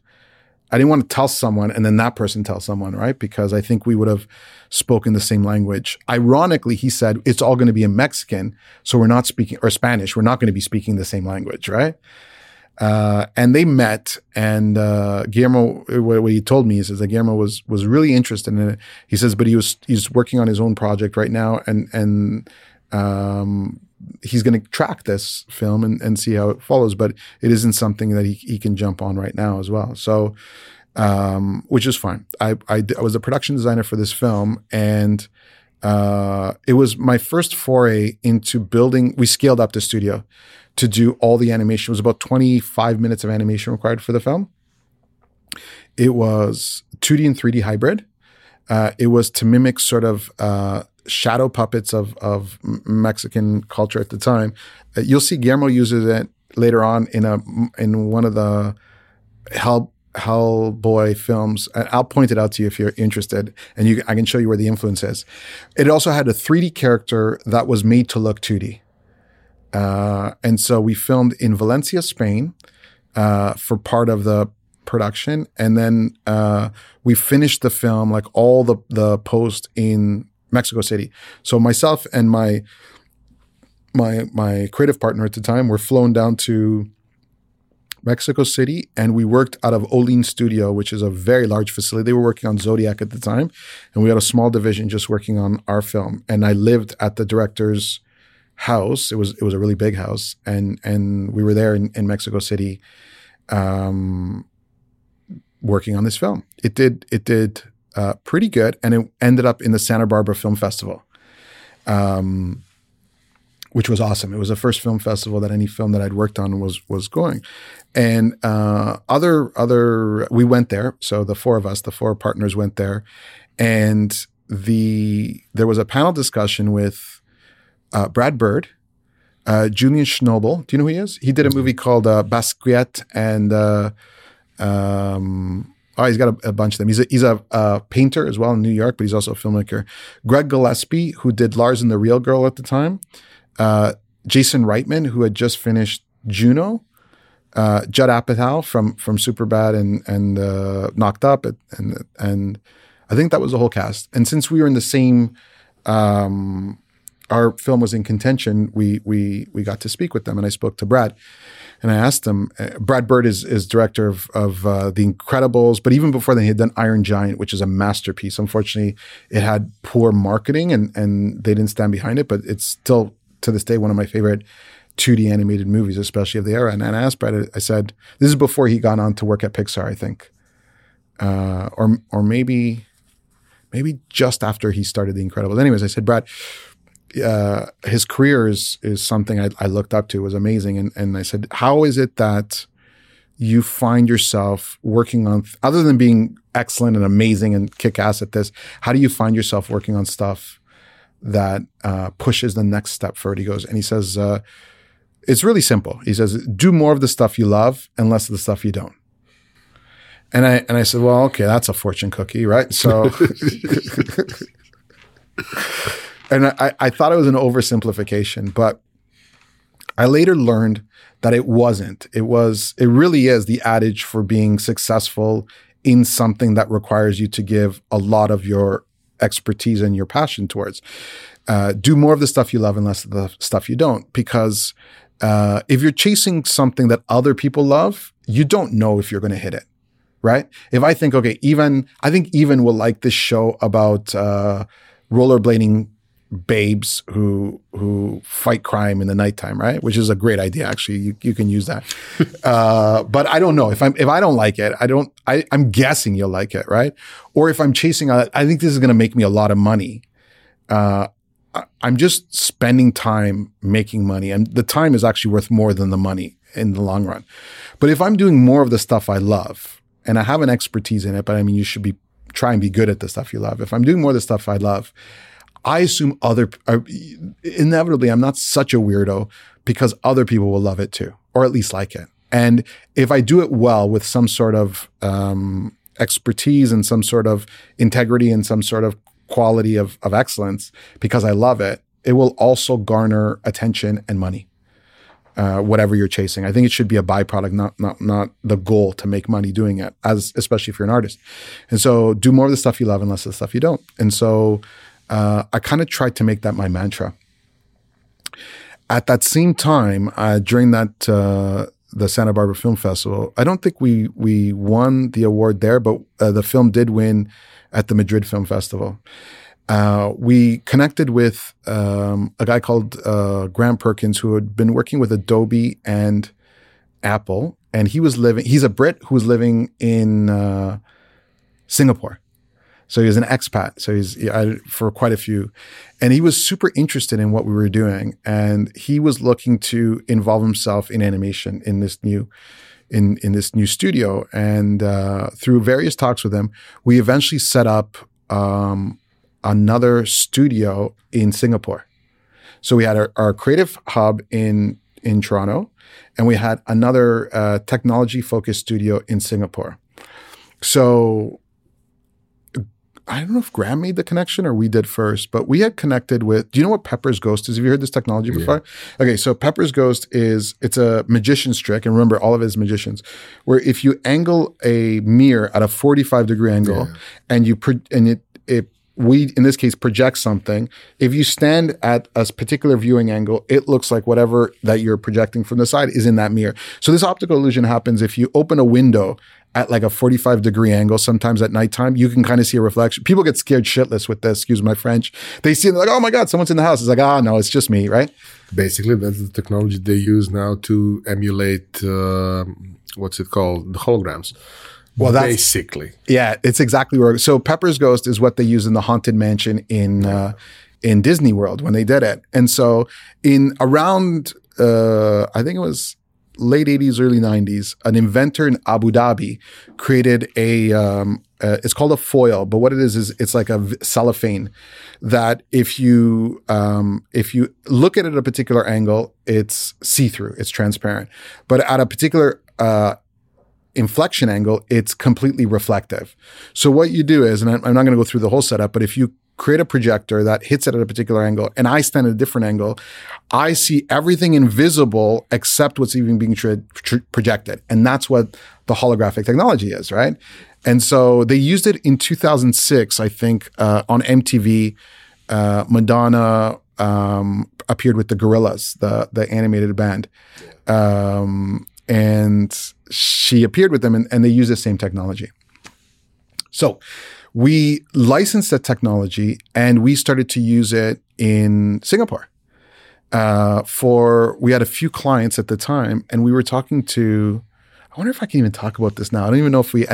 I didn't want to tell someone and then that person tell someone, right? Because I think we would have spoken the same language. Ironically, he said, it's all going to be in Mexican. So we're not speaking, or Spanish. We're not going to be speaking the same language, right? Uh, and they met, and uh, Guillermo, what, what, he told me, says that Guillermo was was really interested in it. He says, but he was he's working on his own project right now, and and um, he's going to track this film and, and see how it follows. But it isn't something that he he can jump on right now as well. So, um, which is fine. I, I I was a production designer for this film, and uh, it was my first foray into building. We scaled up the studio to do all the animation. It was about 25 minutes of animation required for the film. It was 2D and 3D hybrid. Uh, it was to mimic sort of uh, shadow puppets of, of Mexican culture at the time. Uh, you'll see Guillermo uses it later on in a in one of the Hell Hellboy films. I'll point it out to you if you're interested, and you, I can show you where the influence is. It also had a 3D character that was made to look 2D. Uh, and so we filmed in Valencia, Spain, uh, for part of the production, and then uh, we finished the film, like all the the post in Mexico City. So myself and my my my creative partner at the time were flown down to Mexico City, and we worked out of Ollin Studio, which is a very large facility. They were working on Zodiac at the time, and we had a small division just working on our film. And I lived at the director's house. It was it was a really big house, and and we were there in, in Mexico City, um, working on this film. It did it did uh, pretty good, and it ended up in the Santa Barbara Film Festival, um, which was awesome. It was the first film festival that any film that I'd worked on was was going, and uh, other other we went there. So the four of us, the four partners, went there, and the there was a panel discussion with uh, Brad Bird, uh, Julian Schnabel. Do you know who he is? He did a movie called uh, Basquiat and uh, um, oh, he's got a, a, bunch of them. He's a, he's a, painter as well in New York, but he's also a filmmaker. Greg Gillespie, who did Lars and the Real Girl at the time. Uh, Jason Reitman, who had just finished Juno. Uh, Judd Apatow from from Superbad and and uh, Knocked Up and and I think that was the whole cast. And since we were in the same um, our film was in contention, we we we got to speak with them, and I spoke to Brad, and I asked him. Uh, Brad Bird is is director of of uh, The Incredibles, but even before then, he had done Iron Giant, which is a masterpiece. Unfortunately, it had poor marketing, and and they didn't stand behind it, but it's still to this day one of my favorite 2D animated movies, especially of the era. And, and I asked Brad, I said, this is before he got on to work at Pixar, I think, uh, or or maybe maybe just after he started The Incredibles. Anyways, I said, Brad uh, his career is is something I, I looked up to. It was amazing, and and I said, how is it that you find yourself working on other than being excellent and amazing and kick ass at this? How do you find yourself working on stuff that uh, pushes the next step forward? He goes, and he says, uh, it's really simple. He says, do more of the stuff you love and less of the stuff you don't. And I and I said, well, okay, that's a fortune cookie, right? So. (laughs) (laughs) and I, I thought it was an oversimplification, but I later learned that it wasn't. It was, it really is the adage for being successful in something that requires you to give a lot of your expertise and your passion towards. Uh, do more of the stuff you love and less of the stuff you don't. Because uh, if you're chasing something that other people love, you don't know if you're going to hit it. Right. If I think, okay, even, I think even will like this show about uh, rollerblading babes who who fight crime in the nighttime, right? Which is a great idea. Actually, you, you can use that. (laughs) uh, but I don't know if I'm if I don't like it. I don't. I, I'm guessing you'll like it, right? Or if I'm chasing, a, I think this is going to make me a lot of money. Uh, I'm just spending time making money, and the time is actually worth more than the money in the long run. But if I'm doing more of the stuff I love and I have an expertise in it, but I mean, you should be try and be good at the stuff you love. If I'm doing more of the stuff I love, I assume other uh, inevitably I'm not such a weirdo because other people will love it too, or at least like it. And if I do it well with some sort of um, expertise and some sort of integrity and some sort of quality of, of excellence because I love it, it will also garner attention and money. Uh, whatever you're chasing, I think it should be a byproduct, not not not the goal to make money doing it. As especially if you're an artist, and so do more of the stuff you love and less of the stuff you don't. And so uh, I kind of tried to make that my mantra. At that same time, uh, during that uh, the Santa Barbara Film Festival, I don't think we we won the award there, but uh, the film did win at the Madrid Film Festival. Uh, we connected with um, a guy called uh, Graham Perkins who had been working with Adobe and Apple, and he was living. He's a Brit who was living in Singapore, so he was an expat. So he's I, for quite a few, and he was super interested in what we were doing, and he was looking to involve himself in animation in this new in in this new studio. And uh, through various talks with him, we eventually set up um, another studio in Singapore. So we had our, our creative hub in in Toronto, and we had another uh, technology focused studio in Singapore. So I don't know if Graham made the connection or we did first, but we had connected with. Do you know what Pepper's Ghost is? Have you heard this technology before? Yeah. Okay, so Pepper's Ghost is it's a magician's trick, and remember, all of it is magicians. Where if you angle a mirror at a forty-five degree angle, yeah. and you pro- and it it we in this case project something. If you stand at a particular viewing angle, it looks like whatever that you're projecting from the side is in that mirror. So this optical illusion happens if you open a window at like a 45 degree angle, sometimes at nighttime, you can kind of see a reflection. People get scared shitless with this, excuse my French. They see it, like, oh my God, someone's in the house. It's like, ah, no, it's just me, right? Basically, that's the technology they use now to emulate, uh, what's it called? The holograms. Well, that's basically. Yeah, it's exactly where. So Pepper's Ghost is what they use in the Haunted Mansion in, uh, in Disney World when they did it. And so in around, uh, I think it was late 80s, early 90s, an inventor in Abu Dhabi created a, um, uh, it's called a foil, but what it is is it's like a cellophane that if you um, if you look at it at a particular angle, it's see through, it's transparent, but at a particular uh, inflection angle, it's completely reflective. So what you do is, and I'm not going to go through the whole setup, but if you create a projector that hits it at a particular angle and I stand at a different angle, I see everything invisible except what's even being tra- tra- projected. And that's what the holographic technology is, right? And so they used it in 2006, I think, uh, on MTV. Uh, Madonna um, appeared with the Gorillaz, the the animated band, um, and she appeared with them, and, and they use the same technology. So we licensed that technology and we started to use it in Singapore. Uh, for we had a few clients at the time, and we were talking to. I wonder if I can even talk about this now. I don't even know if we,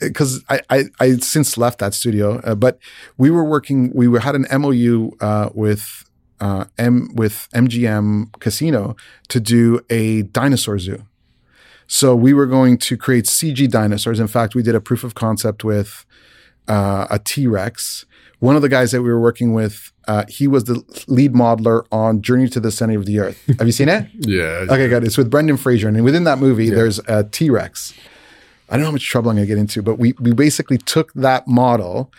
because I, I, I since left that studio, uh, but we were working. We were had an MOU uh, with uh, M with MGM Casino to do a dinosaur zoo. So we were going to create CG dinosaurs. In fact, we did a proof of concept with uh, a T Rex. One of the guys that we were working with, uh, he was the lead modeler on Journey to the Center of the Earth. Have you seen it? (laughs) yeah. Okay, good. It's with Brendan Fraser, and within that movie, yeah. there's a T Rex. I don't know how much trouble I'm going to get into, but we we basically took that model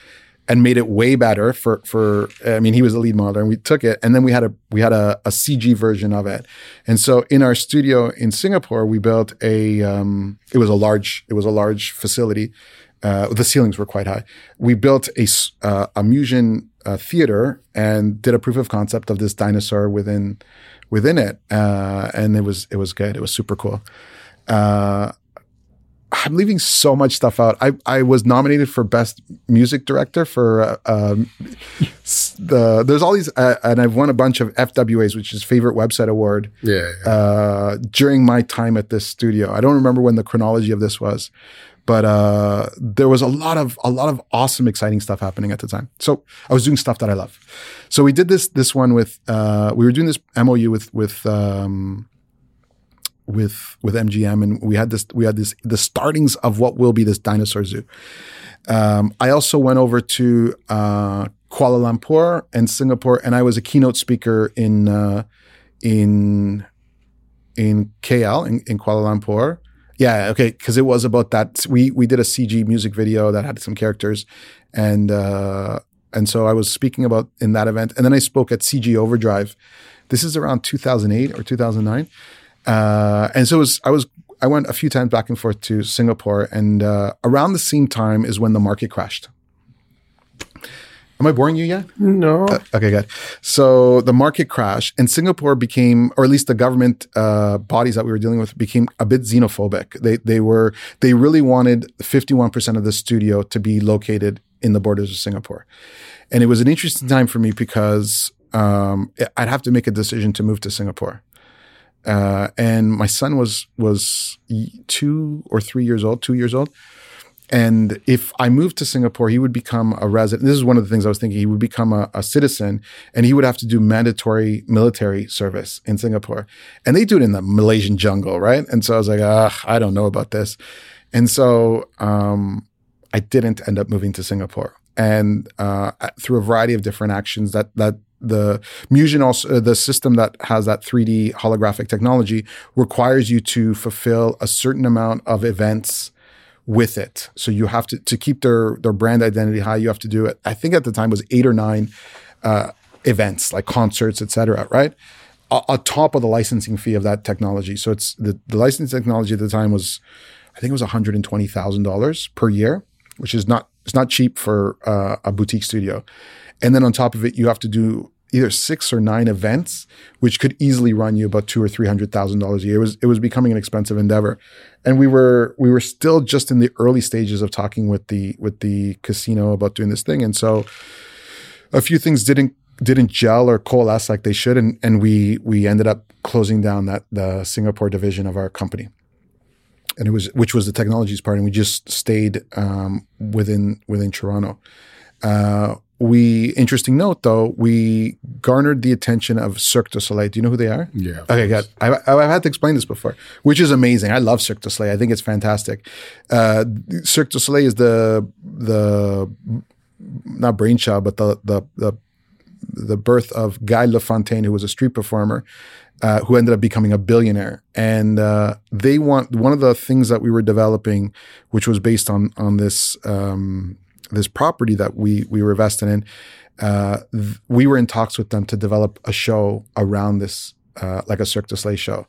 and made it way better for for I mean he was the lead modeler and we took it and then we had a we had a, a CG version of it and so in our studio in Singapore we built a um, it was a large it was a large facility uh, the ceilings were quite high. We built a, uh, a Musion uh, theater and did a proof of concept of this dinosaur within within it, uh, and it was it was good. It was super cool. Uh, I'm leaving so much stuff out. I, I was nominated for best music director for uh, um, the there's all these and I've won a bunch of FWAs, which is favorite website award. Yeah, yeah. during my time at this studio, I don't remember when the chronology of this was, but uh, there was a lot of a lot of awesome, exciting stuff happening at the time. So I was doing stuff that I love. So we did this this one with uh, we were doing this MOU with with um, with with MGM, and we had this we had this the startings of what will be this dinosaur zoo. Um, I also went over to uh, Kuala Lumpur and Singapore, and I was a keynote speaker in uh, in in KL in, in Kuala Lumpur. Yeah, okay, because it was about that. We we did a CG music video that had some characters, and uh, and so I was speaking about in that event, and then I spoke at CG Overdrive. This is around 2008 or 2009, uh, and so it was I was I went a few times back and forth to Singapore, and uh, around the same time is when the market crashed. Am I boring you yet? No. Uh, okay, good. So the market crashed, and Singapore became, or at least the government uh, bodies that we were dealing with, became a bit xenophobic. They they were they really wanted fifty one percent of the studio to be located in the borders of Singapore, and it was an interesting time for me because um, I'd have to make a decision to move to Singapore. Uh, and my son was was two or three years old, two years old. And if I moved to Singapore, he would become a resident. This is one of the things I was thinking. He would become a, a, citizen and he would have to do mandatory military service in Singapore. And they do it in the Malaysian jungle, right? And so I was like, ah, I don't know about this. And so um, I didn't end up moving to Singapore. And uh, through a variety of different actions that that the Musion also uh, the system that has that 3D holographic technology requires you to fulfill a certain amount of events with it. So you have to to keep their their brand identity high. You have to do it. I think at the time was eight or nine uh, events like concerts, etc. Right, on top of the licensing fee of that technology. So it's the the licensing technology at the time was, I think it was one hundred and twenty thousand dollars per year, which is not it's not cheap for uh, a boutique studio. And then on top of it, you have to do either six or nine events, which could easily run you about two or three hundred thousand dollars a year. It was it was becoming an expensive endeavor, and we were we were still just in the early stages of talking with the with the casino about doing this thing, and so a few things didn't didn't gel or coalesce like they should, and and we we ended up closing down that the Singapore division of our company. And it was, which was the technologies part, and we just stayed um, within within Toronto. Uh, we interesting note though we garnered the attention of Cirque du Soleil. Do you know who they are? Yeah. Okay, good. I've, I've had to explain this before, which is amazing. I love Cirque du Soleil. I think it's fantastic. Uh, Cirque du Soleil is the the not brainchild, but the the the the birth of Guy Lafontaine, who was a street performer. Uh, who ended up becoming a billionaire, and uh, they want one of the things that we were developing, which was based on on this um, this property that we we were invested in, uh, th- we were in talks with them to develop a show around this, uh, like a Cirque du Soleil show.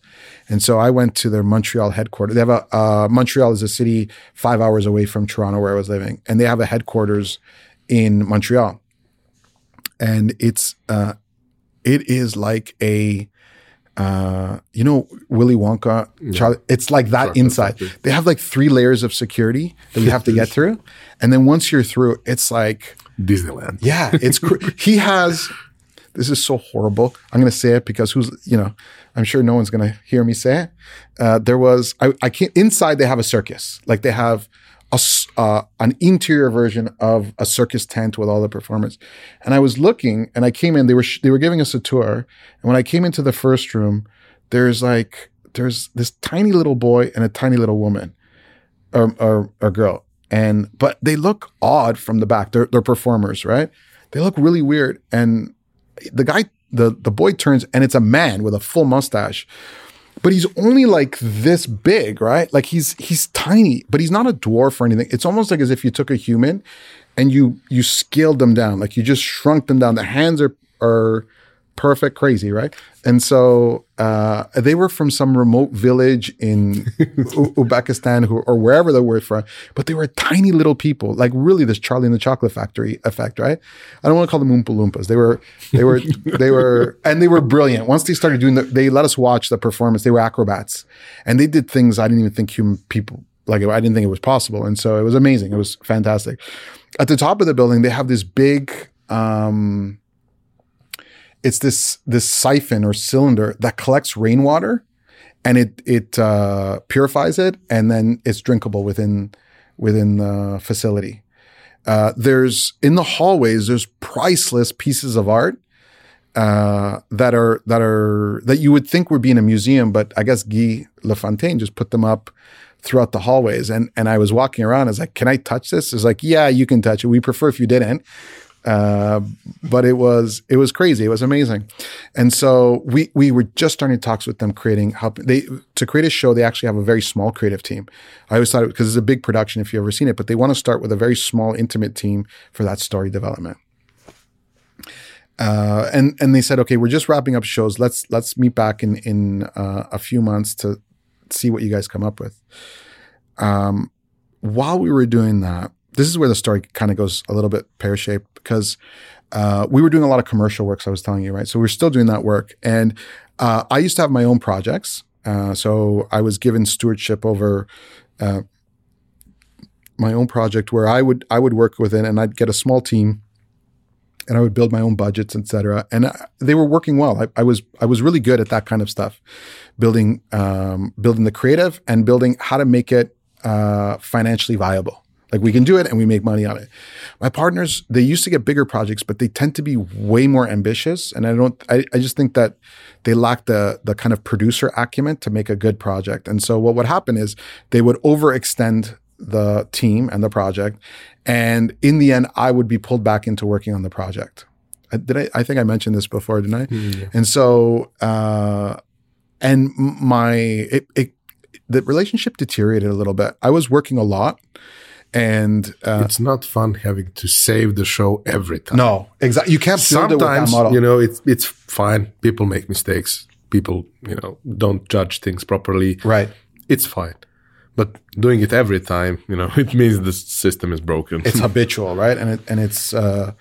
And so I went to their Montreal headquarters. They have a uh, Montreal is a city five hours away from Toronto where I was living, and they have a headquarters in Montreal. And it's uh, it is like a uh, you know, Willy Wonka, Charlie, it's like that Chocolate inside. factory. They have like three layers of security that you have to get (laughs) through. And then once you're through, it's like, Disneyland. yeah, it's, cr- (laughs) he has, this is so horrible. I'm going to say it because who's, you know, I'm sure no one's going to hear me say it. Uh, there was, I, I can't, inside they have a circus. Like they have, a uh, an interior version of a circus tent with all the performers. And I was looking, and I came in. They were sh- they were giving us a tour, and when I came into the first room, there's like there's this tiny little boy and a tiny little woman, or or, or girl, and but they look odd from the back. They're they're performers, right? They look really weird, and the guy. The, the boy turns and it's a man with a full mustache but he's only like this big, right? Like he's he's tiny, but he's not a dwarf or anything. It's almost like as if you took a human and you you scaled them down, like you just shrunk them down. The hands are are perfect, crazy, right? And so uh, they were from some remote village in (laughs) Uzbekistan, who, or wherever they were from, but they were tiny little people, like really this Charlie and the Chocolate Factory effect, right? I don't want to call them Oompa Loompas. They were, they were, (laughs) they were, and they were brilliant. Once they started doing the, they let us watch the performance. They were acrobats, and they did things I didn't even think human people like. I didn't think it was possible, and so it was amazing. It was fantastic. At the top of the building, they have this big. Um, it's this this siphon or cylinder that collects rainwater and it it uh, purifies it and then it's drinkable within within the facility. Uh, there's in the hallways there's priceless pieces of art uh, that are that are that you would think would be in a museum, but I guess Guy Lafontaine just put them up throughout the hallways. And and I was walking around. I was like, "Can I touch this?" It's like, "Yeah, you can touch it. We prefer if you didn't." Uh, but it was it was crazy. It was amazing, and so we we were just starting talks with them, creating help they to create a show. They actually have a very small creative team. I always thought because it's a big production if you've ever seen it, but they want to start with a very small, intimate team for that story development. Uh, and and they said, okay, we're just wrapping up shows. Let's let's meet back in in uh, a few months to see what you guys come up with. Um, while we were doing that, this is where the story kind of goes a little bit pear shaped because uh, we were doing a lot of commercial works. I was telling you, right? So we are still doing that work, and uh, I used to have my own projects. Uh, so I was given stewardship over uh, my own project where I would I would work with it, and I'd get a small team and I would build my own budgets, etc. And they were working well. I, I, was I was really good at that kind of stuff, building um, building the creative and building how to make it uh, financially viable. Like we can do it and we make money on it. My partners they used to get bigger projects, but they tend to be way more ambitious, and I don't. I, I just think that they lack the the kind of producer acumen to make a good project. And so what would happen is they would overextend the team and the project. And in the end, I would be pulled back into working on the project. I, did I? I think I mentioned this before, didn't I? Mm, And so, uh, and my it, it, the relationship deteriorated a little bit. I was working a lot, and uh, it's not fun having to save the show every time. No, exactly. You can't sometimes. You know, it's it's fine. People make mistakes. People, you know, don't judge things properly. Right. It's fine. But doing it every time, you know, (laughs) it means the system is broken. It's (laughs) habitual, right? And it and it's uh,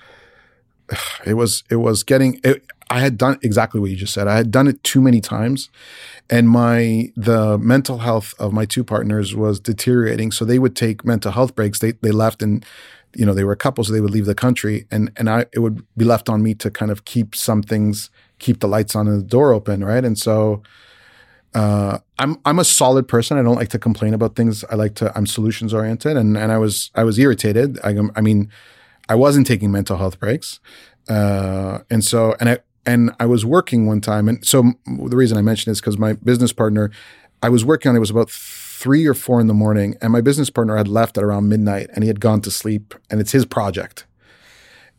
(sighs) it was it was getting. It, I had done exactly what you just said. I had done it too many times, and my the mental health of my two partners was deteriorating. So they would take mental health breaks. They they left and you know they were a couple, so they would leave the country, and and I it would be left on me to kind of keep some things, keep the lights on and the door open, right? And so uh, I'm I'm a solid person. I don't like to complain about things. I like to. I'm solutions oriented, and and I was I was irritated. I, I mean, I wasn't taking mental health breaks, uh, and so and I and I was working one time, and so the reason I mention is because my business partner, I was working on it was about three or four in the morning, and my business partner had left at around midnight, and he had gone to sleep, and it's his project.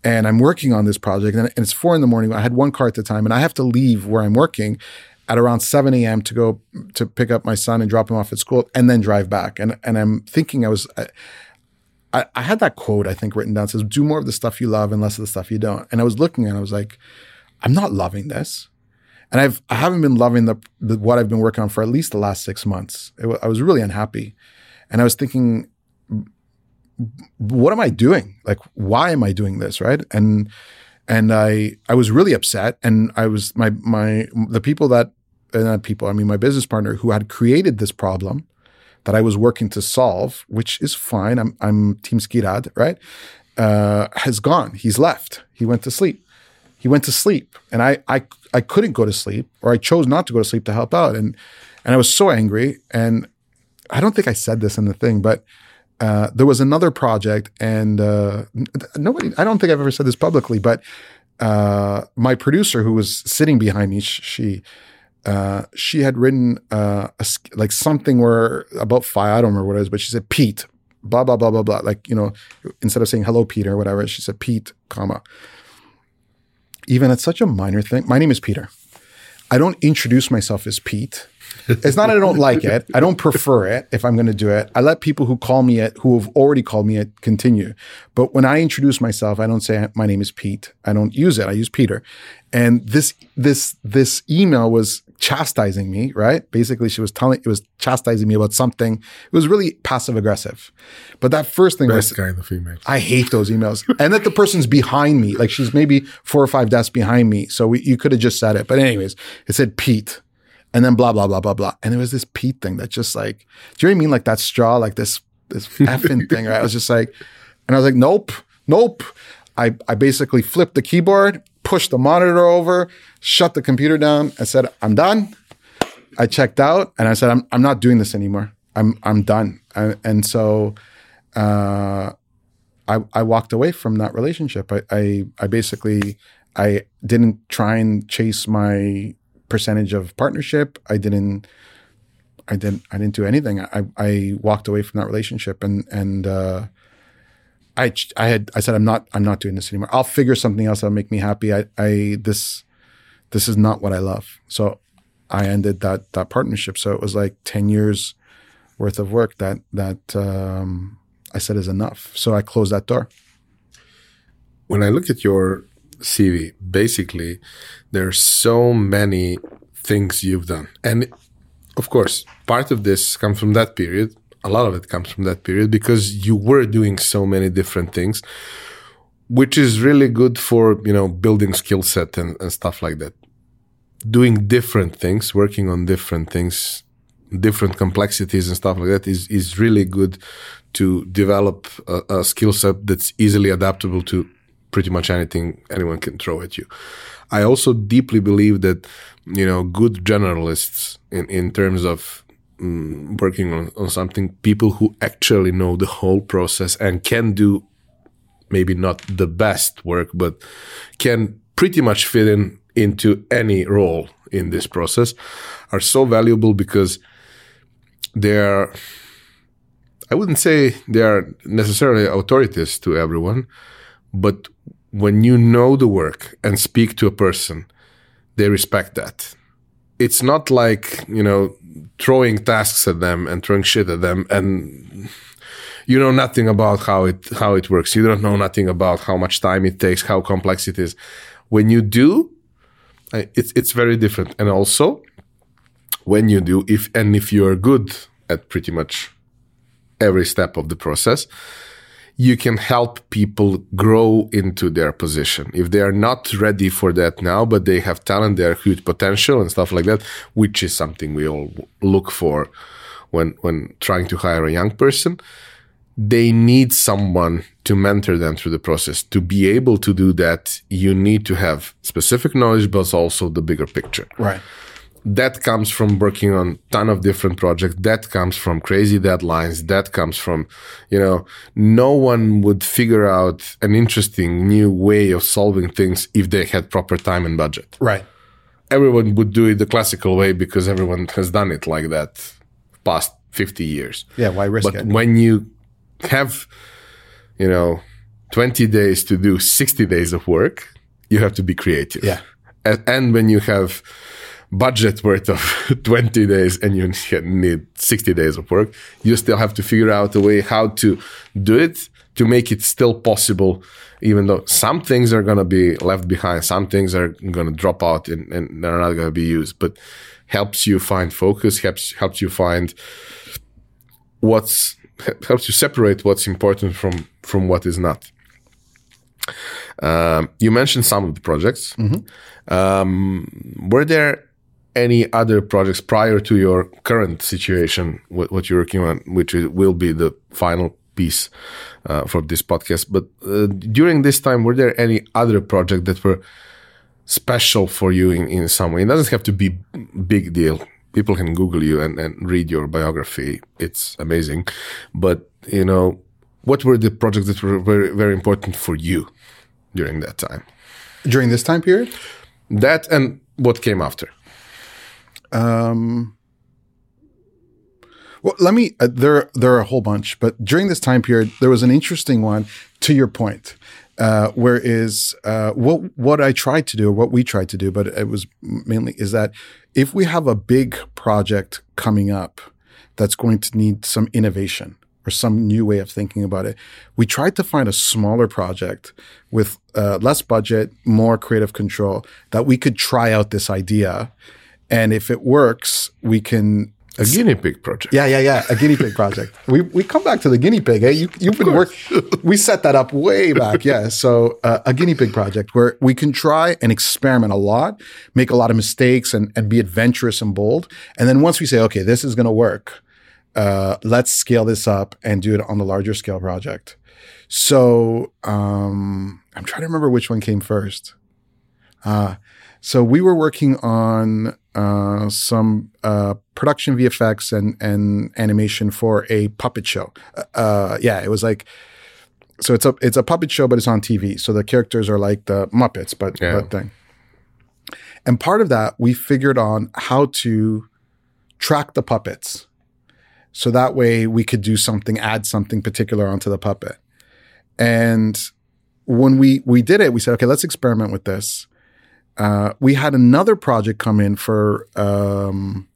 And I'm working on this project, and it's four in the morning. I had one car at the time, and I have to leave where I'm working at around 7 a.m. to go to pick up my son and drop him off at school and then drive back. And, and I'm thinking I was, I, I had that quote, I think, written down. It says, do more of the stuff you love and less of the stuff you don't. And I was looking and I was like, I'm not loving this. And I've, I haven't been loving the, the what I've been working on for at least the last six months. I was really unhappy. And I was thinking, what am I doing? Like, why am I doing this? Right. And, and I I was really upset. And I was my my the people that uh, not people I mean my business partner who had created this problem that I was working to solve, which is fine. I'm I'm Team Skirad, right? Uh, has gone. He's left. He went to sleep. He went to sleep, and I I I couldn't go to sleep, or I chose not to go to sleep to help out, and and I was so angry. And I don't think I said this in the thing, but uh, there was another project, and uh, nobody, I don't think I've ever said this publicly, but uh, my producer who was sitting behind me, she, uh, she had written uh, a, like something where about fire, I don't remember what it was, but she said Pete, blah blah blah blah blah. Like you know, instead of saying hello Peter or whatever, she said Pete, comma. Even it's such a minor thing. My name is Peter. I don't introduce myself as Pete. It's not I don't like it. I don't prefer it if I'm going to do it. I let people who call me it, who have already called me it, continue. But when I introduce myself, I don't say my name is Pete. I don't use it. I use Peter. And this this this email was chastising me, right? Basically, she was telling it was chastising me about something. It was really passive aggressive. But that first thing Best was guy in the female. I hate those emails. and that the person's behind me, like she's maybe four or five desks behind me. So we, you could have just said it. But anyways, it said Pete and then blah blah blah blah blah. And there was this Pete thing that just like, do you know what I mean? Like that straw, like this this effing (laughs) thing, right? I was just like, and I was like, nope, nope. I I basically flipped the keyboard, pushed the monitor over, shut the computer down, and said, I'm done. I checked out, and I said, I'm I'm not doing this anymore. I'm I'm done. I, and so. Uh, I, I walked away from that relationship. I, I, I basically I didn't try and chase my percentage of partnership. I didn't. I didn't. I didn't do anything. I I walked away from that relationship, and and uh, I I had I said I'm not I'm not doing this anymore. I'll figure something else that'll make me happy. I I this this is not what I love. So I ended that that partnership. So it was like ten years worth of work that that um, I said is enough. So I closed that door. When I look at your CV, basically, there are so many things you've done, and of course, part of this comes from that period a lot of it comes from that period because you were doing so many different things which is really good for you know building skill set and, and stuff like that. Doing different things working on different things different complexities and stuff like that is is really good to develop a, a skill set that's easily adaptable to pretty much anything anyone can throw at you. I also deeply believe that you know good generalists in in terms of um, working on, on something, people who actually know the whole process and can do maybe not the best work, but can pretty much fit in into any role in this process are so valuable because they are I wouldn't say they are necessarily authorities to everyone, but when you know the work and speak to a person, they respect that. It's not like, you know, throwing tasks at them and throwing shit at them and you know nothing about how it how it works. You don't know nothing about how much time it takes how complex it is. When you do it's it's very different. And also when you do if and if you are good at pretty much every step of the process you can help people grow into their position. If they are not ready for that now, but they have talent, they are huge potential and stuff like that, which is something we all look for when, when trying to hire a young person. They need someone to mentor them through the process. To be able to do that, you need to have specific knowledge, but also the bigger picture. Right that comes from working on ton of different projects. That comes from crazy deadlines. That comes from you know no one would figure out an interesting new way of solving things if they had proper time and budget. Right. Everyone would do it the classical way because everyone has done it like that past 50 years. Yeah why risk but it? when you have you know 20 days to do 60 days of work you have to be creative. Yeah. And, and when you have budget worth of (laughs) 20 days and you need 60 days of work, you still have to figure out a way how to do it to make it still possible, even though some things are going to be left behind, some things are going to drop out and, and they're not going to be used, but helps you find focus, helps, helps you find what's, helps you separate what's important from, from what is not. Um, you mentioned some of the projects. Mm-hmm. Um, were there any other projects prior to your current situation, what, what you're working on, which will be the final piece uh, for this podcast. But uh, during this time, were there any other projects that were special for you in, in some way? It doesn't have to be big deal. People can Google you and, and read your biography. It's amazing. But, you know, what were the projects that were very, very important for you during that time? During this time period? That and what came after. Um, well, let me. Uh, there, there are a whole bunch, but during this time period, there was an interesting one. To your point, uh, where is uh, what what I tried to do, what we tried to do, but it was mainly is that if we have a big project coming up that's going to need some innovation or some new way of thinking about it, we tried to find a smaller project with uh, less budget, more creative control that we could try out this idea and if it works, we can a guinea pig project. Yeah, yeah, yeah. A guinea pig project. (laughs) We we come back to the guinea pig. Eh? You you've been working. we set that up way back. Yeah. (laughs) So uh, a guinea pig project where we can try and experiment a lot, make a lot of mistakes, and and be adventurous and bold. And then once we say, okay, this is going to work, uh, let's scale this up and do it on the larger scale project. So um, I'm trying to remember which one came first. Uh, so we were working on uh, some uh, production VFX and and animation for a puppet show. Uh, uh, yeah, it was like so it's a it's a puppet show, but it's on TV. So the characters are like the Muppets, but Yeah. but thing. And part of that, we figured on how to track the puppets, so that way we could do something, add something particular onto the puppet. And when we we did it, we said, okay, let's experiment with this. Uh, we had another project come in for um,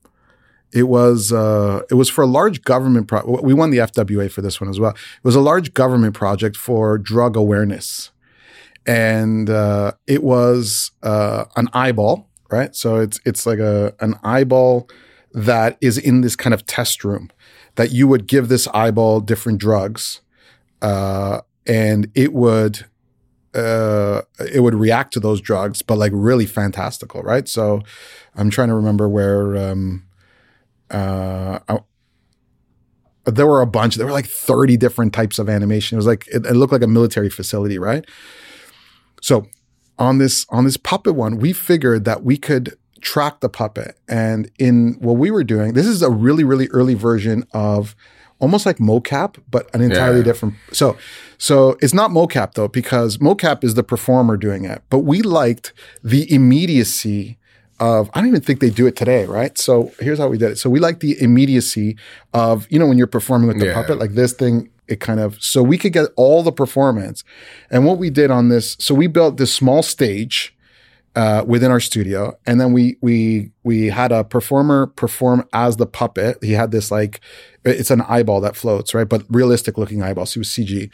it was uh, it was for a large government pro- we won the FWA for this one as well. It was a large government project for drug awareness, and uh, it was uh, an eyeball, right? So it's it's like a an eyeball that is in this kind of test room that you would give this eyeball different drugs, uh, and it would uh, it would react to those drugs, but like really fantastical, right? So I'm trying to remember where um, uh, I, there were a bunch. There were like 30 different types of animation. It was like it, it looked like a military facility, right? So on this on this puppet one, we figured that we could track the puppet, and in what we were doing, this is a really really early version of almost like mocap, but an entirely Yeah. different. So, so it's not mocap though, because mocap is the performer doing it. But we liked the immediacy of. I don't even think they do it today, right? So here's how we did it. So we like the immediacy of you know when you're performing with the Yeah. puppet, like this thing. It kind of so we could get all the performance, and what we did on this. So we built this small stage uh, within our studio, and then we we we had a performer perform as the puppet. He had this like it's an eyeball that floats, right? But realistic looking eyeball. So it was CG,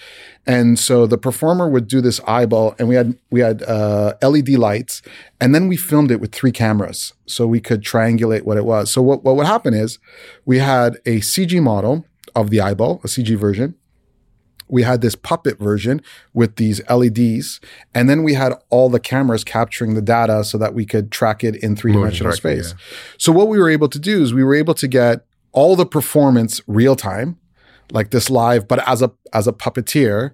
and so the performer would do this eyeball, and we had we had uh, LED lights, and then we filmed it with three cameras, so we could triangulate what it was. So what what would happen is we had a CG model of the eyeball, a CG version we had this puppet version with these LEDs, and then we had all the cameras capturing the data so that we could track it in three dimensional space. So what we were able to do is we were able to get all the performance real time, like this live, but as a as a puppeteer.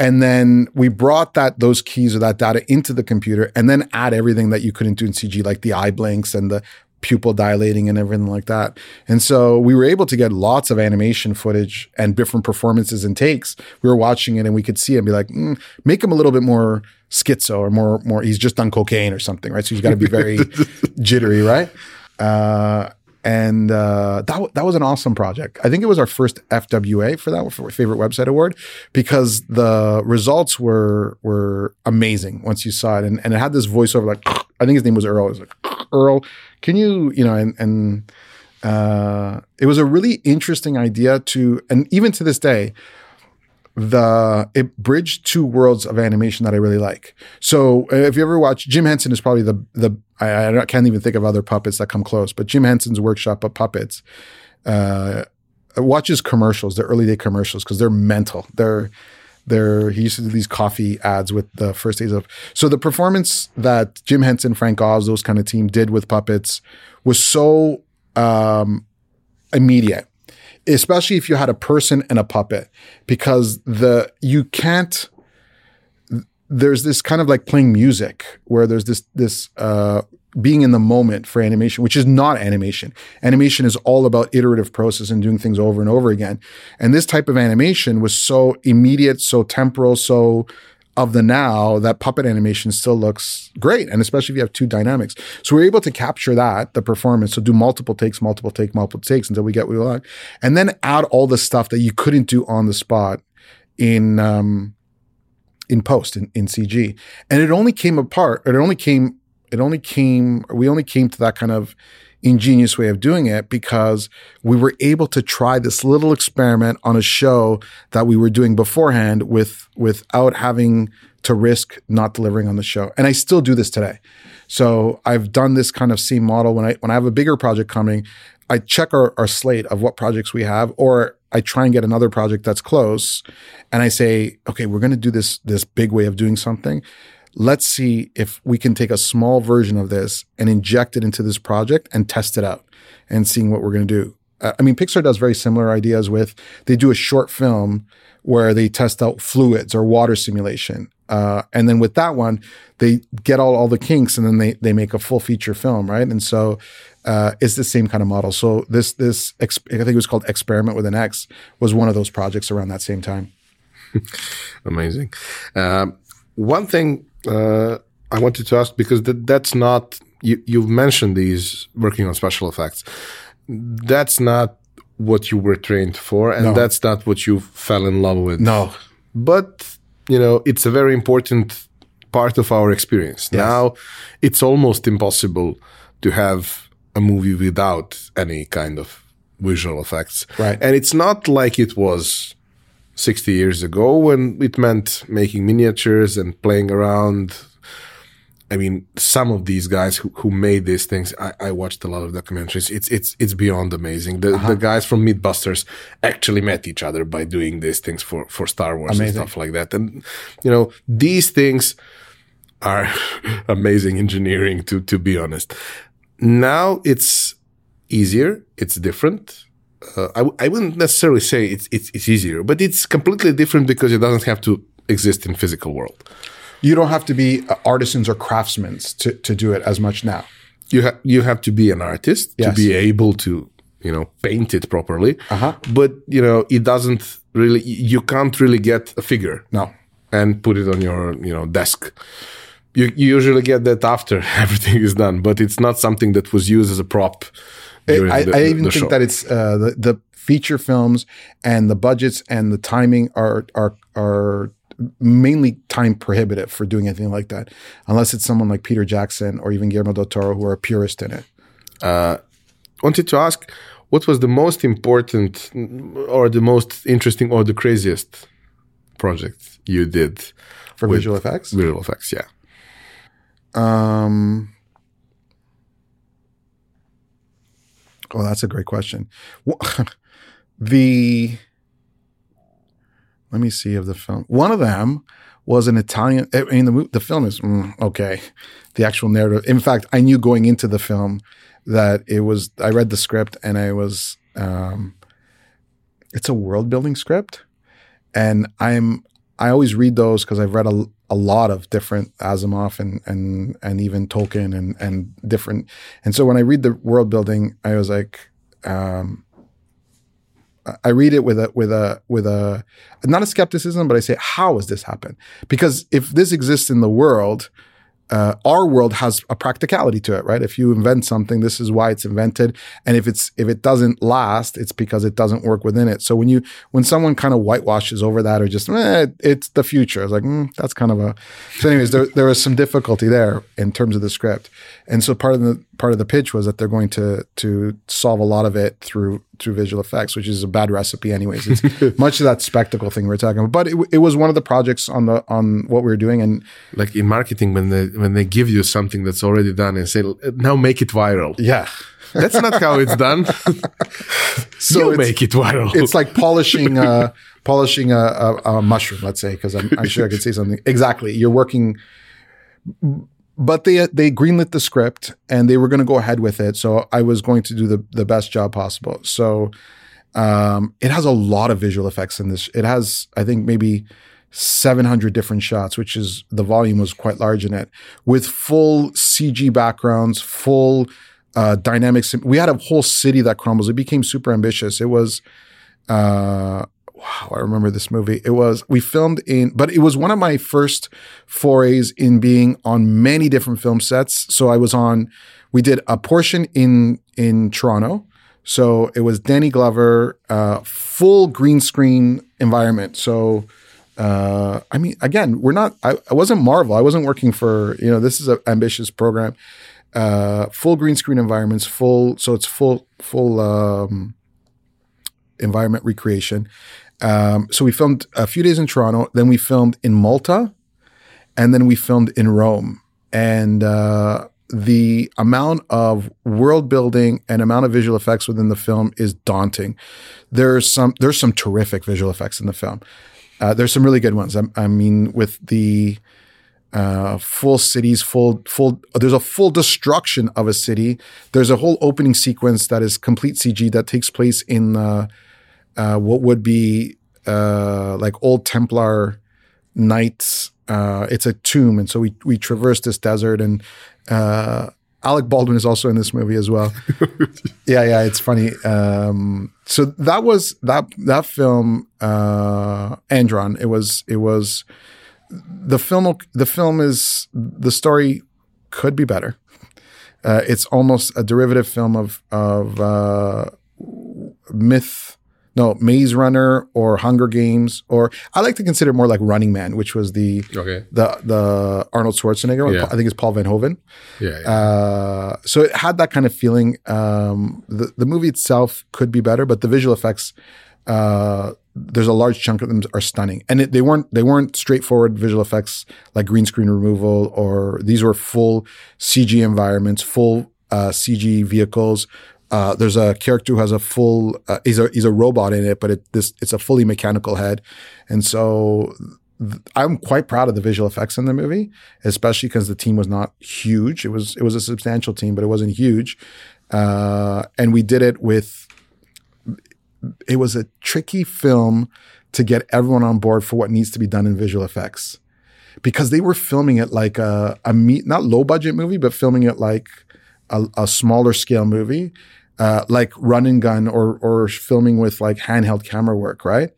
And then we brought that those keys or that data into the computer, and then add everything that you couldn't do in CG, like the eye blinks and the pupil dilating and everything like that. And so we were able to get lots of animation footage and different performances and takes. We were watching it and we could see it and be like, mm, make him a little bit more schizo or more, more, he's just done cocaine or something, right? So he's got to be very (laughs) jittery, right? Uh, and uh, that that was an awesome project. I think it was our first FWA for that for favorite website award because the results were were amazing once you saw it, and, and it had this voiceover like I think his name was Earl. It was like Earl, can you you know and and uh, it was a really interesting idea to and even to this day the it bridged two worlds of animation that I really like. So uh, if you ever watch Jim Henson is probably the the I, I can't even think of other puppets that come close, but Jim Henson's workshop of puppets. Uh, watch his commercials, the early day commercials, because they're mental. They're they're he used to do these coffee ads with the first days of so the performance that Jim Henson, Frank Oz, those kind of team did with puppets was so um, immediate especially if you had a person and a puppet because the you can't there's this kind of like playing music where there's this this uh being in the moment for animation which is not animation. Animation is all about iterative process and doing things over and over again. And this type of animation was so immediate so temporal so of the now that puppet animation still looks great. And especially if you have two dynamics. So we're able to capture that the performance. So do multiple takes multiple take multiple takes until we get what we want. And then add all the stuff that you couldn't do on the spot in um in post in, in cg and it only came apart it only came it only came we only came to that kind of ingenious way of doing it because we were able to try this little experiment on a show that we were doing beforehand with without having to risk not delivering on the show. And I still do this today. So I've done this kind of same model when I when I have a bigger project coming, I check our, our slate of what projects we have, or I try and get another project that's close, and I say, okay, we're going to do this this big way of doing something let's see if we can take a small version of this and inject it into this project and test it out and seeing what we're going to do. Uh, I mean, Pixar does very similar ideas with they do a short film where they test out fluids or water simulation. Uh, and then with that one, they get all, all the kinks and then they, they make a full feature film, right? And so uh, it's the same kind of model. So this, this, ex- I think it was called Experiment with an X, was one of those projects around that same time. (laughs) Amazing. Um, one thing uh, I wanted to ask because that, that's not you. You've mentioned these working on special effects. That's not what you were trained for, and No. that's not what you fell in love with. No. but you know it's a very important part of our experience. Now it's almost impossible to have a movie without any kind of visual effects. Right. And it's not like it was 60 years ago when it meant making miniatures and playing around. I mean, some of these guys who, who made these things, I, I watched a lot of documentaries. It's it's it's beyond amazing. The uh-huh. the guys from Mythbusters actually met each other by doing these things for for Star Wars Amazing. and stuff like that. And you know, these things are (laughs) amazing engineering to to be honest. Now it's easier. It's different. Uh, I, I wouldn't necessarily say it's, it's it's easier, but it's completely different because it doesn't have to exist in physical world. You don't have to be uh, artisans or craftsmen to, to do it as much now. You have you have to be an artist Yes. to be able to you know paint it properly. Uh-huh. But you know it doesn't really. You can't really get a figure No. and put it on your you know desk. You, you usually get that after (laughs) everything is done, but it's not something that was used as a prop. During I, the, I even the think that it's uh, the the feature films and the budgets and the timing are are are mainly time prohibitive for doing anything like that, unless it's someone like Peter Jackson or even Guillermo del Toro who are a purist in it. wanted to ask what was the most important or the most interesting or the craziest project you did For visual effects, visual effects yeah. Um, oh, that's a great question. (laughs) The let me see of the film. One of them was an Italian. I mean, the the film is mm, okay. The actual narrative. In fact, I knew going into the film that it was. I read the script and I was. Um, it's a world building script, and I'm. I always read those because I've read a, a lot of different Asimov and and and even Tolkien and and different. And so when I read the world building, I was like. Um, I read it with a with a with a not a skepticism, but I say, how has this happened? Because if this exists in the world, uh, our world has a practicality to it, right? If you invent something, this is why it's invented, and if it's if it doesn't last, it's because it doesn't work within it. So when you when someone kind of whitewashes over that or just eh, it's the future, it's like mm, that's kind of a. So, anyways, there there was some difficulty there in terms of the script, and so part of the part of the pitch was that they're going to to solve a lot of it through through visual effects, which is a bad recipe, anyways. It's (laughs) much of that spectacle thing we are talking about, but it, it was one of the projects on the on what we were doing, and like in marketing when they when they give you something that's already done and say now make it viral yeah. that's not how it's done (laughs) (laughs) So you make it viral it's like polishing uh, polishing a, a, a mushroom, let's say, because I'm, I'm sure I could say something. Exactly, you're working, but they they greenlit the script and they were going to go ahead with it. So I was going to do the the best job possible. So um, it has a lot of visual effects in this. It has, I think, maybe. 700 different shots, which is the volume was quite large in it, with full CG backgrounds, full uh, dynamics. We had a whole city that crumbles. It became super ambitious. It was, uh, wow, I remember this movie. It was, we filmed in, but it was one of my first forays in being on many different film sets. So I was on, we did a portion in, in Toronto. So it was Danny Glover, uh, full green screen environment. So, uh, I mean, again, we're not, I, I wasn't Marvel. I wasn't working for, you know, this is an ambitious program. Uh, full green screen environments, full, so it's full, full, um, environment recreation. Um, so we filmed a few days in Toronto, then we filmed in Malta, and then we filmed in Rome. And, uh, the amount of world building and amount of visual effects within the film is daunting. There's some, there's some terrific visual effects in the film. Uh, there's some really good ones. I, I mean, with the uh, full cities, full full. There's a full destruction of a city. There's a whole opening sequence that is complete CG that takes place in uh, uh, what would be uh, like old Templar knights. Uh, it's a tomb, and so we we traverse this desert, and uh, Alec Baldwin is also in this movie as well. (laughs) yeah, yeah, it's funny. Um, so that was that that film, uh, Andron. It was it was the film. The film is the story could be better. Uh, it's almost a derivative film of of uh, myth no Maze Runner or Hunger Games or I like to consider more like Running Man, which was the okay. the the Arnold Schwarzenegger. Yeah. I think it's Paul Verhoeven. Yeah. yeah. Uh, so it had that kind of feeling. Um, the the movie itself could be better, but the visual effects. Uh, there's a large chunk of them are stunning, and it, they weren't they weren't straightforward visual effects like green screen removal, or these were full CG environments, full uh, CG vehicles, uh, there's a character who has a full uh, he's a he's a robot in it, but it, this it's a fully mechanical head, and so th- I'm quite proud of the visual effects in the movie, especially because the team was not huge. It was it was a substantial team, but it wasn't huge, uh, and we did it with. It was a tricky film to get everyone on board for what needs to be done in visual effects, because they were filming it like a a meet not low budget movie, but filming it like a, a smaller scale movie uh, like run and gun or or filming with like handheld camera work, right?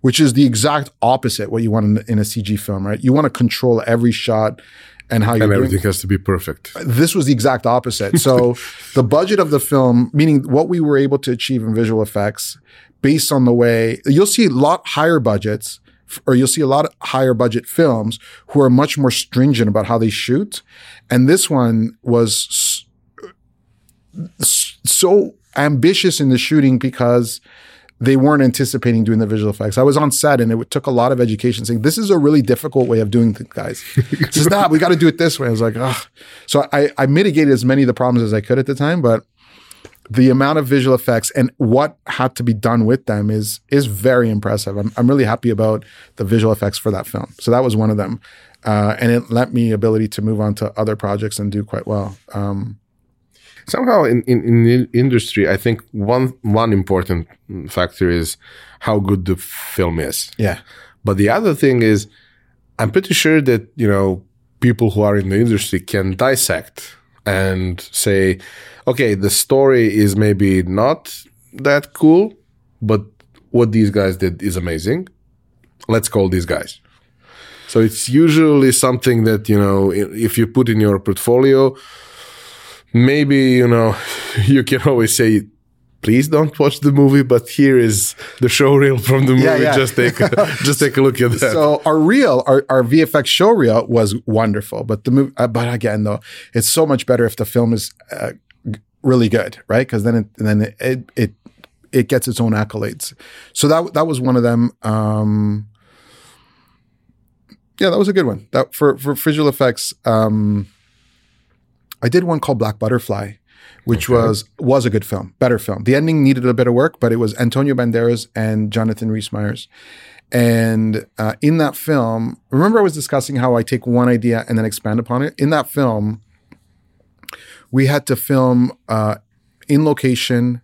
Which is the exact opposite what you want in, in a CG film, right? You want to control every shot and how you and everything has to be perfect. This was the exact opposite. So (laughs) the budget of the film, meaning what we were able to achieve in visual effects, based on the way you'll see a lot higher budgets or you'll see a lot of higher budget films who are much more stringent about how they shoot. And this one was so ambitious in the shooting because they weren't anticipating doing the visual effects. I was on set and it took a lot of education saying, this is a really difficult way of doing things, guys. (laughs) It's not, we got to do it this way. I was like, ugh. So I, I mitigated as many of the problems as I could at the time, but the amount of visual effects and what had to be done with them is, is very impressive. I'm, I'm really happy about the visual effects for that film. So that was one of them. Uh, and it lent me ability to move on to other projects and do quite well. Um, somehow in, in, in the industry, I think one one important factor is how good the film is. Yeah. But the other thing is, I'm pretty sure that you know people who are in the industry can dissect and say, okay, the story is maybe not that cool, but what these guys did is amazing. Let's call these guys. So it's usually something that, you know, if you put in your portfolio, maybe you know (laughs) you can always say please don't watch the movie but here is the show reel from the movie. yeah, yeah. just take (laughs) just take a look at that. So our reel our, our vfx show reel was wonderful but the movie uh, but again though it's so much better if the film is uh, really good right? Because then it then it, it, it it gets its own accolades. So that that was one of them um yeah that was a good one. That for for visual effects um I did one called Black Butterfly, which okay. was was a good film, better film. The ending needed a bit of work, but it was Antonio Banderas and Jonathan Rhys Meyers. And uh, in that film, remember I was discussing how I take one idea and then expand upon it. In that film, we had to film uh, in location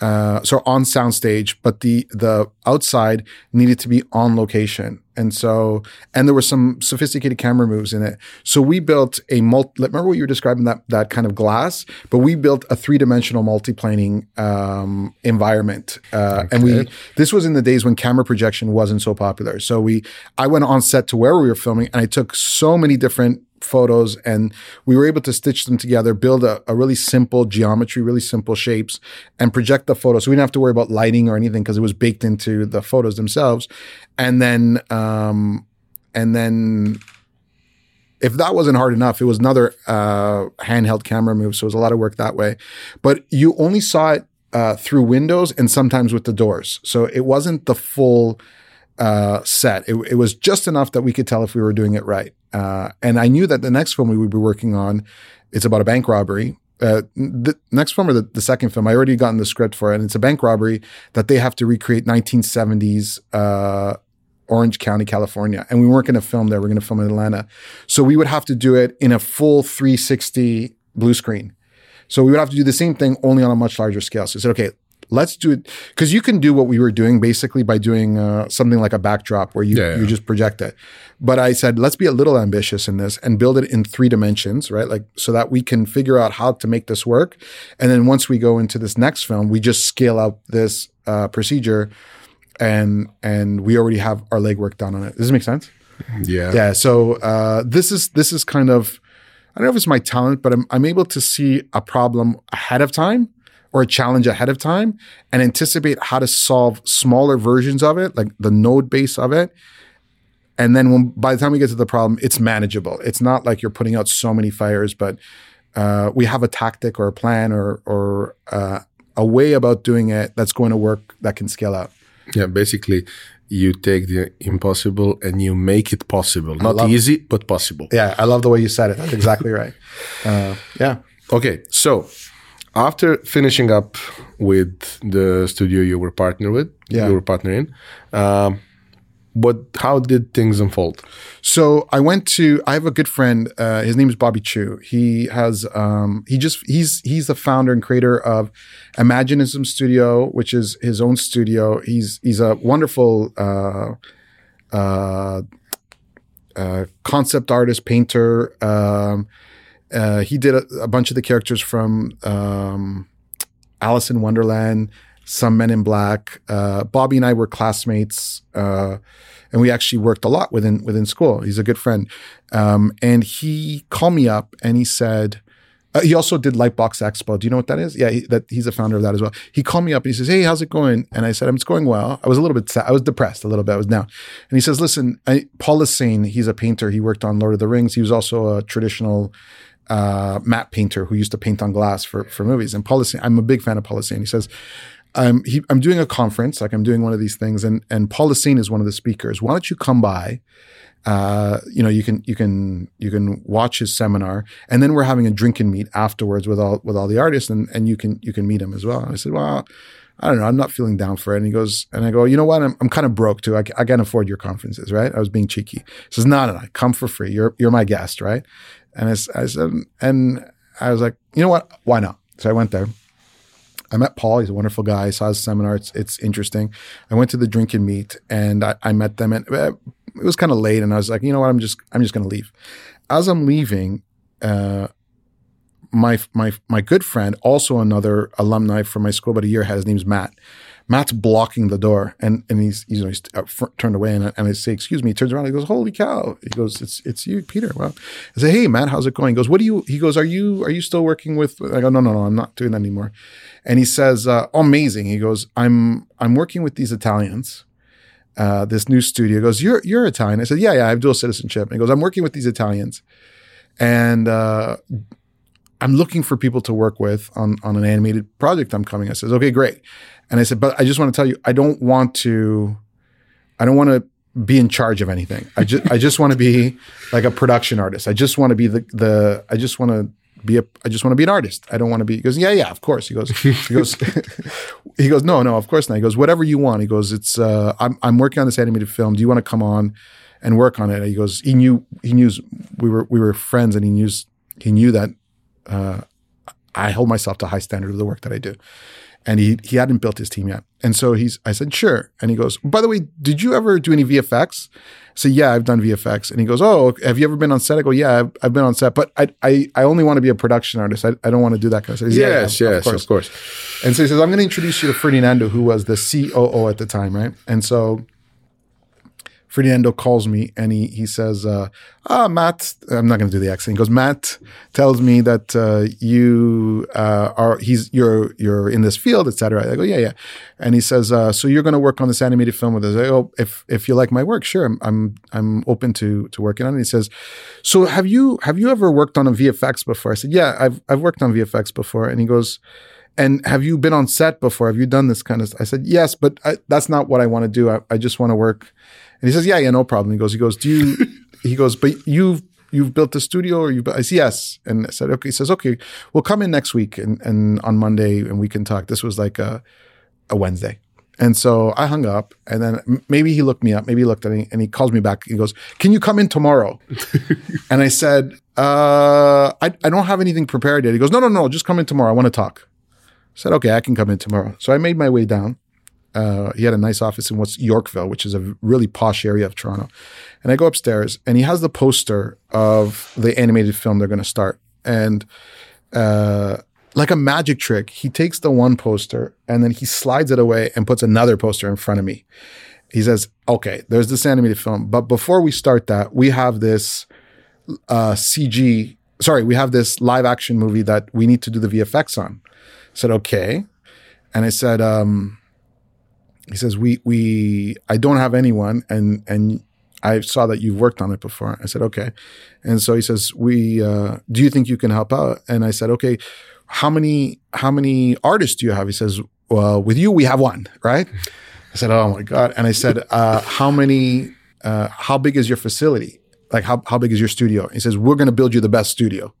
uh, so on soundstage, but the the outside needed to be on location, and so and there were some sophisticated camera moves in it. So we built a multi. Remember what you were describing that that kind of glass, but we built a three dimensional multiplaning um, environment, uh, okay. and we this was in the days when camera projection wasn't so popular. So we I went on set to where we were filming, and I took so many different photos and we were able to stitch them together, build a, a, really simple geometry, really simple shapes, and project the photos. So we didn't have to worry about lighting or anything because it was baked into the photos themselves. And then, um, and then if that wasn't hard enough, it was another uh, handheld camera move. So it was a lot of work that way. But you only saw it uh, through windows and sometimes with the doors. So it wasn't the full uh, set. It, it, was just enough that we could tell if we were doing it right. Uh, and I knew that the next film we would be working on, it's about a bank robbery. Uh, the next film or the, the, second film, I already gotten the script for it. And it's a bank robbery that they have to recreate 1970s uh, Orange County, California. And we weren't going to film there. We're going to film in Atlanta. So we would have to do it in a full 360 blue screen. So we would have to do the same thing only on a much larger scale. So I said, okay, let's do it because you can do what we were doing basically by doing uh, something like a backdrop where you Yeah, yeah. you just project it. But I said let's be a little ambitious in this and build it in three dimensions, right? Like so that we can figure out how to make this work. And then once we go into this next film, we just scale out this uh, procedure, and and we already have our legwork done on it. Does this make sense? Yeah. Yeah. So uh, this is this is kind of I don't know if it's my talent, but I'm I'm able to see a problem ahead of time or a challenge ahead of time and anticipate how to solve smaller versions of it, like the node base of it. And then when by the time we get to the problem, it's manageable. It's not like you're putting out so many fires, but uh, we have a tactic or a plan or or uh, a way about doing it that's going to work that can scale out. Yeah, basically, you take the impossible and you make it possible. Not easy, but possible. Yeah, I love the way you said it. That's exactly (laughs) right. Uh, yeah. Okay, so after finishing up with the studio you were partner with, Yeah. you were partnering. um, what? How did things unfold? So I went to. I have a good friend. Uh, his name is Bobby Chiu. He has. Um, he just. He's he's the founder and creator of Imaginism Studio, which is his own studio. He's he's a wonderful uh, uh, uh, concept artist, painter. Um, uh, he did a, a bunch of the characters from um, Alice in Wonderland, some Men in Black. Uh, Bobby and I were classmates, uh, and we actually worked a lot within within school. He's a good friend, um, and he called me up and he said. Uh, he also did Lightbox Expo. Do you know what that is? Yeah, he, that he's a founder of that as well. He called me up and he says, "Hey, how's it going?" And I said, "It's going well." I was a little bit sad. I was depressed a little bit. I was down. And he says, "Listen, I, Paul Lasaine, he's a painter. He worked on Lord of the Rings. He was also a traditional uh, matte painter who used to paint on glass for for movies. And Lasaine, I'm a big fan of Paul Lasaine. He says, I'm he, I'm doing a conference, like I'm doing one of these things, and and Lasaine is one of the speakers. Why don't you come by? Uh, you know, you can you can you can watch his seminar, and then we're having a drink and meet afterwards with all with all the artists, and and you can you can meet him as well. And I said, well. I don't know. I'm not feeling down for it. And he goes, and I go, you know what? I'm, I'm kind of broke too. I, I can't afford your conferences, right? I was being cheeky. He says, no, no, no, come for free. You're, you're my guest, right? And I said, and I was like, you know what? Why not? So I went there. I met Paul. He's a wonderful guy. I saw his seminar. It's, it's interesting. I went to the drink and meet and I, I met them and uh, it was kind of late. And I was like, you know what? I'm just, I'm just going to leave. As I'm leaving, uh, my, my, my good friend, also another alumni from my school, but a year ahead, his name's Matt. Matt's blocking the door and, and he's, you know, he's uh, fr- turned away and, and I say, excuse me, he turns around. He goes, holy cow. He goes, it's, it's you, Peter. Well, I say, Hey, Matt, how's it going? He goes, what do you, he goes, are you, are you still working with, I go, no, no, no, I'm not doing that anymore. And he says, uh, amazing. He goes, I'm, I'm working with these Italians. Uh, this new studio He goes, you're, you're Italian. I said, yeah, yeah, I have dual citizenship. And he goes, I'm working with these Italians and, uh, I'm looking for people to work with on, on an animated project I'm coming. I says, okay, great. And I said, but I just want to tell you, I don't want to, I don't want to be in charge of anything. I just, I just want to be like a production artist. I just want to be the, the, I just want to be a, I just want to be an artist. I don't want to be, he goes, yeah, yeah, of course. He goes, he goes, (laughs) he goes, no, no, of course not. He goes, whatever you want. He goes, it's, uh, I'm, I'm working on this animated film. Do you want to come on and work on it? He goes, he knew, he knew we were, we were friends and he knew, he knew that uh, I hold myself to a high standard of the work that I do. And he he hadn't built his team yet. And so he's I said, sure. And he goes, by the way, did you ever do any VFX? I said, yeah, I've done VFX. And he goes, oh, have you ever been on set? I go, yeah, I've, I've been on set, but I, I I only want to be a production artist. I, I don't want to do that kind of stuff. "Yeah, yes, yeah, yes, of course. and so he says, I'm going to introduce you to Ferdinando, who was the COO at the time, right? And so Ferdinando calls me and he he says, uh, "Ah, Matt, I'm not going to do the accent." He goes, "Matt tells me that uh, you uh, are he's you're you're in this field, etc." I go, "Yeah, yeah," and he says, uh, "So you're going to work on this animated film with us?" I go, "If if you like my work, sure, I'm I'm, I'm open to to working on it." He says, "So have you have you ever worked on a VFX before?" I said, "Yeah, I've I've worked on VFX before," and he goes. And have you been on set before? Have you done this kind of? I said yes, but I, that's not what I want to do. I, I just want to work. And he says, yeah, yeah, no problem. He goes, he goes, do you? (laughs) he goes, but you've you've built the studio, or you? I said yes. And I said, okay. He says, okay, we'll come in next week and and on Monday and we can talk. This was like a a Wednesday. And so I hung up, and then maybe he looked me up. Maybe he looked at me, and he calls me back. He goes, "Can you come in tomorrow?" (laughs) and I said, uh, I, "I don't have anything prepared yet." He goes, "No, no, no, just come in tomorrow. I want to talk." I said, okay, I can come in tomorrow. So I made my way down. Uh, he had a nice office in what's Yorkville, which is a really posh area of Toronto. And I go upstairs, and he has the poster of the animated film they're going to start. And uh, like a magic trick, he takes the one poster and then he slides it away and puts another poster in front of me. He says, "Okay, there's this animated film, but before we start that, we have this uh, CG. Sorry, we have this live action movie that we need to do the VFX on." I said, "Okay," and I said, um, "He says we we I don't have anyone, and and I saw that you've worked on it before." I said, "Okay," and so he says, "We uh, do you think you can help out?" And I said, "Okay." How many how many artists do you have? He says, "Well, with you, we have one, right?" I said, "Oh my god!" And I said, uh, "How many? Uh, how big is your facility? Like, how how big is your studio?" He says, "We're going to build you the best studio."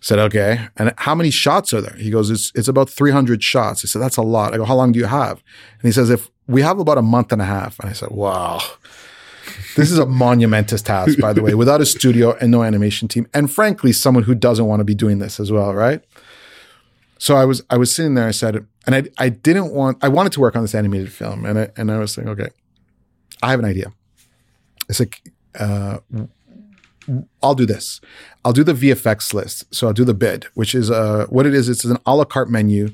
Said, "Okay." And how many shots are there? He goes, "It's it's about three hundred shots." I said, "That's a lot." I go, "How long do you have?" And he says, "If we have about a month and a half." And I said, "Wow." This is a monumentous task, by the way, without a studio and no animation team. And frankly, someone who doesn't want to be doing this as well, right? So I was I was sitting there. I said, and I I didn't want I wanted to work on this animated film, and I and I was saying, okay, I have an idea. It's like uh, I'll do this. I'll do the VFX list. So I'll do the bid, which is uh, what it is. It's an a la carte menu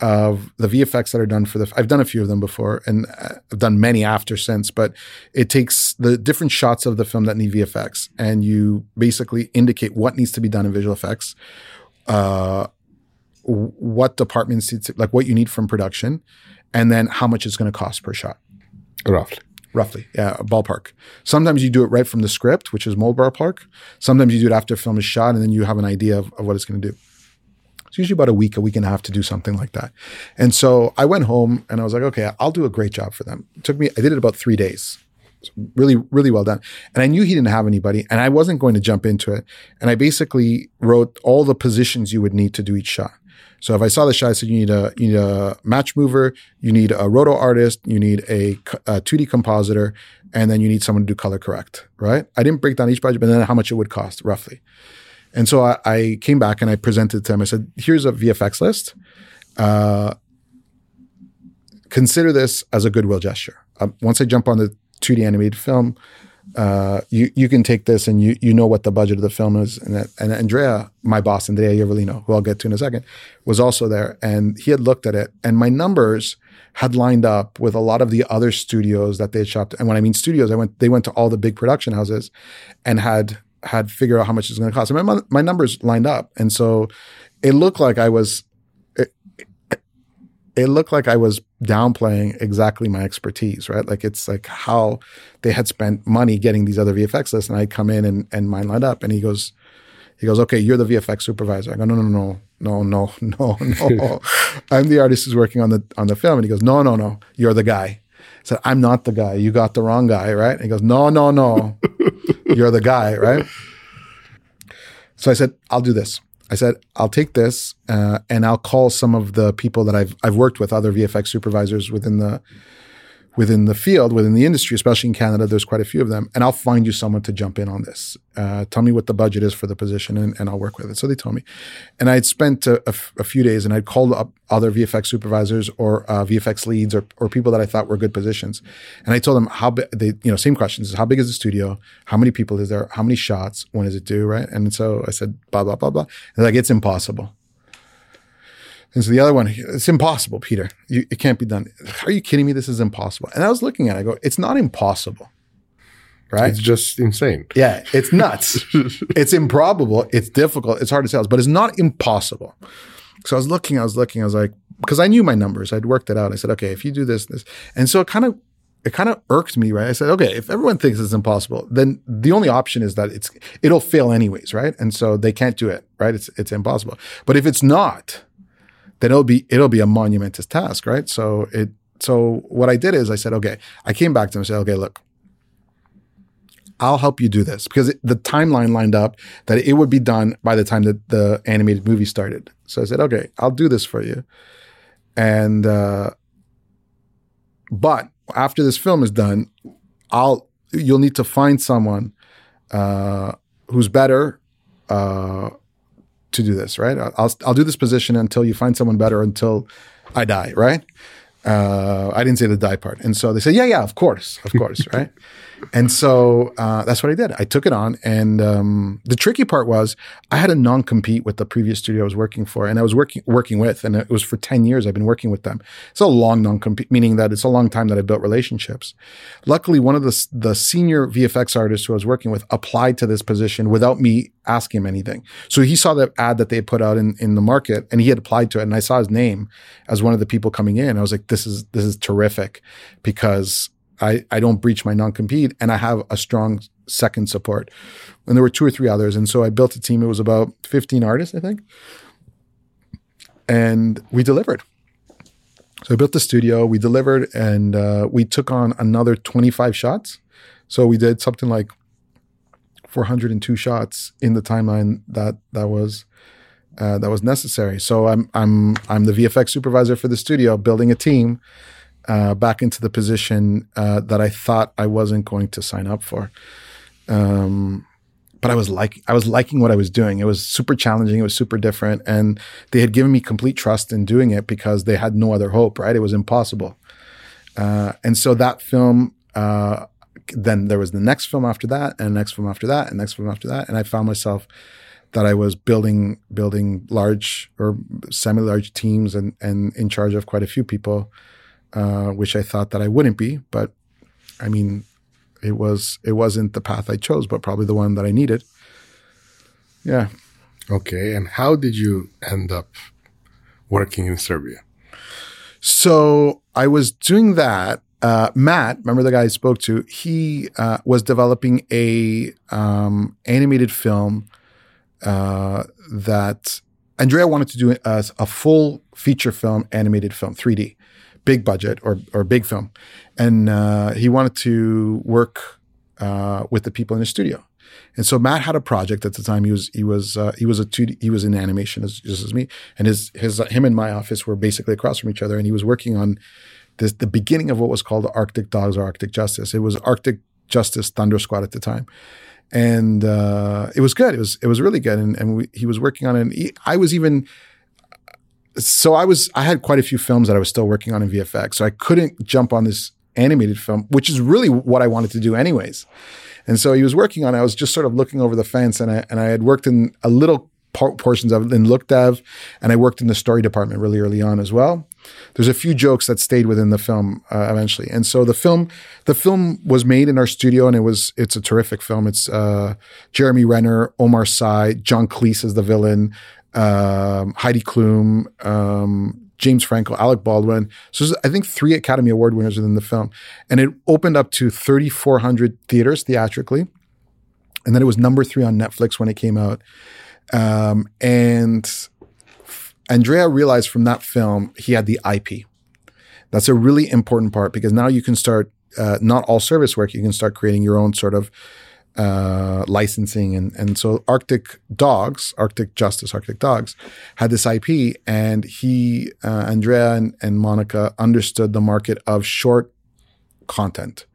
of the VFX that are done for the. I've done a few of them before, and uh, I've done many after since. But it takes the different shots of the film that need VFX, and you basically indicate what needs to be done in visual effects. Uh, what departments like what you need from production, and then how much it's going to cost per shot. Roughly. Roughly, yeah, ballpark. Sometimes you do it right from the script, which is mold ballpark. Sometimes you do it after film is shot, and then you have an idea of, of what it's going to do. It's usually about a week, a week and a half to do something like that. And so I went home and I was like, okay, I'll do a great job for them. It took me, I did it about three days. Really, really well done. And I knew he didn't have anybody and I wasn't going to jump into it. And I basically wrote all the positions you would need to do each shot. So if I saw the shot, I said you need a you need a match mover, you need a roto artist, you need a, a 2D compositor, and then you need someone to do color correct. Right? I didn't break down each budget, but then how much it would cost roughly. And so I, I came back and I presented to him. I said, "Here's a VFX list. Uh, consider this as a goodwill gesture. Um, once I jump on the 2D animated film, uh, you you can take this and you you know what the budget of the film is. And, that, and Andrea, my boss, Andrea Iervolino, who I'll get to in a second, was also there, and he had looked at it, and my numbers had lined up with a lot of the other studios that they had shopped. And when I mean studios, I went they went to all the big production houses, and had had figured out how much it's going to cost. And my my numbers lined up, and so it looked like I was it looked like I was downplaying exactly my expertise, right? Like it's like how they had spent money getting these other VFX lists, and I'd come in and and mine lined up, and he goes, he goes, okay, you're the VFX supervisor. I go, no, no, no, no, no, (laughs) no, no. (laughs) I'm the artist who's working on the on the film, and he goes, no, no, no, you're the guy. I said, I'm not the guy. You got the wrong guy, right? And he goes, no, no, no, (laughs) you're the guy, right? So I said, I'll do this. I said, I'll take this uh, and I'll call some of the people that I've I've worked with, other VFX supervisors within the within the field, within the industry, especially in Canada. There's quite a few of them, and I'll find you someone to jump in on this. Uh, tell me what the budget is for the position, and, and I'll work with it. So they told me, and I'd spent a, a, f- a few days, and I'd called up other VFX supervisors or uh, VFX leads or, or people that I thought were good positions, and I told them how big. They you know same questions: how big is the studio? How many people is there? How many shots? When is it due? Right? And so I said blah blah blah blah. And like it's impossible. And so the other one, it's impossible, Peter. You, it can't be done. Are you kidding me? This is impossible. And I was looking at it, I go, it's not impossible. Right? It's just insane. Yeah, it's nuts. (laughs) it's improbable. It's difficult. It's hard to sell, but it's not impossible. So I was looking, I was looking, I was like, because I knew my numbers. I'd worked it out. I said, okay, if you do this, this. And so it kind of it kind of irked me, right? I said, okay, if everyone thinks it's impossible, then the only option is that it's it'll fail anyways, right? And so they can't do it, right? It's it's impossible. But if it's not, then it'll be it'll be a monumentous task, right? So it so what I did is I said, okay, I came back to him and said, okay, look, I'll help you do this because the timeline lined up that it would be done by the time that the animated movie started. So I said, okay, I'll do this for you, and uh, but after this film is done, I'll you'll need to find someone uh, who's better. Uh, to do this, right? I'll I'll do this position until you find someone better, until I die, right? Uh, I didn't say the die part, and so they said, yeah, yeah, of course, of course, (laughs) right? And so uh, that's what I did. I took it on, and um, the tricky part was I had a non compete with the previous studio I was working for, and I was working working with, and it was for ten years. I've been working with them. It's a long non compete, meaning that it's a long time that I built relationships. Luckily, one of the the senior VFX artists who I was working with applied to this position without me asking him anything. So he saw the ad that they put out in in the market, and he had applied to it, and I saw his name as one of the people coming in. I was like, this is this is terrific because I, I don't breach my non compete and I have a strong second support. And there were two or three others. And so I built a team. It was about 15 artists, I think. And we delivered. So I built the studio, we delivered, and uh, we took on another 25 shots. So we did something like 402 shots in the timeline that that was uh, that was necessary. So I'm I'm I'm the VFX supervisor for the studio, building a team uh, back into the position uh, that I thought I wasn't going to sign up for. Um, but I was like, I was liking what I was doing. It was super challenging. It was super different, and they had given me complete trust in doing it because they had no other hope. Right? It was impossible. Uh, and so that film, uh, then there was the next film after that, and next film after that, and next film after that, and I found myself that I was building building large or semi large teams and and in charge of quite a few people uh, which I thought that I wouldn't be. But I mean, it was it wasn't the path I chose, but probably the one that I needed. Yeah. Okay. And how did you end up working in Serbia? So I was doing that. Uh, Matt, remember the guy I spoke to? He uh, was developing a um, animated film uh, that Andrea wanted to do as a full feature film, animated film, 3D big budget or or big film, and uh, he wanted to work uh, with the people in the studio. And so Matt had a project at the time. He was he was uh, he was a two he was in animation as just as me, and his his him and my office were basically across from each other. And he was working on this the beginning of what was called the Arctic Dogs or Arctic Justice. It was Arctic Justice Thunder Squad at the time, and uh, it was good. It was it was really good. And and we, he was working on it. He, I was even so I was I had quite a few films that I was still working on in VFX. So I couldn't jump on this animated film, which is really what I wanted to do anyways. And so he was working on it. I was just sort of looking over the fence and I and I had worked in a little por- portions of it in look dev and I worked in the story department really early on as well. There's a few jokes that stayed within the film uh, eventually. And so the film the film was made in our studio and it was it's a terrific film. It's uh, Jeremy Renner, Omar Sy, John Cleese as the villain, um, Heidi Klum, um, James Franco, Alec Baldwin. So I think three Academy Award winners within the film, and it opened up to 3,400 theaters theatrically, and then it was number three on Netflix when it came out. Um, and Andrea realized from that film he had the IP. That's a really important part because now you can start uh, not all service work. You can start creating your own sort of uh, licensing and and so Arctic Dogs, Arctic Justice, Arctic Dogs, had this IP, and he, uh, Andrea, and, and Monica understood the market of short content.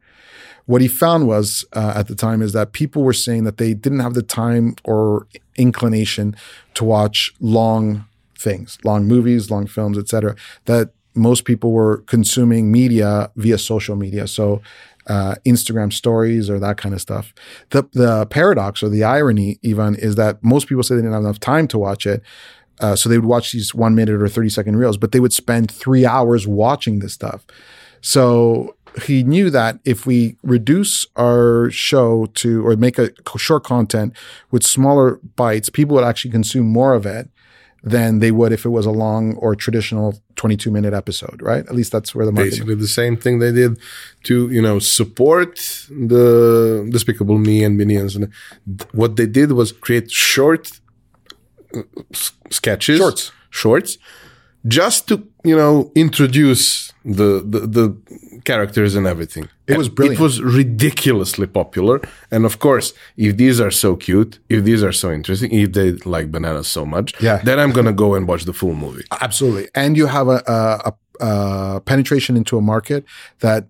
What he found was uh, at the time is that people were saying that they didn't have the time or inclination to watch long things, long movies, long films, etc. That most people were consuming media via social media. So uh, Instagram stories or that kind of stuff. The the paradox or the irony, even, is that most people say they didn't have enough time to watch it. Uh, so they would watch these one minute or 30 second reels, but they would spend three hours watching this stuff. So he knew that if we reduce our show to or make a short content with smaller bites, people would actually consume more of it than they would if it was a long or traditional 22 minute episode, right? At least that's where the market basically the same thing they did to you know support the Despicable Me and Minions, and what they did was create short uh, sketches, shorts, shorts just to you know introduce the the, the characters and everything. It was brilliant. It was ridiculously popular, and of course, if these are so cute, if these are so interesting, if they like bananas so much, Yeah. then I'm gonna go and watch the full movie. Absolutely. And you have a, a, a, a penetration into a market that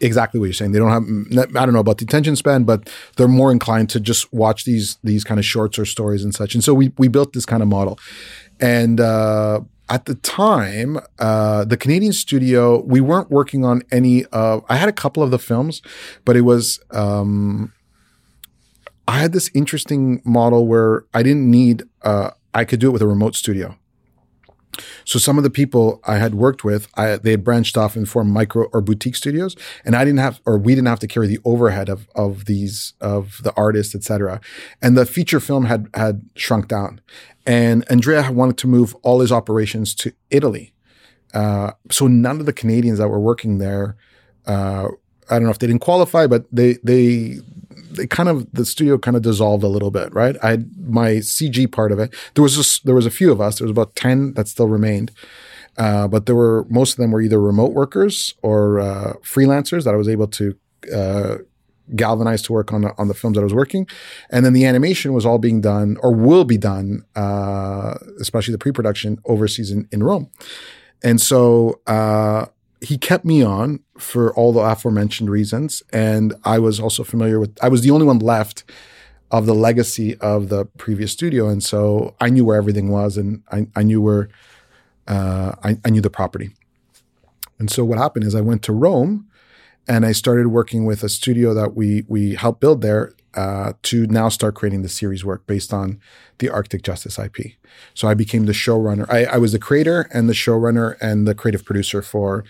exactly what you're saying. They don't have, I don't know about the attention span, but they're more inclined to just watch these, these kind of shorts or stories and such. And so we, we built this kind of model. And, uh, at the time, uh, the Canadian studio, we weren't working on any of, I had a couple of the films, but it was, um, I had this interesting model where I didn't need, uh, I could do it with a remote studio. So some of the people I had worked with, I, they had branched off and formed micro or boutique studios, and I didn't have, or we didn't have to carry the overhead of of these of the artists, etc. And the feature film had had shrunk down, and Andrea wanted to move all his operations to Italy. Uh, so none of the Canadians that were working there, uh, I don't know if they didn't qualify, but they they they kind of the studio kind of dissolved a little bit, right? I had my CG part of it. There was just, there was a few of us. There was about ten that still remained, uh, but there were most of them were either remote workers or uh, freelancers that I was able to uh, galvanize to work on the, on the films that I was working, and then the animation was all being done or will be done, uh, especially the pre-production overseas in, in Rome, and so uh, he kept me on for all the aforementioned reasons. And I was also familiar with, I was the only one left of the legacy of the previous studio. And so I knew where everything was and I, I knew where, uh, I, I knew the property. And so what happened is I went to Rome and I started working with a studio that we, we helped build there uh, to now start creating the series work based on the Arctic Justice IP. So I became the showrunner. I, I was the creator and the showrunner and the creative producer for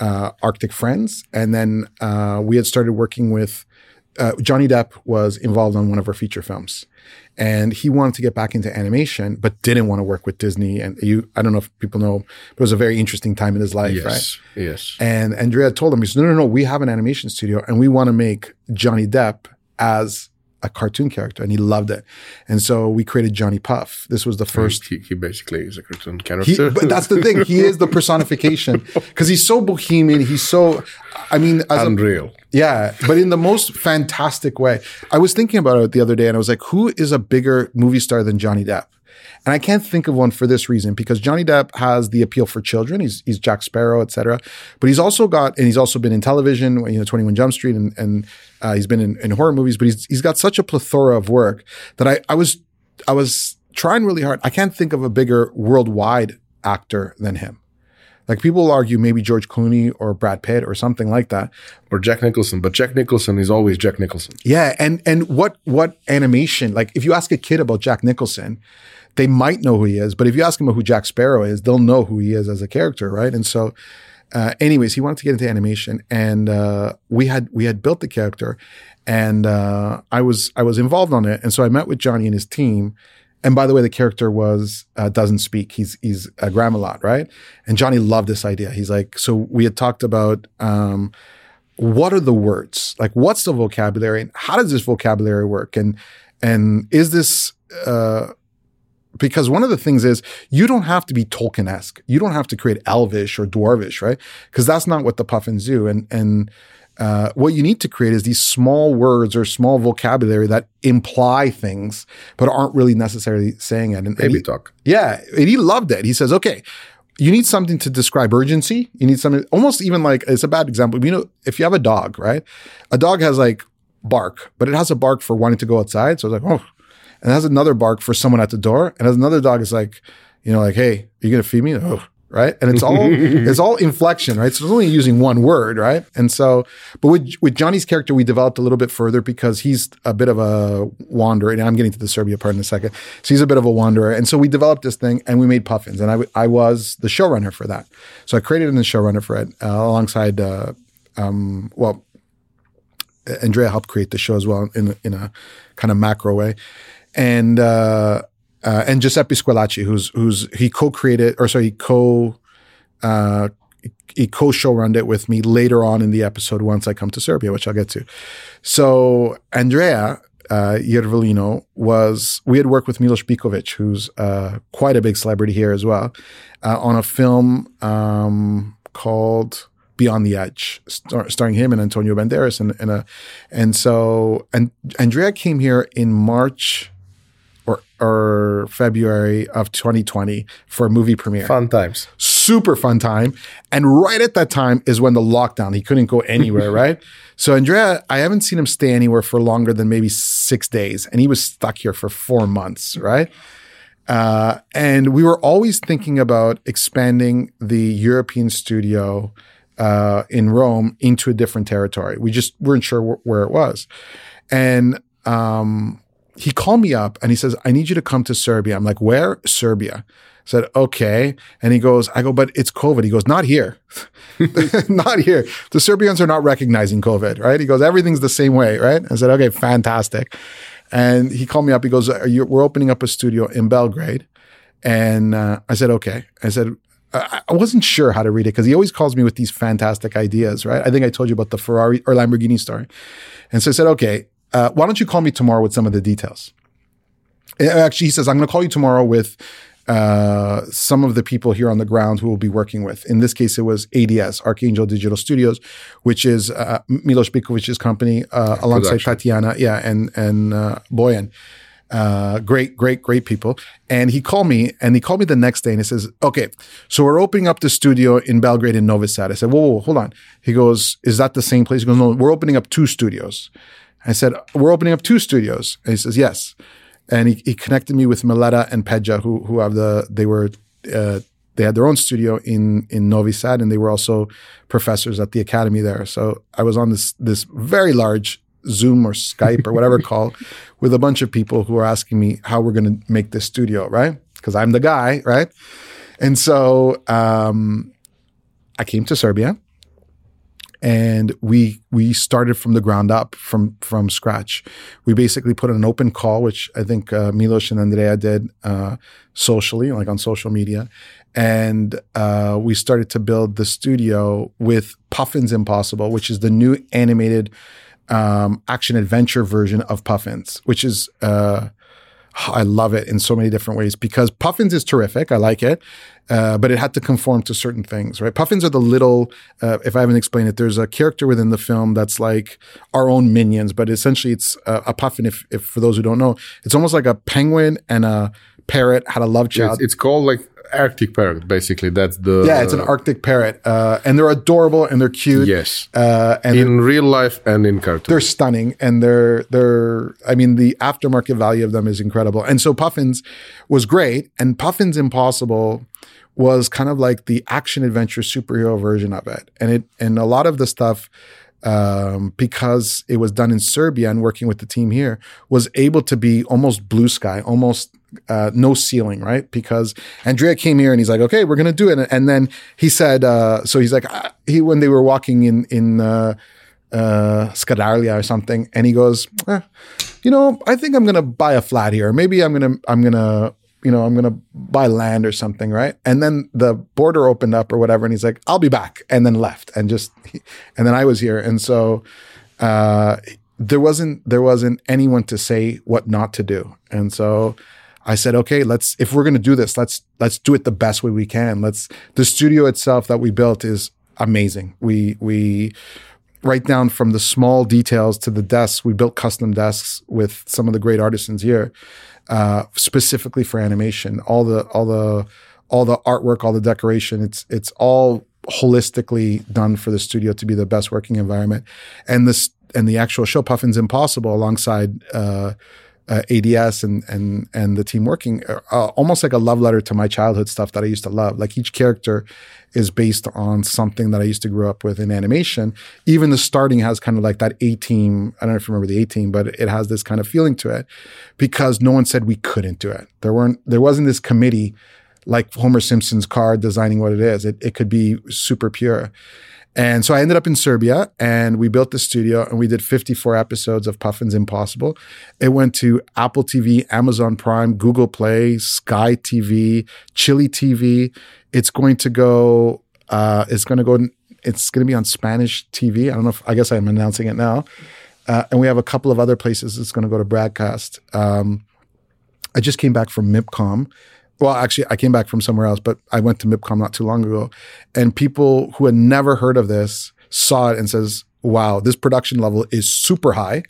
uh, Arctic Friends. And then uh, we had started working with uh, Johnny Depp was involved on one of our feature films, and he wanted to get back into animation, but didn't want to work with Disney. And you, I don't know if people know, but it was a very interesting time in his life, right? Yes, yes. And Andrea told him, he said, no, no, no, we have an animation studio and we want to make Johnny Depp as a cartoon character. And he loved it. And so we created Johnny Puff. This was the first. He, he basically is a cartoon He, character. but that's the thing. He is the (laughs) personification because he's so bohemian. He's so, I mean, as a, Unreal. yeah, but in the most fantastic way. I was thinking about it the other day and I was like, who is a bigger movie star than Johnny Depp? And I can't think of one for this reason because Johnny Depp has the appeal for children. He's he's Jack Sparrow, et cetera. But he's also got and he's also been in television, you know, 21 Jump Street and and uh, he's been in, in horror movies, but he's he's got such a plethora of work that I I was I was trying really hard. I can't think of a bigger worldwide actor than him. Like people will argue maybe George Clooney or Brad Pitt or something like that. Or Jack Nicholson. But Jack Nicholson is always Jack Nicholson. Yeah, and and what what animation? Like if you ask a kid about Jack Nicholson, they might know who he is, but if you ask them who Jack Sparrow is, they'll know who he is as a character, right? And so, uh, anyways, he wanted to get into animation, and uh, we had we had built the character, and uh, I was I was involved on it, and so I met with Johnny and his team. And by the way, the character was uh, doesn't speak. He's he's a Grammelot, right? And Johnny loved this idea. He's like, so we had talked about um, what are the words? Like, what's the vocabulary? And how does this vocabulary work? And and is this uh, because one of the things is you don't have to be Tolkien-esque. You don't have to create Elvish or Dwarvish, right? Because that's not what the puffins do. And and uh, what you need to create is these small words or small vocabulary that imply things, but aren't really necessarily saying it. And, and he- talk. yeah, and he loved it. He says, "Okay, you need something to describe urgency. You need something almost even like it's a bad example. You know, if you have a dog, right? A dog has like bark, but it has a bark for wanting to go outside. So it's like, oh, and has another bark for someone at the door, and has another dog is like, you know, like, hey, are you gonna feed me? Oh, right? And it's all (laughs) it's all inflection, right? So it's only using one word, right? And so, but with with Johnny's character, we developed a little bit further because he's a bit of a wanderer, and I'm getting to the Serbia part in a second. So he's a bit of a wanderer, and so we developed this thing, and we made puffins, and I w- I was the showrunner for that. So I created the showrunner for it uh, alongside, uh, um, well, Andrea helped create the show as well in in a kind of macro way, and uh, uh, and Giuseppe Squilacci, who's who's he co-created or sorry he co uh, he co-showrunned it with me later on in the episode once I come to Serbia, which I'll get to. So Andrea uh, Iervolino was we had worked with Milos Bikovic, who's uh, quite a big celebrity here as well, uh, on a film um, called Beyond the Edge, star- starring him and Antonio Banderas, and and, a, and so and Andrea came here in March or or February of 2020 for a movie premiere. Fun times. Super fun time. And right at that time is when the lockdown, he couldn't go anywhere, (laughs) right? So Andrea, I haven't seen him stay anywhere for longer than maybe six days. And he was stuck here for four months, right? Uh, and we were always thinking about expanding the European studio uh, in Rome into a different territory. We just weren't sure wh- where it was. And um, he called me up and he says, I need you to come to Serbia. I'm like, where? Serbia. I said, okay. And he goes, I go, but it's COVID. He goes, not here. (laughs) not here. The Serbians are not recognizing COVID, right? He goes, everything's the same way, right? I said, okay, fantastic. And he called me up. He goes, you, we're opening up a studio in Belgrade. And uh, I said, okay. I said, I wasn't sure how to read it because he always calls me with these fantastic ideas, right? I think I told you about the Ferrari or Lamborghini story. And so I said, okay, uh, why don't you call me tomorrow with some of the details? Actually, he says, I'm going to call you tomorrow with uh, some of the people here on the ground who will be working with. In this case, it was ADS, Archangel Digital Studios, which is uh, Milos Bikovic's company uh, alongside. Tatiana, yeah, and and uh, Boyan. Uh, great, great, great people. And he called me and he called me the next day and he says, okay, so we're opening up the studio in Belgrade in Novi Sad. I said, whoa, whoa, hold on. He goes, is that the same place? He goes, no, we're opening up two studios. I said, we're opening up two studios. And he says, yes and he, he connected me with Meleta and Pedja, who who have the they were uh, they had their own studio in in Novi Sad, and they were also professors at the academy there. So I was on this this very large Zoom or Skype or whatever (laughs) call with a bunch of people who are asking me how we're going to make this studio, right? Because I'm the guy, right? And so um, I came to Serbia and we we started from the ground up from from scratch. We basically put an open call, which I think uh, Milos and Andrea did uh, socially, like on social media, and uh, we started to build the studio with Puffins Impossible, which is the new animated um, action adventure version of Puffins, which is uh, I love it in so many different ways because Puffins is terrific. I like it. Uh, but it had to conform to certain things, right? Puffins are the little, uh, if I haven't explained it, there's a character within the film that's like our own minions, but essentially it's a, a puffin. If, if for those who don't know, it's almost like a penguin and a parrot had a love child. It's, it's called like Arctic parrot, basically. That's the yeah. It's an Arctic parrot, uh, and they're adorable and they're cute. Yes, uh, and in real life and in cartoon, they're stunning and they're they're. I mean, the aftermarket value of them is incredible. And so Puffins was great, and Puffins Impossible was kind of like the action adventure superhero version of it. And it and a lot of the stuff um, because it was done in Serbia and working with the team here was able to be almost blue sky, almost uh, no ceiling, right? Because Andrea came here and he's like, okay, we're going to do it. And then he said, uh, so he's like, uh, he, when they were walking in, in, uh, uh, or something. And he goes, eh, you know, I think I'm going to buy a flat here. Maybe I'm going to, I'm going to you know, I'm going to buy land or something, right? And then the border opened up or whatever, and he's like, I'll be back, and then left, and just, and then I was here, and so uh, there wasn't there wasn't anyone to say what not to do, and so I said, okay, let's if we're to do this, let's let's do it the best way we can. Let's the studio itself that we built is amazing. We we right down from the small details to the desks. We built custom desks with some of the great artisans here uh, specifically for animation. All the all the all the artwork, all the decoration. It's it's all holistically done for the studio to be the best working environment. And this and the actual show Puffins Impossible alongside uh, uh, ADS and and and the team working uh, almost like a love letter to my childhood stuff that I used to love. Like each character is based on something that I used to grow up with in animation. Even the starting has kind of like that A team. I don't know if you remember the A team, but it has this kind of feeling to it because no one said we couldn't do it. There weren't there wasn't this committee like Homer Simpson's car designing what it is. It it could be super pure. And so I ended up in Serbia and we built the studio and we did 54 episodes of Puffins Impossible. It went to Apple TV, Amazon Prime, Google Play, Sky TV, Chili TV. It's going to go, uh, it's going to go, it's going to be on Spanish TV. I don't know if, I guess I'm announcing it now. uh, and we have a couple of other places it's going to go to broadcast. Um, I just came back from MIPCOM. Well, actually, I came back from somewhere else, but I went to MIPCOM not too long ago, and people who had never heard of this saw it and says, "Wow, this production level is super high."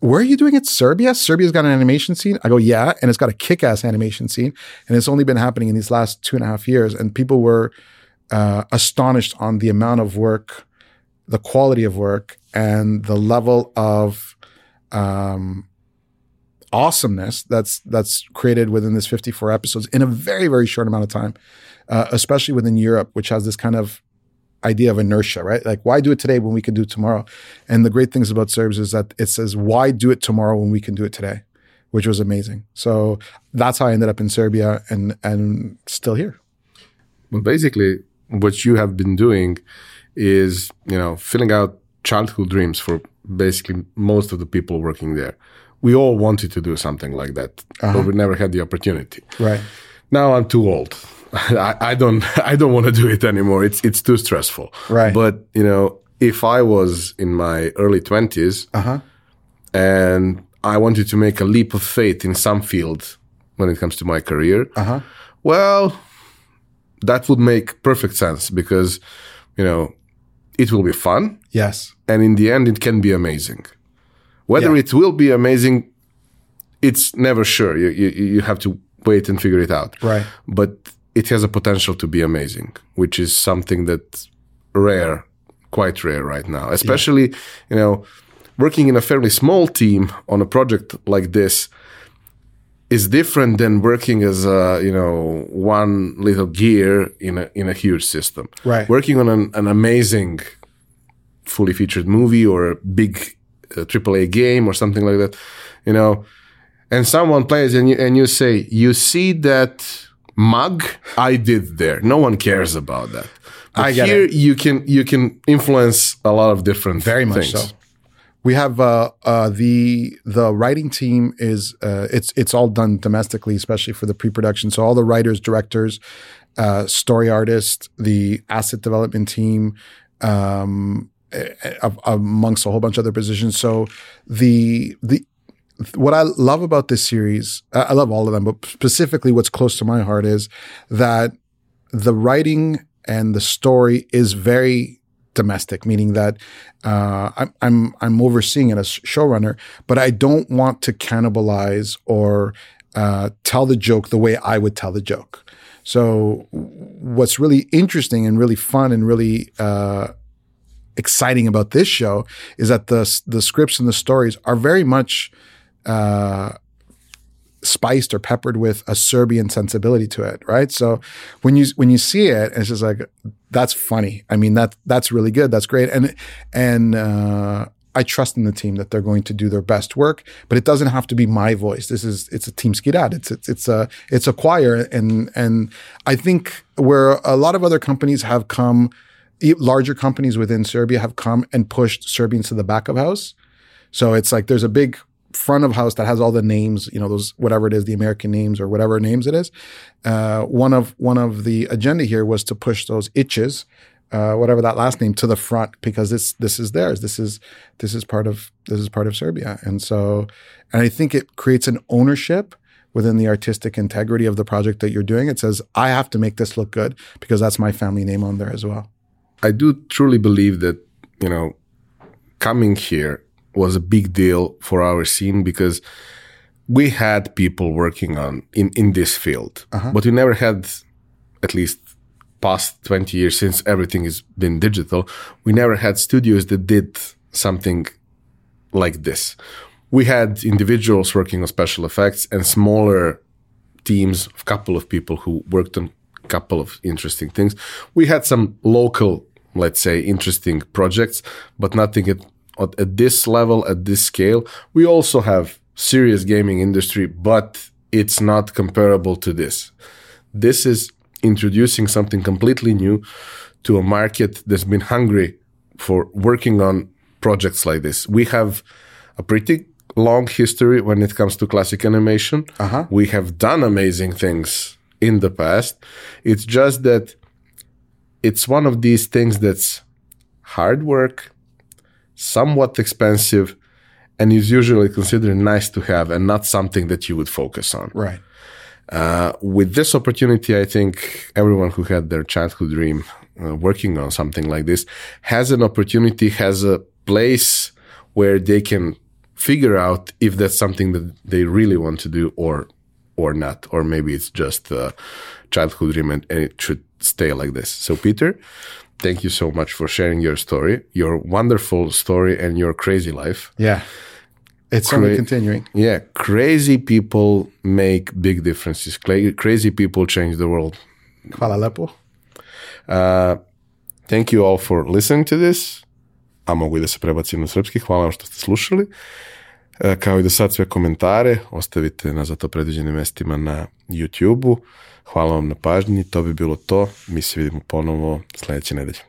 Where are you doing it? Serbia? Serbia's got an animation scene. I go, yeah, and it's got a kick-ass animation scene, and it's only been happening in these last two and a half years. And people were uh, astonished on the amount of work, the quality of work, and the level of um, awesomeness that's that's created within this 54 episodes in a very very short amount of time uh, especially within europe which has this kind of idea of inertia right? Like why do it today when we can do it tomorrow? And the great things about serbs is that it says why do it tomorrow when we can do it today? Which was amazing. So that's how i ended up in serbia and and still here. Well basically what you have been doing is you know filling out childhood dreams for basically most of the people working there we all wanted to do something like that, uh-huh. but we never had the opportunity. Right. Now I'm too old. (laughs) I, I don't (laughs) I don't want to do it anymore. It's it's too stressful. Right. But you know, if I was in my early 20s uh-huh. and I wanted to make a leap of faith in some field when it comes to my career, uh-huh. well, that would make perfect sense because you know it will be fun. Yes. And in the end, it can be amazing. Whether yeah. it will be amazing, it's never sure. You, you you have to wait and figure it out. Right. But it has a potential to be amazing, which is something that's rare, quite rare right now. Especially, yeah. you know, working in a fairly small team on a project like this is different than working as a you know one little gear in a in a huge system. Right. Working on an, an amazing, fully featured movie or a big a AAA game or something like that, you know, and someone plays and you and you say, you see that mug I did there. No one cares about that. But I get here it. you can you can influence a lot of different very much so. We have uh, uh, the the writing team is uh, it's it's all done domestically, especially for the pre production. So all the writers, directors, uh, story artists, the asset development team, um, amongst a whole bunch of other positions. So the the what I love about this series, I love all of them, but specifically what's close to my heart is that the writing and the story is very domestic, meaning that uh, I'm, I'm I'm overseeing it as showrunner, but I don't want to cannibalize or uh, tell the joke the way I would tell the joke. So what's really interesting and really fun and really uh, exciting about this show is that the the scripts and the stories are very much uh, spiced or peppered with a Serbian sensibility to it, right? So when you when you see it, it's just like that's funny. I mean that that's really good. That's great, and and uh, I trust in the team that they're going to do their best work. But it doesn't have to be my voice. This is it's a team skidad. It's it's it's a it's a choir, and and I think where a lot of other companies have come larger companies within Serbia have come and pushed Serbians to the back of house. So it's like there's a big front of house that has all the names, you know, those whatever it is, the American names or whatever names it is. Uh, one of one of the agenda here was to push those itches, uh, whatever that last name, to the front because this this is theirs. This is this is part of this is part of Serbia, and so and I think it creates an ownership within the artistic integrity of the project that you're doing. It says I have to make this look good because that's my family name on there as well. I do truly believe that, you know, coming here was a big deal for our scene because we had people working on in, in this field, uh-huh. but we never had, at least past 20 years since everything has been digital, we never had studios that did something like this. We had individuals working on special effects and smaller teams, a couple of people who worked on couple of interesting things. We had some local let's say, interesting projects, but nothing at, at this level, at this scale. We also have serious gaming industry, but it's not comparable to this. This is introducing something completely new to a market that's been hungry for working on projects like this. We have a pretty long history when it comes to classic animation. Uh-huh. We have done amazing things in the past. It's just that it's one of these things that's hard work, somewhat expensive, and is usually considered nice to have and not something that you would focus on. Right. Uh, with this opportunity, I think everyone who had their childhood dream uh, working on something like this has an opportunity, has a place where they can figure out if that's something that they really want to do or or not, or maybe it's just a childhood dream and, and it should stay like this. So, Peter, thank you so much for sharing your story, your wonderful story, and your crazy life. Yeah. It's only continuing. Yeah, crazy people make big differences. Cla- Crazy people change the world. Hvala lepo. Uh, thank you all for listening to this. A mogu i da se prebacim na srpski. Hvala vam što ste slušali. E, kao i do sad sve komentare ostavite na za to predviđenim mestima na YouTube-u. Hvala vam na pažnji. To bi bilo to. Mi se vidimo ponovo sledeće nedelje.